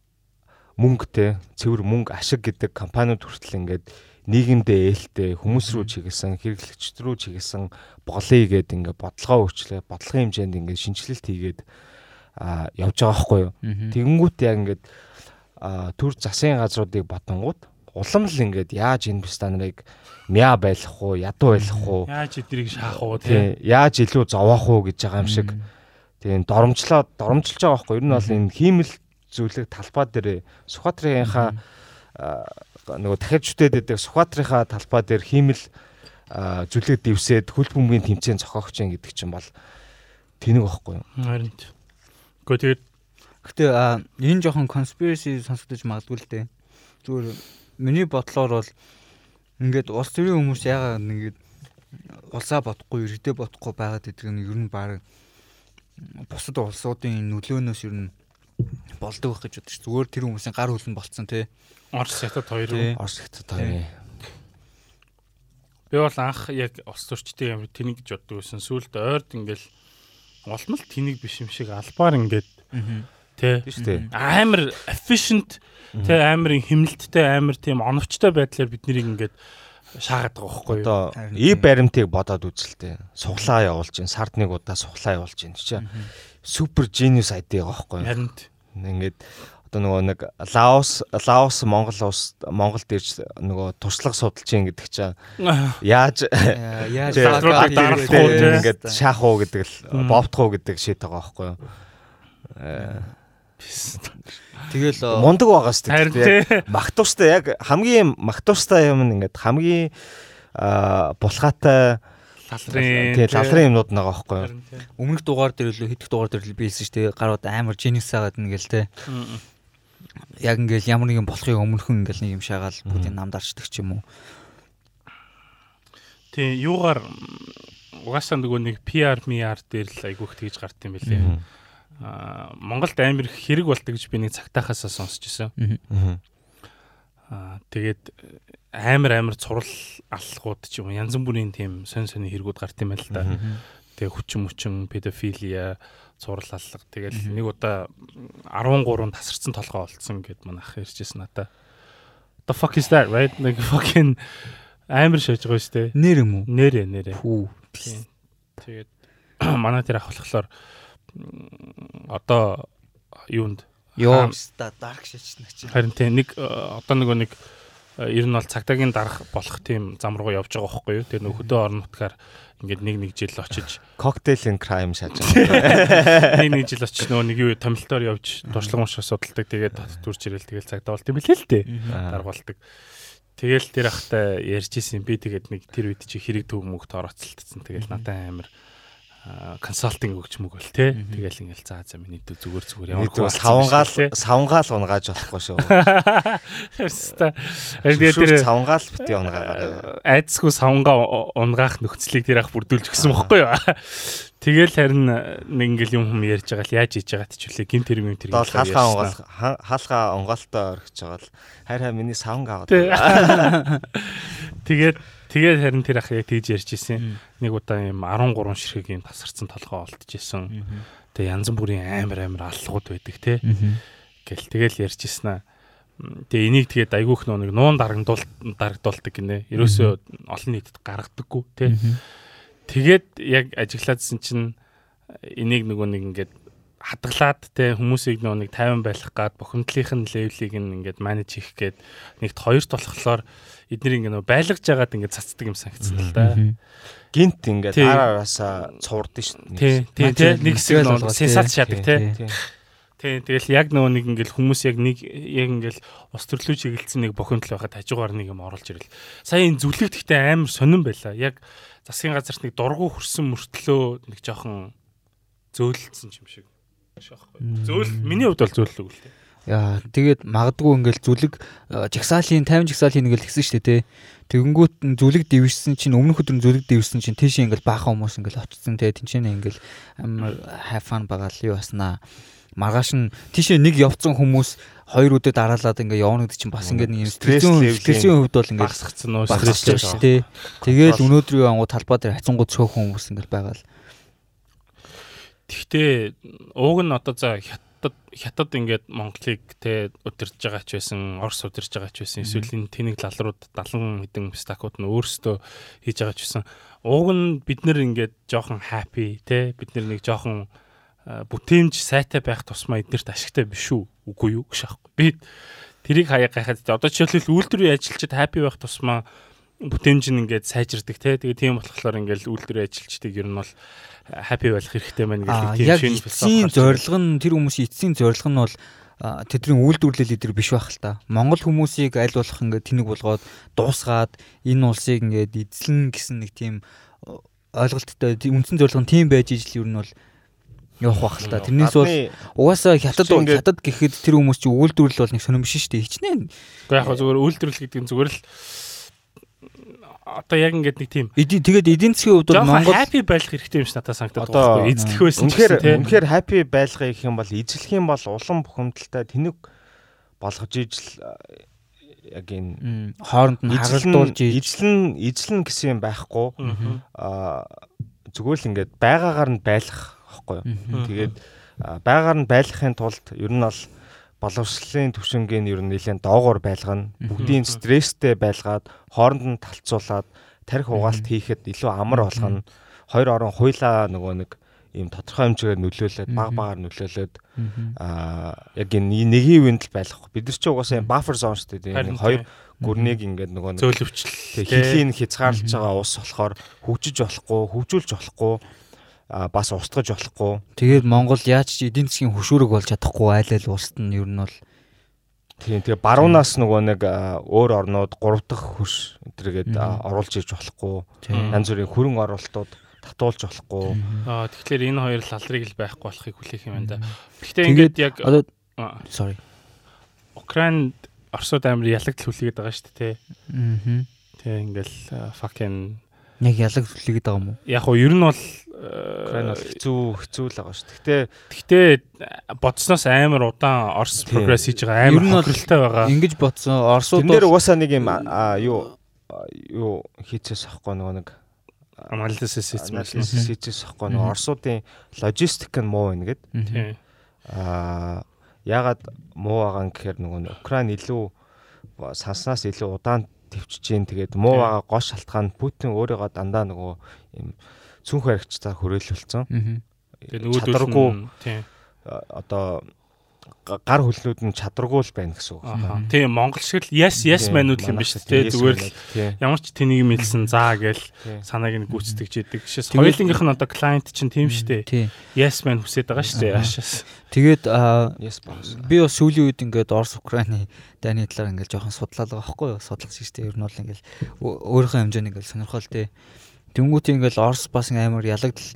Speaker 2: мөнгөтэй цэвэр мөнгө ашиг гэдэг компаниуд хүртэл ингээд нийгэмдээ ээлтэй хүмүүс рүү чиглэсэн хэрэглэгчд рүү чиглэсэн болъё гэдэг ингээ бодлогоо өөрчлөө бодлогын хэмжээнд ингээ шинжилэлт хийгээд а явж байгаа байхгүй юу. Тэгэнгүүт яг ингээд төр засгийн газруудыг батангууд улам л ингээд яаж энэ бис та нарыг мяа байлах уу, ядуу байлах уу,
Speaker 1: яаж эдрийг шаах уу тий.
Speaker 2: Яаж илүү зовоох уу гэж байгаа юм шиг. Тийм доромжлоо доромжилж байгаа байхгүй юу. Ер нь бол энэ хиймэл зүйлэг талбай дээр Сүхбаатарынхаа нөгөө дахиад жүтэд байдаг Сүхбаатарынхаа талбай дээр хиймэл зүлэг дэвсээд хөл бөмбөгийн тэмцээн зохиогч юм гэдэг чинь бол тэнэг байхгүй юу?
Speaker 1: Харин. Гэхдээ тэгээд
Speaker 4: гэтээ энэ жоохон conspiracy сонсогдож магадгүй л дээ. Зүгээр миний бодлоор бол ингээд улс төрийн хүмүүс яагаад нэгэд улсаа бодохгүй, иргэдээ бодохгүй байгаад гэдэг нь ер нь баг бусад улсуудын нөлөөнөөс ер нь болдог байх гэж бодож зүгээр тэр хүмүүсийн гар хөлн болцсон тий.
Speaker 1: Орос хятад хоёр уу?
Speaker 2: Орос хятад хоёр.
Speaker 1: Би бол анх яг улс төрчтэй юм тэнийг гэж боддог байсан. Сүүлд ойрд ингээл улмал тэнийг биш юм шиг албаар ингээд тий. Амар efficient тий амар хэмнэлттэй амар тийм оновчтой байдлаар бид нарыг ингээд шаагаад байгаа байхгүй юу?
Speaker 2: Одоо и баримтыг бодоод үзэлтэй. Суглаа явуулж гин сард нэг удаа суглаа явуулж гин чи супер genius ID байгаа байхгүй юу?
Speaker 1: Харин
Speaker 2: ингээд одоо нөгөө нэг Лаос Лаос Монгол улс Монголд ирж нөгөө туршлага судалж ийн гэдэг чинь яаж
Speaker 4: яаж
Speaker 1: дарах уу
Speaker 2: ингээд шаах уу гэдэг л бовтох уу гэдэг шийд байгаа байхгүй юу.
Speaker 4: Тэгэл
Speaker 2: мундаг байгаа шүү дээ. Магтуустай яг хамгийн магтуустай юм ингээд хамгийн булгаатай
Speaker 1: лалрын
Speaker 2: тий лалрын юмнууд байгаа байхгүй юу.
Speaker 4: Өмнөх дугаар дээр л хэдэх дугаар дээр л биелсэн шүү дээ. Гарууд амар genius агаад нэгэл те. Яг ингээл ямар нэгэн болохыг өмнөхөн ингээл нэг юм шагаал бүгдийг намдарчдаг ч юм уу.
Speaker 1: Тий юугаар угаасаа нөгөө нэг PR MR дээр л айгүйх тэгж гарт юм билээ. Аа Монголд амар хэрэг болдог гэж би нэг цагтаахаасаа сонсч ирсэн. Аа тэгээд амар амар цурал аллахууд ч юм янз бүрийн тийм сонь сонь хэрэгүүд гарт юм байл та. Тэгээ хүчин мүчин педофилия цурал аллах тэгэл нэг удаа 13 тасарсан толгой олцсон гэд манай ах ярьжсэн надаа. The fuck is that right? Like fucking амар шаж байгаа шүү дээ.
Speaker 4: Нэр юм уу?
Speaker 1: Нэрэ нэрэ.
Speaker 4: Хүү.
Speaker 1: Тэгээд манай тэр ах болохоор одоо юунд
Speaker 4: Йоо, ста дарк шачна чи.
Speaker 1: Харин тийм нэг одоо нөгөө нэг ер нь бол цагдаагийн дарах болох тийм зам руу явж байгаа байхгүй юу. Тэр нөхөдөө орон нутгаар ингээд нэг нэг жил очиж
Speaker 2: коктейл ин крайм шааж байгаа.
Speaker 1: Нэг нэг жил очиж нөгөө нэг юу томилтоор явж туршлага унших судалдаг. Тэгээд төрж ирэл тэгэл цагдаа болт юм билээ л дээ. Даргуулдаг. Тэгэл тэр ахтай ярьж исэн би тэгээд нэг тэр үед чи хэрэг төв мөгт орооцолтсон. Тэгэл надад амар консалтинг өгч мөг бол тий. Тэгэл ингээл заа за миний дүү зүгээр зүгээр
Speaker 2: ямар хөө савнгаал савнгаал унгааж болохгүй шүү.
Speaker 1: Хэвста. Тэгээд тэр
Speaker 2: савнгаал бити унгаагаар.
Speaker 1: Айдсгүй савнгаа унгаах нөхцөлийг тэр ах бүрдүүлж өгсөн бохгүй юу? Тэгэл харин нэг ингээл юм хүм ярьж байгаа л яаж хийж байгаа тчүүлээ гин тэр юм тэр
Speaker 2: юм. Хаалгаа унгаал хаалгаа унгаалтаа орхиж байгаа л хайр хай миний савнгаа аваад.
Speaker 1: Тэгээд Тэгээд харин тэр ах яг тэгж ярьж исэн. Нэг удаа юм 13 ширхэг юм тасарсан толгой олдож исэн. Тэгээ янз бүрийн амар амар аллгууд байдаг те. Гэл тэгэл ярьжсэн аа. Тэгээ энийг тэгээд айгүйх нэг нуун дарагдуул дарагдуулдаг гинэ. Ерөөсөө олон нийтэд гаргадаггүй те. Тэгээд яг ажиглаадсэн чинь энийг нөгөө нэг ингээд хадгалаад те хүмүүсийг нөгөө нэг 50 байлгах гад бухимдлынх нь левелийг ингээд менеж хийх гээд нэгт хоёрт болохоор эднийг ингээд байлгаж жагаад ингээд цацдаг юм санагдсан л да.
Speaker 2: Гинт ингээд араараасаа цуурдсан шүү
Speaker 1: дээ. Тий, тий, нэг хэсэг нь сенсац шадаг тий. Тий, тэгэл яг нөгөө нэг ингээд хүмүүс яг нэг яг ингээд ус төрлөө чиглэлсэн нэг бохимдол байхад хажуугаар нэг юм оруулж ирэл. Сая энэ зүлэг гэхдээ амар сонирн байла. Яг засгийн газарт нэг дургу хөрсөн мөртлөө нэг жоохон зөөлөлдсөн юм шиг шахахгүй. Зөөл миний хувьд бол зөөллөг л дээ.
Speaker 4: Яа, тэгээд магадгүй ингээл зүлэг жагсаалын 50 жагсаалын ингээл гисэн шүү дээ, тэ. Тэгэнгүүт зүлэг дэвшсэн чинь өмнөх өдөр зүлэг дэвшсэн чинь тийш ингээл баахан хүмүүс ингээл очсон тэ. Тинчэнэ ингээл амар хайфан байгаа л юу баснаа. Маргааш нь тийшээ нэг явцсан хүмүүс хоёр өдөр дараалаад ингээ явна гэдэг чинь бас ингээ нэг стрессийн стрессийн хувьд бол ингээ
Speaker 1: багсгцсан уу
Speaker 4: стресстэй шүү дээ. Тэгээд өнөөдрийн ангуу талбай дээр хацангууд цөөхөн хүмүүс ингээл байгаа л.
Speaker 1: Гэхдээ ууг нь одоо за хятад хятад ингээд Монголыг те удирдах байгаа ч байсан, Орос удирдах байгаа ч байсан, эсвэл энэ тэнэг лалрууд 70 хэдэн стакууд нь өөрсдөө хийж байгаа ч байсан. Ууг нь бид нэр ингээд жоохон happy те бид нэр нэг жоохон бүтээмж сайтай байх тусмаа эднэрт ашигтай биш үү? Үгүй юу гэж аахгүй. Би тэрийг хаяа гайхаад одоо жишээлбэл үйлдвэрийн ажилчид happy байх тусмаа бүтээмж нь ингээд сайжирдаг те. Тэгээ тийм болохоор ингээд үйлдвэрийн ажилчдыг ер нь бол happy байх хэрэгтэй байна
Speaker 4: гэдэг тийм шинж философи. Зорилго нь тэр хүмүүсийн эцсийн зорилго нь бол тэдний үйлдвэрлэл эдэр биш байх л та. Монгол хүмүүсийг аль болох ингээд тэнэг болгоод дуусгаад энэ улсыг ингээд эзлэн гэсэн нэг тийм ойлголттой үндсэн зорилго нь тийм байж ижил ер нь бол явах бах л та. Тэрнээс бол угаасаа хятад хятад гэхэд тэр хүмүүс чинь үйлдвэрлэл бол нэг сонирм биш шүү дээ. Хичнээн.
Speaker 1: Гэхдээ яг зүгээр үйлдвэрлэл гэдэг нь зүгээр л одоо яг ингээд нэг тийм
Speaker 4: тэгээд эдийн засгийн хувьд бол
Speaker 1: Монгол happy байх хэрэгтэй юм шиг надад санагдаад байна. Эзлэх байсан
Speaker 2: ч тийм. Үнэхээр happy байлгах гэх юм бол эзлэх юм бол улам бухимдалтай тэнэг болгож ижил яг энэ
Speaker 4: хооронд нь хагалдуулж
Speaker 2: эзлэн эзлэн гэсэн юм байхгүй. Аа зүгээр л ингээд байгаагаар нь байлгах байхгүй юу. Тэгээд байгаагаар нь байлгахын тулд ер нь бол боловсролын төвшингийн ер нь нэлээд доогоор байлгана. Бүгдийн стресстэй байлгаад хооронд нь талцуулаад тарих угаалт хийхэд илүү амар болгоно. Хоёр орон хуйлаа нөгөө нэг ийм тодорхой хэмжээгээр нөлөөлөд баг багаар нөлөөлөд аа яг энэ нэгийн үенд л байлгах. Бид нар ч угаасаа buffer zone шүү дээ. Нэг хоёр гүрнийг ингээд нөгөө
Speaker 1: нэг зөөлөвчл
Speaker 2: хилийн хязгаарлаж байгаа ус болохоор хөгжиж болохгүй, хөгжүүлж болохгүй бас устгаж болохгүй.
Speaker 4: Тэгээд Монгол яаж ч эдийн засгийн хөшүүрэг болж чадахгүй айл айл улсад нь ер нь бол
Speaker 2: тийм тэгээ баруунаас нөгөө нэг өөр орнууд 3 дахь хөрш энтергээд оруулж иж болохгүй. Янз бүрийн хөрөн оруулалтууд татуулж болохгүй.
Speaker 1: Аа тэгэхээр энэ хоёр лалрыг л байхгүй болохыг хүлээх юм байна да. Гэхдээ ингээд яг
Speaker 4: sorry.
Speaker 1: Украинд Оросод амир ялагдл хүлээгээд байгаа шүү дээ. Аа. Тэг ингээл fucking
Speaker 4: яг ялаг хүлээгээд байгаа юм уу?
Speaker 1: Яг уу ер нь бол
Speaker 2: Украин бол хэцүү хэцүү л байгаа шүү. Гэхдээ
Speaker 1: гэхдээ бодсноос амар удаан Орос прогресс хийж байгаа амар хөрөлтэй байгаа.
Speaker 4: Ингэж бодсон. Оросууд
Speaker 2: дээр угаасаа нэг юм юу юу хийцээс ахгүй нөгөө нэг
Speaker 1: анализис
Speaker 2: хийцээс ахгүй нөгөө Оросуудын логистик нь муу байна гэд. Аа ягаад муу байгаа юм гэхээр нөгөө Украин илүү санснаас илүү удаан төвчж जैन тэгээд муу байгаа гол шалтгаан Путин. Өөрийгөө дандаа нөгөө юм цүнх баригчдаар хүрээлүүлсэн.
Speaker 1: Тэгээд чадваргүй тийм
Speaker 2: одоо гар хөлнүүд нь чадваргүй л байна гэсэн үг.
Speaker 1: Тийм Монгол шиг л yes yes манууд юм биш тий зүгээр л ямар ч тэнийг мэлсэн заа гээл санааг нь гүйцэтгэж идэг. Жишээс хоёулынгийнх нь одоо клиент чинь тийм шүү дээ. Yes man хүсэж байгаа шүү дээ. Яашаас.
Speaker 4: Тэгээд би бас сүүлийн үед ингээд Орос Украины дайны талаар ингээд жоохон судлаад байгаа байхгүй юу? Судлах шүү дээ. Ер нь бол ингээд өөрийнхөө хэмжээнд ингээд сонирхол тий Тэнгүүт ингээл Орос бас амар ялагдал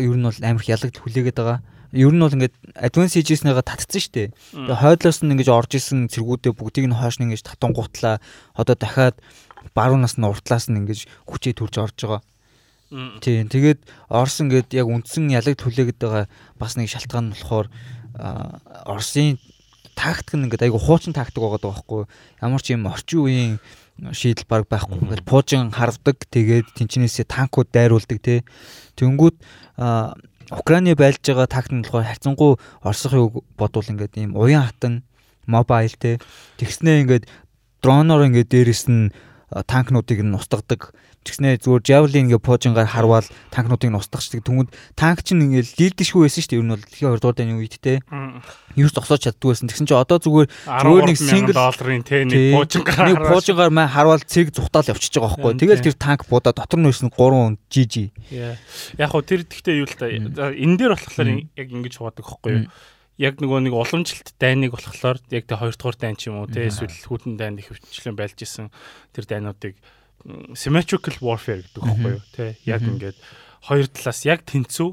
Speaker 4: ер нь бол амар их ялагдал хүлээгээд байгаа. Ер нь бол ингээд advance хийж-снээгээ татцсан шүү дээ. Тэгээ хойдлоос нь ингэж орж исэн цэргүүдээ бүгдийг нь хойш нь ингэж татангуутлаа. Одоо дахиад баруунаас нь уртлаас нь ингэж хүчээ төрж орж байгаа. Тийм. Тэгээд Орос ингээд яг үндсэн ялагдал хүлээгээд байгаа бас нэг шалтгаан нь болохоор Оросын тактик нь ингээд айгу хуучин тактик байгаа байхгүй. Ямар ч юм орчин үеийн шийдэл баг байхгүй. Ингээл пуужин харвдаг. Тэгээд тэнчнээсээ танкууд дайруулдаг тий. Тэнгүүд Украины байлж байгаа тактик нь болохоор хайцангуу орсохыг бодвол ингээд ийм уян хатан мобайл те тэгснээ ингээд дроноор ингээд дээрэс нь танкнуудыг нь устгадаг Тэгснээ зүгээр Javelin ингээ пуужингаар харвал танкнуудыг нь устгахчдаг. Түмэд танк чинь ингээ лилдэшгүй байсан шүү дээ. Ер нь бол дэлхийн 2 дугаар дайны үед те. Юу ч зогсоож чаддгүй байсан. Тэгсэн чинь одоо зүгээр
Speaker 1: зүгээр нэг single долларын те нэг пуужингаар
Speaker 4: нэг пуужингаар маа харвал цэг зүхтаал явчихж байгаа байхгүй. Тэгэл тэр танк буудаа дотор нь байсан 3 GG.
Speaker 1: Яг хөө тэр гэхдээ юу л та энэ дээр болохоор яг ингэж хувадаг байхгүй юу? Яг нөгөө нэг уламжлалт дайныг болохоор яг тэ 2 дугаар дайн ч юм уу те эсвэл хүтэн дайн их хвчлэн байлж исэн тэр дайнуудыг symmetrical warfare гэдэг байхгүй юу тий яг ингээд хоёр талаас яг тэнцүү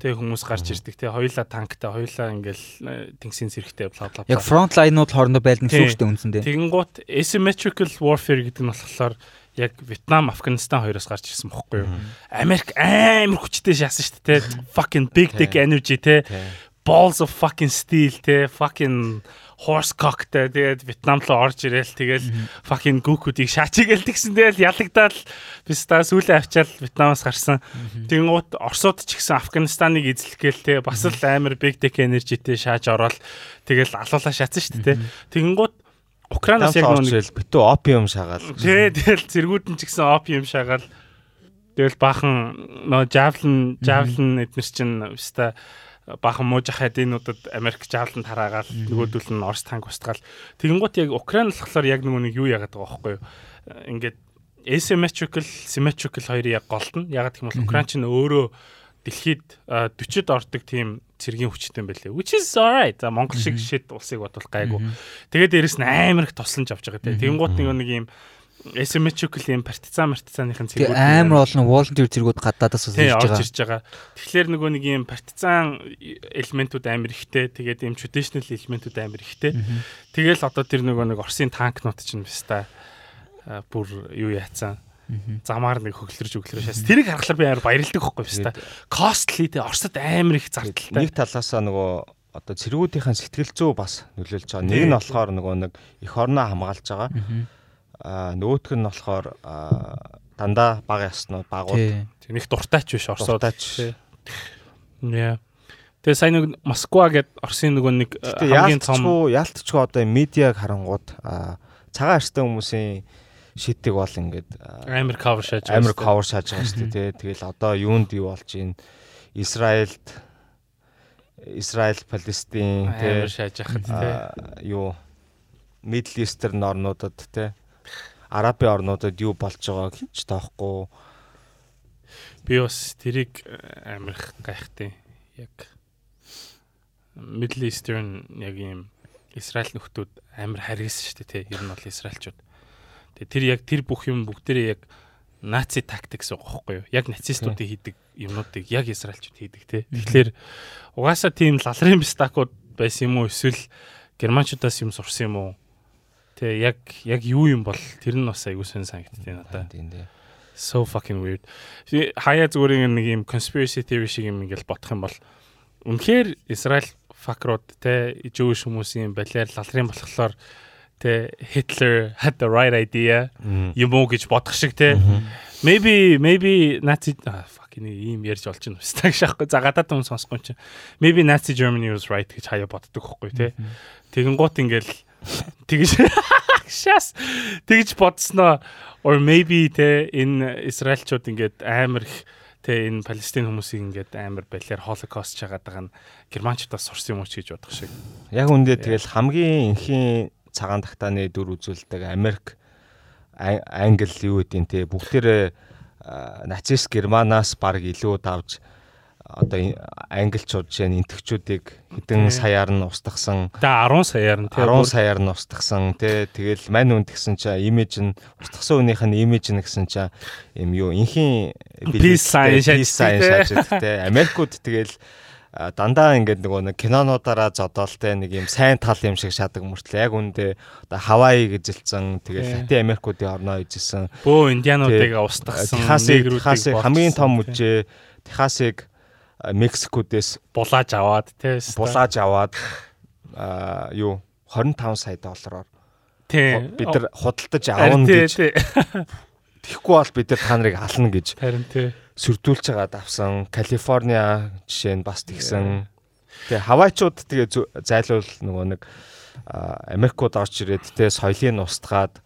Speaker 1: тий хүмүүс гарч ирдэг тий хоёулаа танктай хоёулаа ингээл э, тэнгисийн зэрэгтэй бла бла
Speaker 4: яг фронт лайнууд хоорондоо байлна гэсэн үг шүү дээ. Үндсэндээ
Speaker 1: тэгэнгუთ asymmetrical warfare гэдэг нь болохоор яг Вьетнам, Афганистан хоёроос гарч ирсэн бохгүй юу. Америк амар хүчтэй шаасан шүү дээ. Fucking big dick energy те. Balls of fucking steel те. Fucking horse cockтэй тэгээд Вьетнам руу орж ирээл тэгэл fucking гүкүүдийг шаачигээл тэгсэн тэгэл ялагдаад бис та сүүлээ авчаал Вьетнамаас гарсан. Тэнгууд Оросууд ч гэсэн Афганистаныг эзлэхгээл те бас л амар big tech energyтэй шааж ороод тэгэл алуулаа шаацсан шүү дээ. Тэнгууд Украинаас яг
Speaker 2: нэг битүү опиум шагаал.
Speaker 1: Тэгэл зэргүүд нь ч гэсэн опиум шагаал. Тэгэл баахан нөө javelin javelin эднэр чинь өста баахан муужих хайдинуудад Америк жааланд хараагаал нөгөөдөл нь Орос танк устгаал. Тэгэнгუთ яг Украин болохоор яг нөгөө нэг юу яагаад байгаа байхгүй юу? Ингээд asymmetrical symmetrical хоёрын яг голт нь. Ягаад гэх юм бол Украин ч өөрөө дэлхийд 40-д ордог тийм цэргийн хүчтэй байлээ. Which is alright. За Монгол шиг шид улсыг бодвол гайгүй. Тэгээд дээрэс нь амар их тусламж авч байгаа тийм. Тэнгуут нэг юм asymmetrical юм партизан партизаныхын
Speaker 4: зэргүүд амар олон volunteer зэргүүд гадаадаас
Speaker 1: ирж байгаа. ирж байгаа. Тэгэхээр нөгөө нэг юм партизан элементүүд амар ихтэй, тэгээд юм traditional элементүүд амар ихтэй. Тэгэл одоо тэр нөгөө нэг Оросын танкнууд чинь биш та бүр юу яатсан замаар нэг хөглөрж өглөрөө шээс. Тэрийг харахаар би амар баярлдаг хөхгүй биш та. Costly те Оросд амар их зардалтай.
Speaker 2: Нэг талаасаа нөгөө одоо цэргүүдийн сэтгэл зүй бас нөлөөлж байгаа. Нэг нь болохоор нөгөө нэг эх орноо хамгаалж байгаа нөгөөх нь болохоор дандаа бага яснууд багууд
Speaker 1: тэг нэг дуртайч биш орсуудаач яа. Тэгээ сайн нэг Москва гэд Оросын нөгөө нэг
Speaker 2: хамгийн том яалтчгүй одоо медиаг харангууд цагаан арстай хүмүүсийн шийдэг бол ингээд
Speaker 1: амар кавер шааж
Speaker 2: амар кавер шааж байгаа шүү дээ тэгэл одоо юунд юу болж ийн Израильд Израиль Палестин
Speaker 1: тий. шааж яхад тий.
Speaker 2: юу? Middle Eastern орнуудад тий арабын орнуудад юу болж байгааг хинч тоохгүй.
Speaker 1: Би бас тэрийг э, амирх гайхтай. Яг Middle Eastern яг юм Израиль нөхдүүд амар харгисан шүү дээ тий. Ер нь бол Израильчууд. Тэгээ тэр яг тэр бүх юм бүгдээрээ яг наци тактикс байгаа байхгүй юу? Яг нацистуудын хийдэг юмнуудыг яг Израильчууд хийдэг тий. Тэгэхээр угаасаа тийм лалрын бистакууд байсан юм уу эсвэл германчуудаас юм сурсан юм уу? Тэ яг яг юу юм бол тэр нь бас айгуу сэн санагдтыг надаа. Тийм дээ. So fucking weird. Хаяа зүгээр нэг юм conspiracy theory шиг юм ингээл бодох юм бол үнэхээр Израиль факрууд те Jewish хүмүүсийн балиар лалрын болохоор те Hitler had the right idea юм уу гэж бодох шиг те maybe maybe Nazi fucking ийм ярьж болж байна үстэй гэж аахгүй за гадаад хүн сонсохгүй чинь maybe Nazi Germany was right гэж хаяа боддог хөхгүй те тэгэн гут ингээл тэгж шас. Тэгж бодсноо. Or maybe те энэ Израильчууд ингээд амар их те энэ Палестин хүмүүсийг ингээд амар балиар холокост чагаад байгаа нь германчуудаас сурсан юм уу ч гэж бодох шиг.
Speaker 2: Яг үндэ тэгэл хамгийн энхийн цагаан тагтааны дүр үзүүлдэг Америк Англи юу гэдэг те бүгдээрээ нацист Германаас баг илүү давж одоо англичууд жишээ нь энтгчүүдийг хэдэн саяар нь устгасан.
Speaker 1: Тэгээ 10 саяар нь
Speaker 2: тий 10 саяар нь устгасан тий. Тэгэл мань үнд гэсэн чинь имиж нь устгасан хүнийх нь имиж нь гэсэн чинь юм юу инхийн
Speaker 1: peace sign шааж
Speaker 2: тий. Америкууд тэгэл дандаа ингээд нөгөө нэг кинонуудаараа зодоол те нэг юм сайн тал юм шиг шадаг мөртлөө. Яг үндэ одоо Хавай гэжилсэн тэгэл Латин Америкуудын орноо ижсэн.
Speaker 1: Бөө индиануудыг устгасан
Speaker 2: Техасыг хамгийн том үжээ. Техасыг Мексикодээс
Speaker 1: булааж аваад тий
Speaker 2: булааж аваад юу 25 сая доллараар бид нар худалдаж авна гэж Тэгэхгүй бол бид нар та нарыг ална гэж
Speaker 1: Харин тий.
Speaker 2: сүрдүүлж байгаа давсан. Калифорниа жишээ нь бас тэгсэн. Тэгээ хавайчууд тэгээ зайлуул нөгөө нэг Америкууд орж ирээд тэ соёлыг устгаад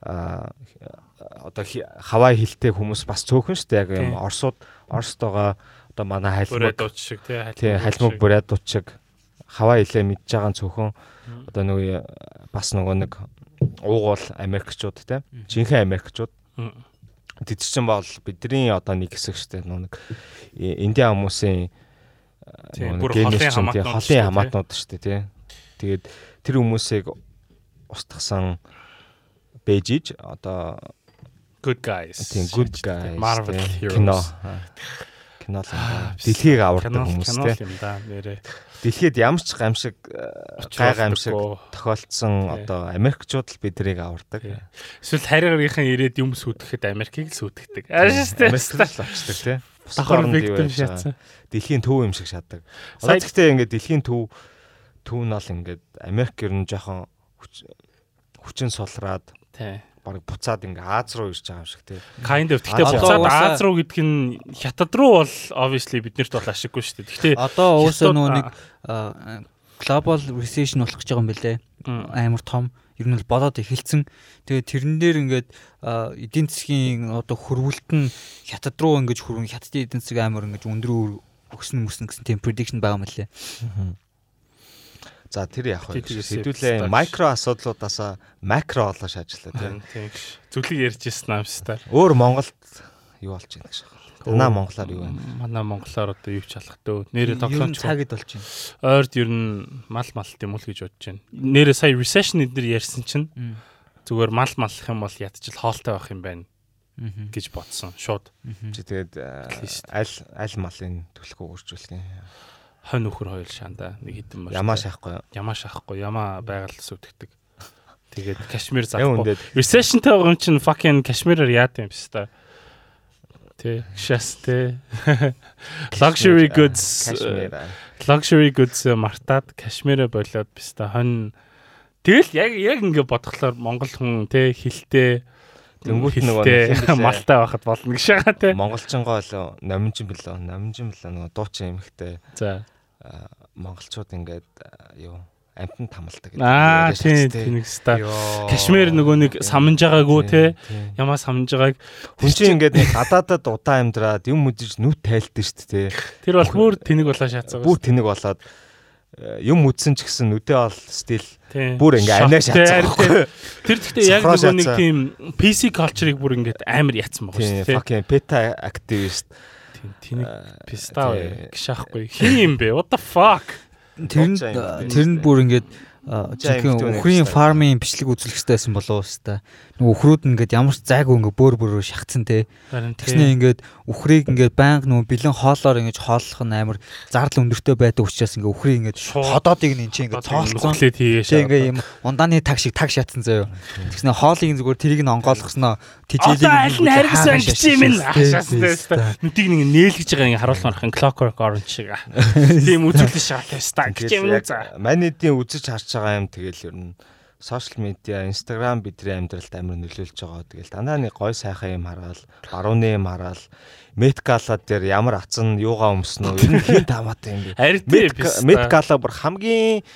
Speaker 2: одоо хавай хилтэй хүмүүс бас цөөхөн шүү дээ яг юм. Оросууд Оросд байгаа одоо манай
Speaker 1: Бүрээ
Speaker 2: хайлмаг
Speaker 1: дууч шиг тий.
Speaker 2: халимаг бурядууд шиг хаваа хилээ мэдж байгаа цөөхөн одоо нөгөө бас нөгөө нэг уугуул Америкчууд те жинхэнэ Америкчууд тэд чинь бол бидний одоо нэг хэсэг штэ нөгөө нэг Индиан хүмүүсийн нөгөө
Speaker 1: бүр холын хамаатнууд штэ, тий.
Speaker 2: тэгээд тэр хүмүүсийг устгасан бэжиж одоо
Speaker 1: Good guys.
Speaker 2: тийм good guys
Speaker 1: Marvel heroes.
Speaker 2: Кино л юм да. дэлхийг авардаг
Speaker 1: Кино-
Speaker 2: хүмүүс
Speaker 1: кино л юм да нэрээ.
Speaker 2: дэлхийд ямар ч гамшиг э, гай гамшиг тохиолдсон одоо Америкчууд л биднийг авардаг.
Speaker 1: Эсвэл харигаарынхан ирээд юм сүйтгэхэд Америкийг л сүйтгэдэг. Ааштай.
Speaker 2: Америкт л очдаг тий.
Speaker 1: Давхар victim шатсан.
Speaker 2: Дэлхийн төв юм шиг шатдаг. Одоо гэхдээ ингээд дэлхийн төв төв нь бол ингээд Америк ер нь жоохон хүч- хүчин сулраад
Speaker 1: Тий.
Speaker 2: Баг буцаад ингээ Аз руу ирж байгаа юм шиг тий.
Speaker 1: Kind of.
Speaker 2: Одоо
Speaker 1: буцаад Аз руу гэдг нь хятад руу бол obviously биднэрт бол ашиггүй шүү дээ. Гэтэ
Speaker 4: Одоо уусаа нөгөө нэг global recession болох гэж байгаа юм.
Speaker 1: Мм.
Speaker 4: Амар том. Ер нь бол болоод эхэлсэн. Тэгээ тэрэн дээр ингээд эдийн засгийн одоо хөрвүүлт нь хятад руу ингэж хөрвөн хятадын эдийн засаг амар ингэж өндрөө өснө мөснө гэсэн тийм prediction байгаа юм лээ.
Speaker 2: За тэр Хэдүүлээ
Speaker 1: яах вэ?
Speaker 2: микро асуудлуудаасаа макро олоош ажиллаа тий.
Speaker 1: Тийм. Зүлийг ярьж ирсэн дээ.
Speaker 2: Өөр Монголд юу болж байна гэж байна. Танаа монголоор юу байна?
Speaker 1: Манай монголоор одоо юу ч алах дөө. Нэрээ тоглоомч.
Speaker 4: цагид болж байна.
Speaker 1: Ойрд ер нь мал мал юм уу л гэж бодож байна. Нэрээ сая recession эднэр ярьсан чинь зүгээр мал малх юм бол ядчил хоолтой байх юм байна гэж бодсон. Шууд
Speaker 2: Чи тэгээд э, аль аль малын төлхөө өөрчүүлэх юм.
Speaker 1: Хонь нөхөр хоёр шаанда нэг хитэн мөр.
Speaker 2: Ямаа шахахгүй.
Speaker 1: Ямаа шахахгүй, ямаа байгаль сүтгэдэг. Тэгээд Кашмир заахгүй.
Speaker 2: үндэд
Speaker 1: Recessionтэй байгаа юм чинь fucking Кашмираар яад юм биш та. Тэ, шас тэ. Luxury goods luxury goods мартаад Кашмирэ болоод биш та хонь Тэгэл яг яг ингэ бодглохлоор Монгол хүн те хилтэй
Speaker 2: Тэнгүүт нөгөө
Speaker 1: малтай байхад болно гэж байгаа те.
Speaker 2: Монголчингоо л номинжин билээ. Номинжин билээ нөгөө дуучин эмхтэй
Speaker 1: За.
Speaker 2: А, монголчууд ингээд а, юу амтан тамалдаг
Speaker 1: Аа
Speaker 2: яриа
Speaker 1: тийм тийм ста. Кашмир нөгөө нэг самнж байгаагүй те.
Speaker 2: Тийм.
Speaker 1: Ямаа самнж байгааг
Speaker 2: Хүн чинь ингээд гадаадад удаан амьдраад юм үзэж нүд тайлдсан шүү дээ.
Speaker 1: тэр бол бүр тэнэг болоо шаацгаа.
Speaker 2: Бүр тэнэг болоод э, юм үзсэн ч гэсэн нүдээ бол стил
Speaker 1: Тийм.
Speaker 2: бүр ингээ амиа шатсан.
Speaker 1: Тэр гэхдээ яг нөгөө нэг тийм PC culture-ыг бүр ингээд амар яцсан байгаа
Speaker 2: Тийм
Speaker 1: шүү дээ.
Speaker 2: fucking beta activist.
Speaker 1: Тэнэг
Speaker 2: э,
Speaker 1: пистаа
Speaker 2: тий.
Speaker 1: гişахгүй. Хин юм бэ? What the fuck?
Speaker 4: Тэр нь тэр нь бүр ингээд
Speaker 2: Жаа
Speaker 4: жинхэнэ
Speaker 2: нэг
Speaker 4: фармын бичлэг үзүүлэх хэрэгтэй байсан болов уу хэвээр. Нөгөө нь ингээд ямар ч зайгүй ингээд бөөр бөөрөөр шахацсан те.
Speaker 1: Харин
Speaker 4: Тэгснэ ингээд ухрыг ингээд байнга нөгөө бэлэн хоолоор ингээд хооллох нь амар зардал өндөртэй байдаг учраас ингээд ухрыг ингээд ходоодыг нь энэ ингээд цоолцсон. Тэг ингээ юм ундааны таг шиг таг шатсан заяо. Тэгснэ хоолыг зүгээр тэрийг нь онгойлгосноо тэжээлийг
Speaker 1: Одоо аль нь харгасан гэж юм ин хашаастай. Нүдийг нэг нээлгэж байгаа ингээ харуулмаар хэн clockwork orange шиг. Тийм үзүүлэлт шаатай ста гэж юм за.
Speaker 2: Манийдийн үзэж харж байгаа юм тэгэл ер нь сошиал медиа, инстаграм бидний амьдралд амар нөлөөлж байгаа. Тэгэл дандаа нэг гой сайхан юм хараал, барууны юм хараал, метгала дээр ямар ацсан юугаа өмснө ер нь хин таамаатай юм бэ. Метгала бүр хамгийн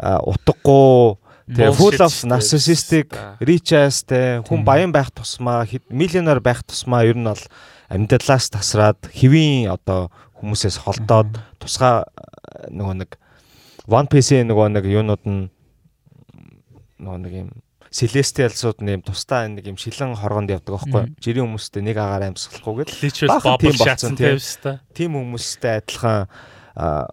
Speaker 2: утгагүй Тэгээ full of narcissistic rich ass те хүн баян байх тусмаа миллионер байх тусмаа ер нь бол амьдралаас тасраад хэвийн одоо хүмүүсээс холдоод тусгай а, нөгөө нэг One Piece-ийн нөгөө нэг юунууд нь нөгөө нэг юм Celestial-сууд нэм тусдаа нэг юм шилэн хоргонд явдаг байхгүй жирийн хүмүүстэй нэг агаар амьсгалахгүй гэл. Болсон,
Speaker 1: шатсан
Speaker 2: тийм.
Speaker 1: тавьста.
Speaker 2: тийм хүмүүстэй адилхан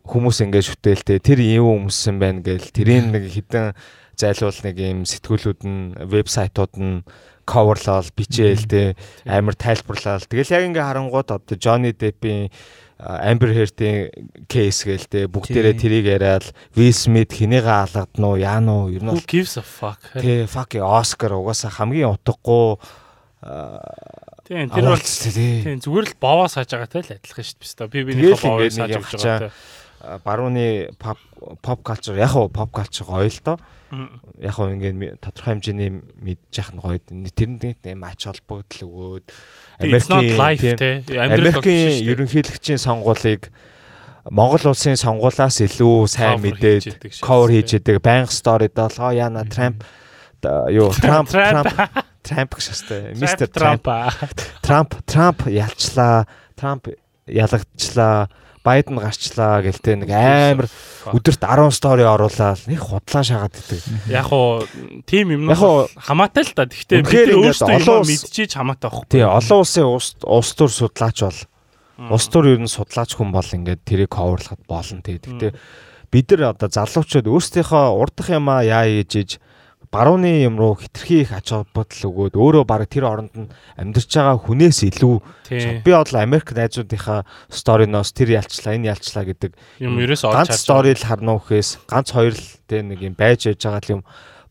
Speaker 2: хүмүүс ингэ шүтээлтэй тэр юу хүмүүс юм байна гээл тэрийн нэг хідэн зайлуул нэг юм сэтгүүлүүд нь вебсайтууд нь coverлал бичээл те амар тайлбарлал. Тэгэл яг ингээ харангууд одоо Johnny Depp-ийн Amber Heard-ийн кейс гээл те бүгдээрээ тэрийг яриад Will Smith хэнийгээ алгадна уу яана уу ер нь
Speaker 1: Who gives a fuck?
Speaker 2: те fucking Oscar угаасаа хамгийн утгагүй
Speaker 1: Тийм тэр бол
Speaker 2: те
Speaker 1: тийм зүгээр л бовоо сааж байгаатай л адилхан шүү дээ. Би биний бовоо сааж явж
Speaker 2: явахчаа.
Speaker 1: байгаатай.
Speaker 2: барууны pop pop culture яг хуу pop culture гоё л доо. Яг хуу ингээд тодорхой хэмжээний мэдж яах нь гоё. Тэрэнд нэг ач холбогдол өгөөд
Speaker 1: Америкийн
Speaker 2: Америкийн ерөнхийлөгчийн сонгуулийг Монгол улсын сонгуулаас илүү сайн мэдээд cover хийж идэг байнга сторид болгоо яна Трамп юу Трамп Трамп Трамп гэж хэвчээ мистер Трамп Трамп Трамп ялчлаа Трамп ялагчлаа Байден гарчлаа гэлтэй нэг амар өдөрт 10 стори оруулаад нэг худлаа шагаад идэг.
Speaker 1: Яг уу тим юм уу хамаатай л та. Гэхдээ бид өөрсдөө олон мэдчихэж хамаатай байхгүй.
Speaker 2: Тий, олон улсын улс төр судлаач бол улс төр ер нь судлаач хүн бол ингээд тэрийг ховорлоход болно тий. Гэхдээ бид нар одоо залуучууд өөрсдийнхөө урдах юмаа яа хийж барууны юм руу хитрхи их ач холбогдол өгөөд өөрөө баг тэр оронд нь амьдарч байгаа хүнээс илүү би бол Америк найзуудынхаа сториноос тэр ялчлаа энэ ялчлаа гэдэг
Speaker 1: юм ерөөс
Speaker 2: олж ганц стори л харна үхээс ганц хоёр л тэ нэг юм байж яж байгаа юм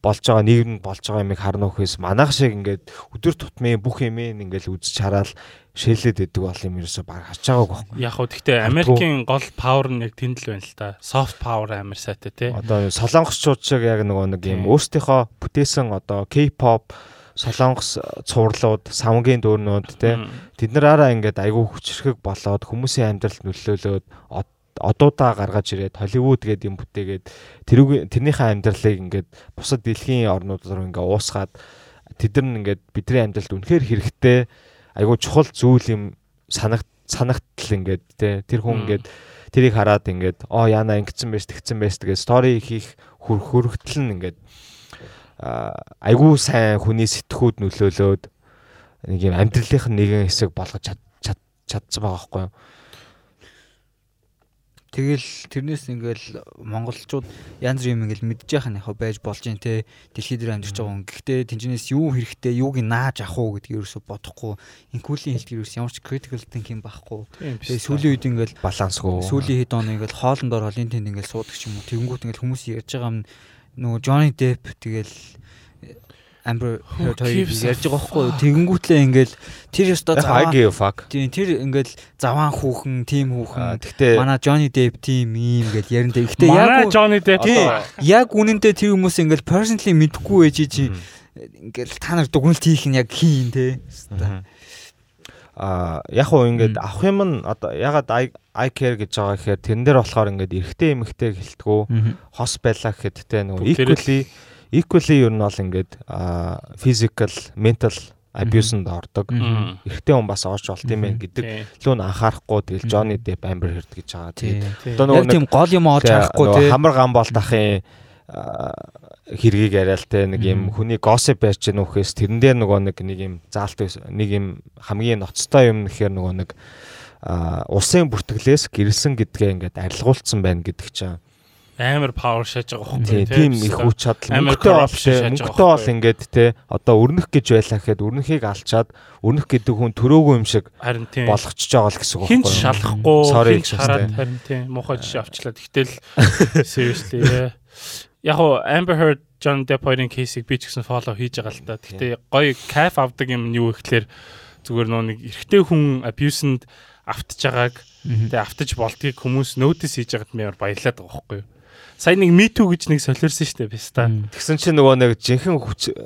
Speaker 2: болж байгаа нийгэмд болж байгаа юмыг харна үхээс манайх шиг ингээд өдөр тутмын бүх юмыг ингээд үзэж хараад шээлээд идэг бол юм ерөөсө баг харж байгаагүй
Speaker 1: байхгүй. Яг хөө гэхдээ Америкийн гол павер нь яг тэнд л байна л та. Soft power амар сайтай тий.
Speaker 2: Одоо солонгосчууд шиг яг нөгөө нэг юм өөрсдийнхөө бүтээсэн одоо K-pop солонгос цувралууд, савнгийн дүүрнүүд тий. Тэд нараараа ингээд айгүй хүчрхэг болоод хүмүүсийн амьдралд нөлөөлөөд одуудаа гаргаж ирээд Холливуд гэдэг юм бүтээгээд тэрүүг тэрнийхээ амьдралыг ингээд бусад дэлхийн орнууд руу ингээд уусгаад тэд нар ингээд бидний амьдралд үнэхээр хэрэгтэй айгуу чухал зүйл юм санагт санагтл ингээд те тэр хүн ингээд тэрийг хараад ингээд оо яана ингэсэн байж тэгсэн байж тэгээ стори хийх хөргөтл нь ингээд айгуу сайн хүний сэтгхүүд нөлөөлөөд нэг юм амьдралынх нь нэгэн хэсэг болгож чадсан байгаа байхгүй юу
Speaker 4: Тэгэл тэрнээс ингээл монголчууд янз бүр юм ингээл мэдж яхах нь яг байж болж юм те дэлхий дээр амьдарч байгаа хүн. Гэхдээ тэнцэнээс юу хэрэгтэй, юуг нааж авах уу гэдгийг ерөөсө бодохгүй. Инкулийн хэлтгэр ерөөс ямар ч critical thinking байхгүй. Тэгээ сүүлийн үед ингээл
Speaker 2: балансгүй.
Speaker 4: Сүүлийн хэд он ингээл хоолндор холын тэнд ингээл суудаг ч юм уу. Тэнгүүт ингээл хүмүүс ярьж байгаа юм нөгөө Johnny Depp тэгэл Heard хоёрыг ярьж байгаа байхгүй тэгэнгүүтлээ ингээл тэр ёстой
Speaker 2: заваа
Speaker 4: тийм тэр ингээл заваан хүүхэн тим хүүхэн. Манай Johnny Depp тим юм ингээл яриндаа ихтэй
Speaker 1: яг Johnny Depp
Speaker 4: яг үнэндээ тэр хүмүүс ингээл personally мэдхгүй байж чи ингээл та нар дүгнэлт хийх нь яг хийн те.
Speaker 2: А яг уу ингээд авах юм нь одоо ягаад I care гэж байгаа гэхээр тэрэн дээр болохоор ингээд эрэгтэй эмэгтэй гэлтгүү. Хос байлаа гэхэд те нөгөө equally equally ер нь бол ингээд physical mental abuse-нд ордог. Эрэгтэй хүн бас орж болт юм байна гэдэг лүүн анхаарахгүй тэгэл Johnny Depp Amber Heard гэж байгаа.
Speaker 4: Тэгээд одоо нөгөө тийм гол юм олж харахгүй
Speaker 2: тийм хамар гам болтахын хэргийг яриа л те нэг юм хүний gossip байж гэнэ үхээс тэрэн дээр нөгөө нэг нэг юм заалт нэг юм хамгийн ноцтой юм нэхэр нөгөө нэг улсын бүртгэлээс гэрэлсэн гэдгээ ингээд арилгуулсан байна гэдэг чинь
Speaker 1: амар power шааж байгаа байхгүй
Speaker 2: тийм их хүч чадал. Мөнгөтэй бол мөнгөтэй бол ингээд те одоо өрнөх гэж байлаа гэхэд өрнөхийг алчаад өрнөх гэдэг хүн төрөөгүй юм шиг болгочихж байгаа л гэсэн үг
Speaker 1: байхгүй хин шалахгүй хин хараад харин тийм муухай жишээ авчлаа. Тэгтэл seriously яг уу Amber Heard John Depp хоёрын кейсийг би ч гэсэн follow хийж байгаа л та. Гэхдээ гоё кайф авдаг юм нь юу гэхэлэр зүгээр нөө нэг эрэгтэй хүн abuse-нд автж байгааг тэгээ автаж болдгийг хүмүүс notice хийж байгаад мээр баярлаад байгаа байхгүй юу Сайн нэг мету гэж нэг солиорсон шүү дээ биста.
Speaker 2: Тэгсэн чинь нөгөө нэг жинхэнэ хүч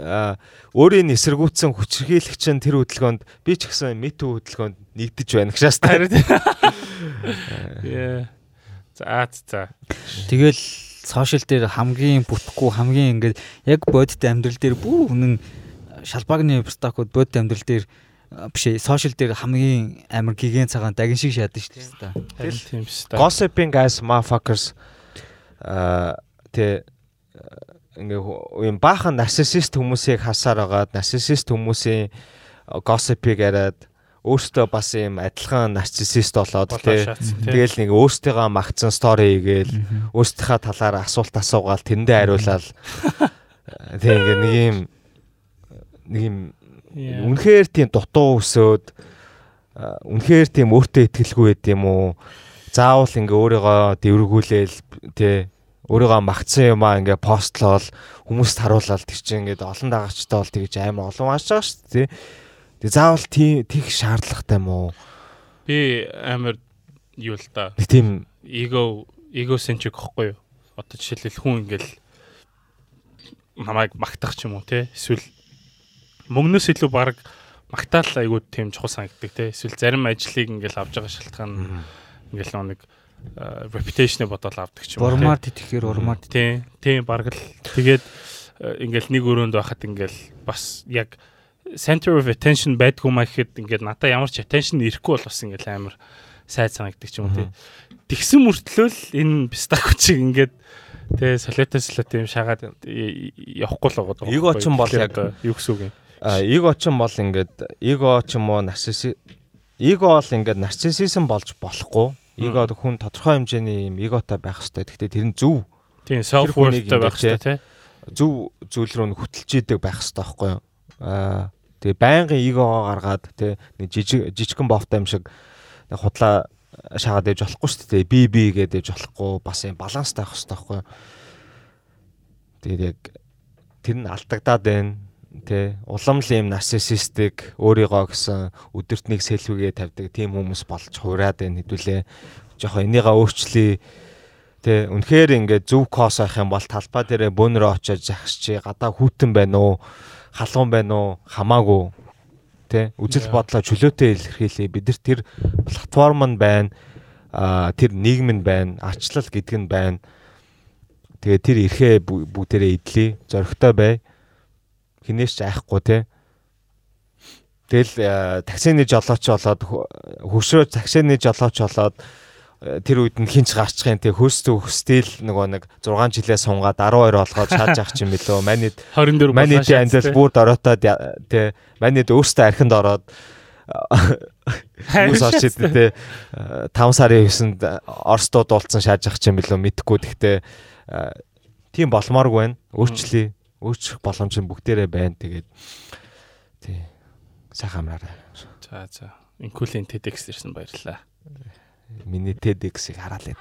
Speaker 2: өөрийн эсэргүүцсэн хүчрхийлэгч нь тэр хөдөлгөөнд би ч гэсэн мету хөдөлгөөнд нэгдэж байна гэж шаастаа.
Speaker 1: Яа. За за.
Speaker 4: Тэгэл сошиал дээр хамгийн бүтггүй хамгийн ингээд яг бодит амьдрал дээр бүр үнэн шалбагны стакууд бодит амьдрал дээр биш ээ сошиал дээр хамгийн амар гигэн цагаан дагин шиг шаадаг шүү дээ.
Speaker 1: Тэгэл тийм шүү дээ.
Speaker 2: Gossiping guys motherfuckers тэ ингээ юм баахан нарциссист хүмүүсийг хасаар агаад нарциссист хүмүүсийн gossip-ыг яриад өөртөө бас юм адилхан нарциссист болоод тий тэгэл нэг өөртөө магтсан стори хийгээл өөртөө талаар асуулт асуугаал тэрэндээ хариулаад тий ингээ нэг юм нэг юм үнэхээр тийм дутуу өсөөд үнэхээр тийм өөртөө ихтгэлгүй байд юм уу заавал ингээ өөрийгөө дэвргүүлээл тий өөрийгөө магтсан юм аа ингээ постлол хүмүүст харуулаад тэр чинь ингээ олон дагагчтай бол тэгж амар олон маш байгаа шүү дээ тий. Тэг заавал тийх шаардлагатай юм уу?
Speaker 1: Би амар юу л та.
Speaker 2: Тийм
Speaker 1: эго эгоцентрик гэхгүй юу? Одоо жишээлбэл хүн ингээл намайг магтах ч юм уу те эсвэл мөнгнөөс илүү баг магтаал айгуу тийм чухал санагддаг те эсвэл зарим ажлыг ингээл авж байгаа шалтгаан ингээл нэг reputation-ыг бодоод авдаг ч юм уу.
Speaker 4: Урмаар тэтгэхээр урмаар
Speaker 1: тийм тийм баг л тэгээд ингээл нэг өрөөнд байхад ингээл бас яг center of attention байдгүй маа гэхэд ингээд надаа ямар ч attention ирэхгүй бол бас ингээл амар сайд санагддаг ч юм уу тий. Тэгсэн мөртлөө л энэ пистако чиг ингээд тэгээ солиотой солиотой юм шагаад явахгүй л байгаа.
Speaker 2: Эго ч юм бол яг
Speaker 1: юу гэсэн үг юм.
Speaker 2: А эго ч юм бол ингээд эго ч юм уу нарцисс эго бол ингээд нарциссизм болж болохгүй. Эго хүн тодорхой хэмжээний юм эготой байх хэрэгтэй. Гэхдээ тэр нь зөв.
Speaker 1: Тийм self worthтэй байх хэрэгтэй тий.
Speaker 2: Зөв зүйл рүү хөтлж идэг байх хэрэгтэй байхгүй юу? Аа тэгээ байнгын эгогоо гаргаад тий нэг жижиг жижигхэн бовтой юм шиг худлаа шаагаад ээж болохгүй шүү дээ. Би би гэдэг ээж болохгүй бас юм баланстай байх хэрэгтэй байхгүй юу? Тэгээд яг тэр нь алдагдаад байна. Тэ улам л юм нарциссистик өөрийгөө гэсэн өдөртнийг сэлвэгээ тавьдаг тийм хүмүүс болж хуураад байна хэдүүлээ. Жохоо энийгээ өөрчлөе. Тэ үнэхээр ингээд зөв кос авах юм бол талбай дээрээ бөөнрөө очиж захисчи гадаа хүүтэн байна уу? Халуун байна уу? Хамаагүй тий үзэл бодлоо чөлөөтэй илэрхийлээ бид нар тэр платформ нь байна а тэр нийгэм нь байна арчлал гэдэг нь байна тэгээ тэр эрхээ бүгдээрээ идлээ зоригтой бай хинээс ч айхгүй тий Тэгэл таксины жолооч болоод хөвшрөө таксины жолооч болоод тэр үед нь хинч гарчихын тий хөөс төгсдөл нөгөө нэг 6 жилээ сунгаад 12 болгоод шааж авах юм билүү. Манид
Speaker 1: 24
Speaker 2: манид андал бүр дороотоод тий манид өөртөө архинд ороод хүмүүс орч идэв тий 5 сарын 9-нд Оросдоо дуулцсан шааж авах юм билүү мэдхгүй гэхдээ тийм болмооргүй байна. Өөрчлөе. Өөрчлөх боломж нь бүгдээрээ байна. Тэгээд тий сайхан амраарай.
Speaker 1: За за. Инкулийн TEDx ирсэн баярлалаа
Speaker 2: миний TEDx-ийг хараалаа.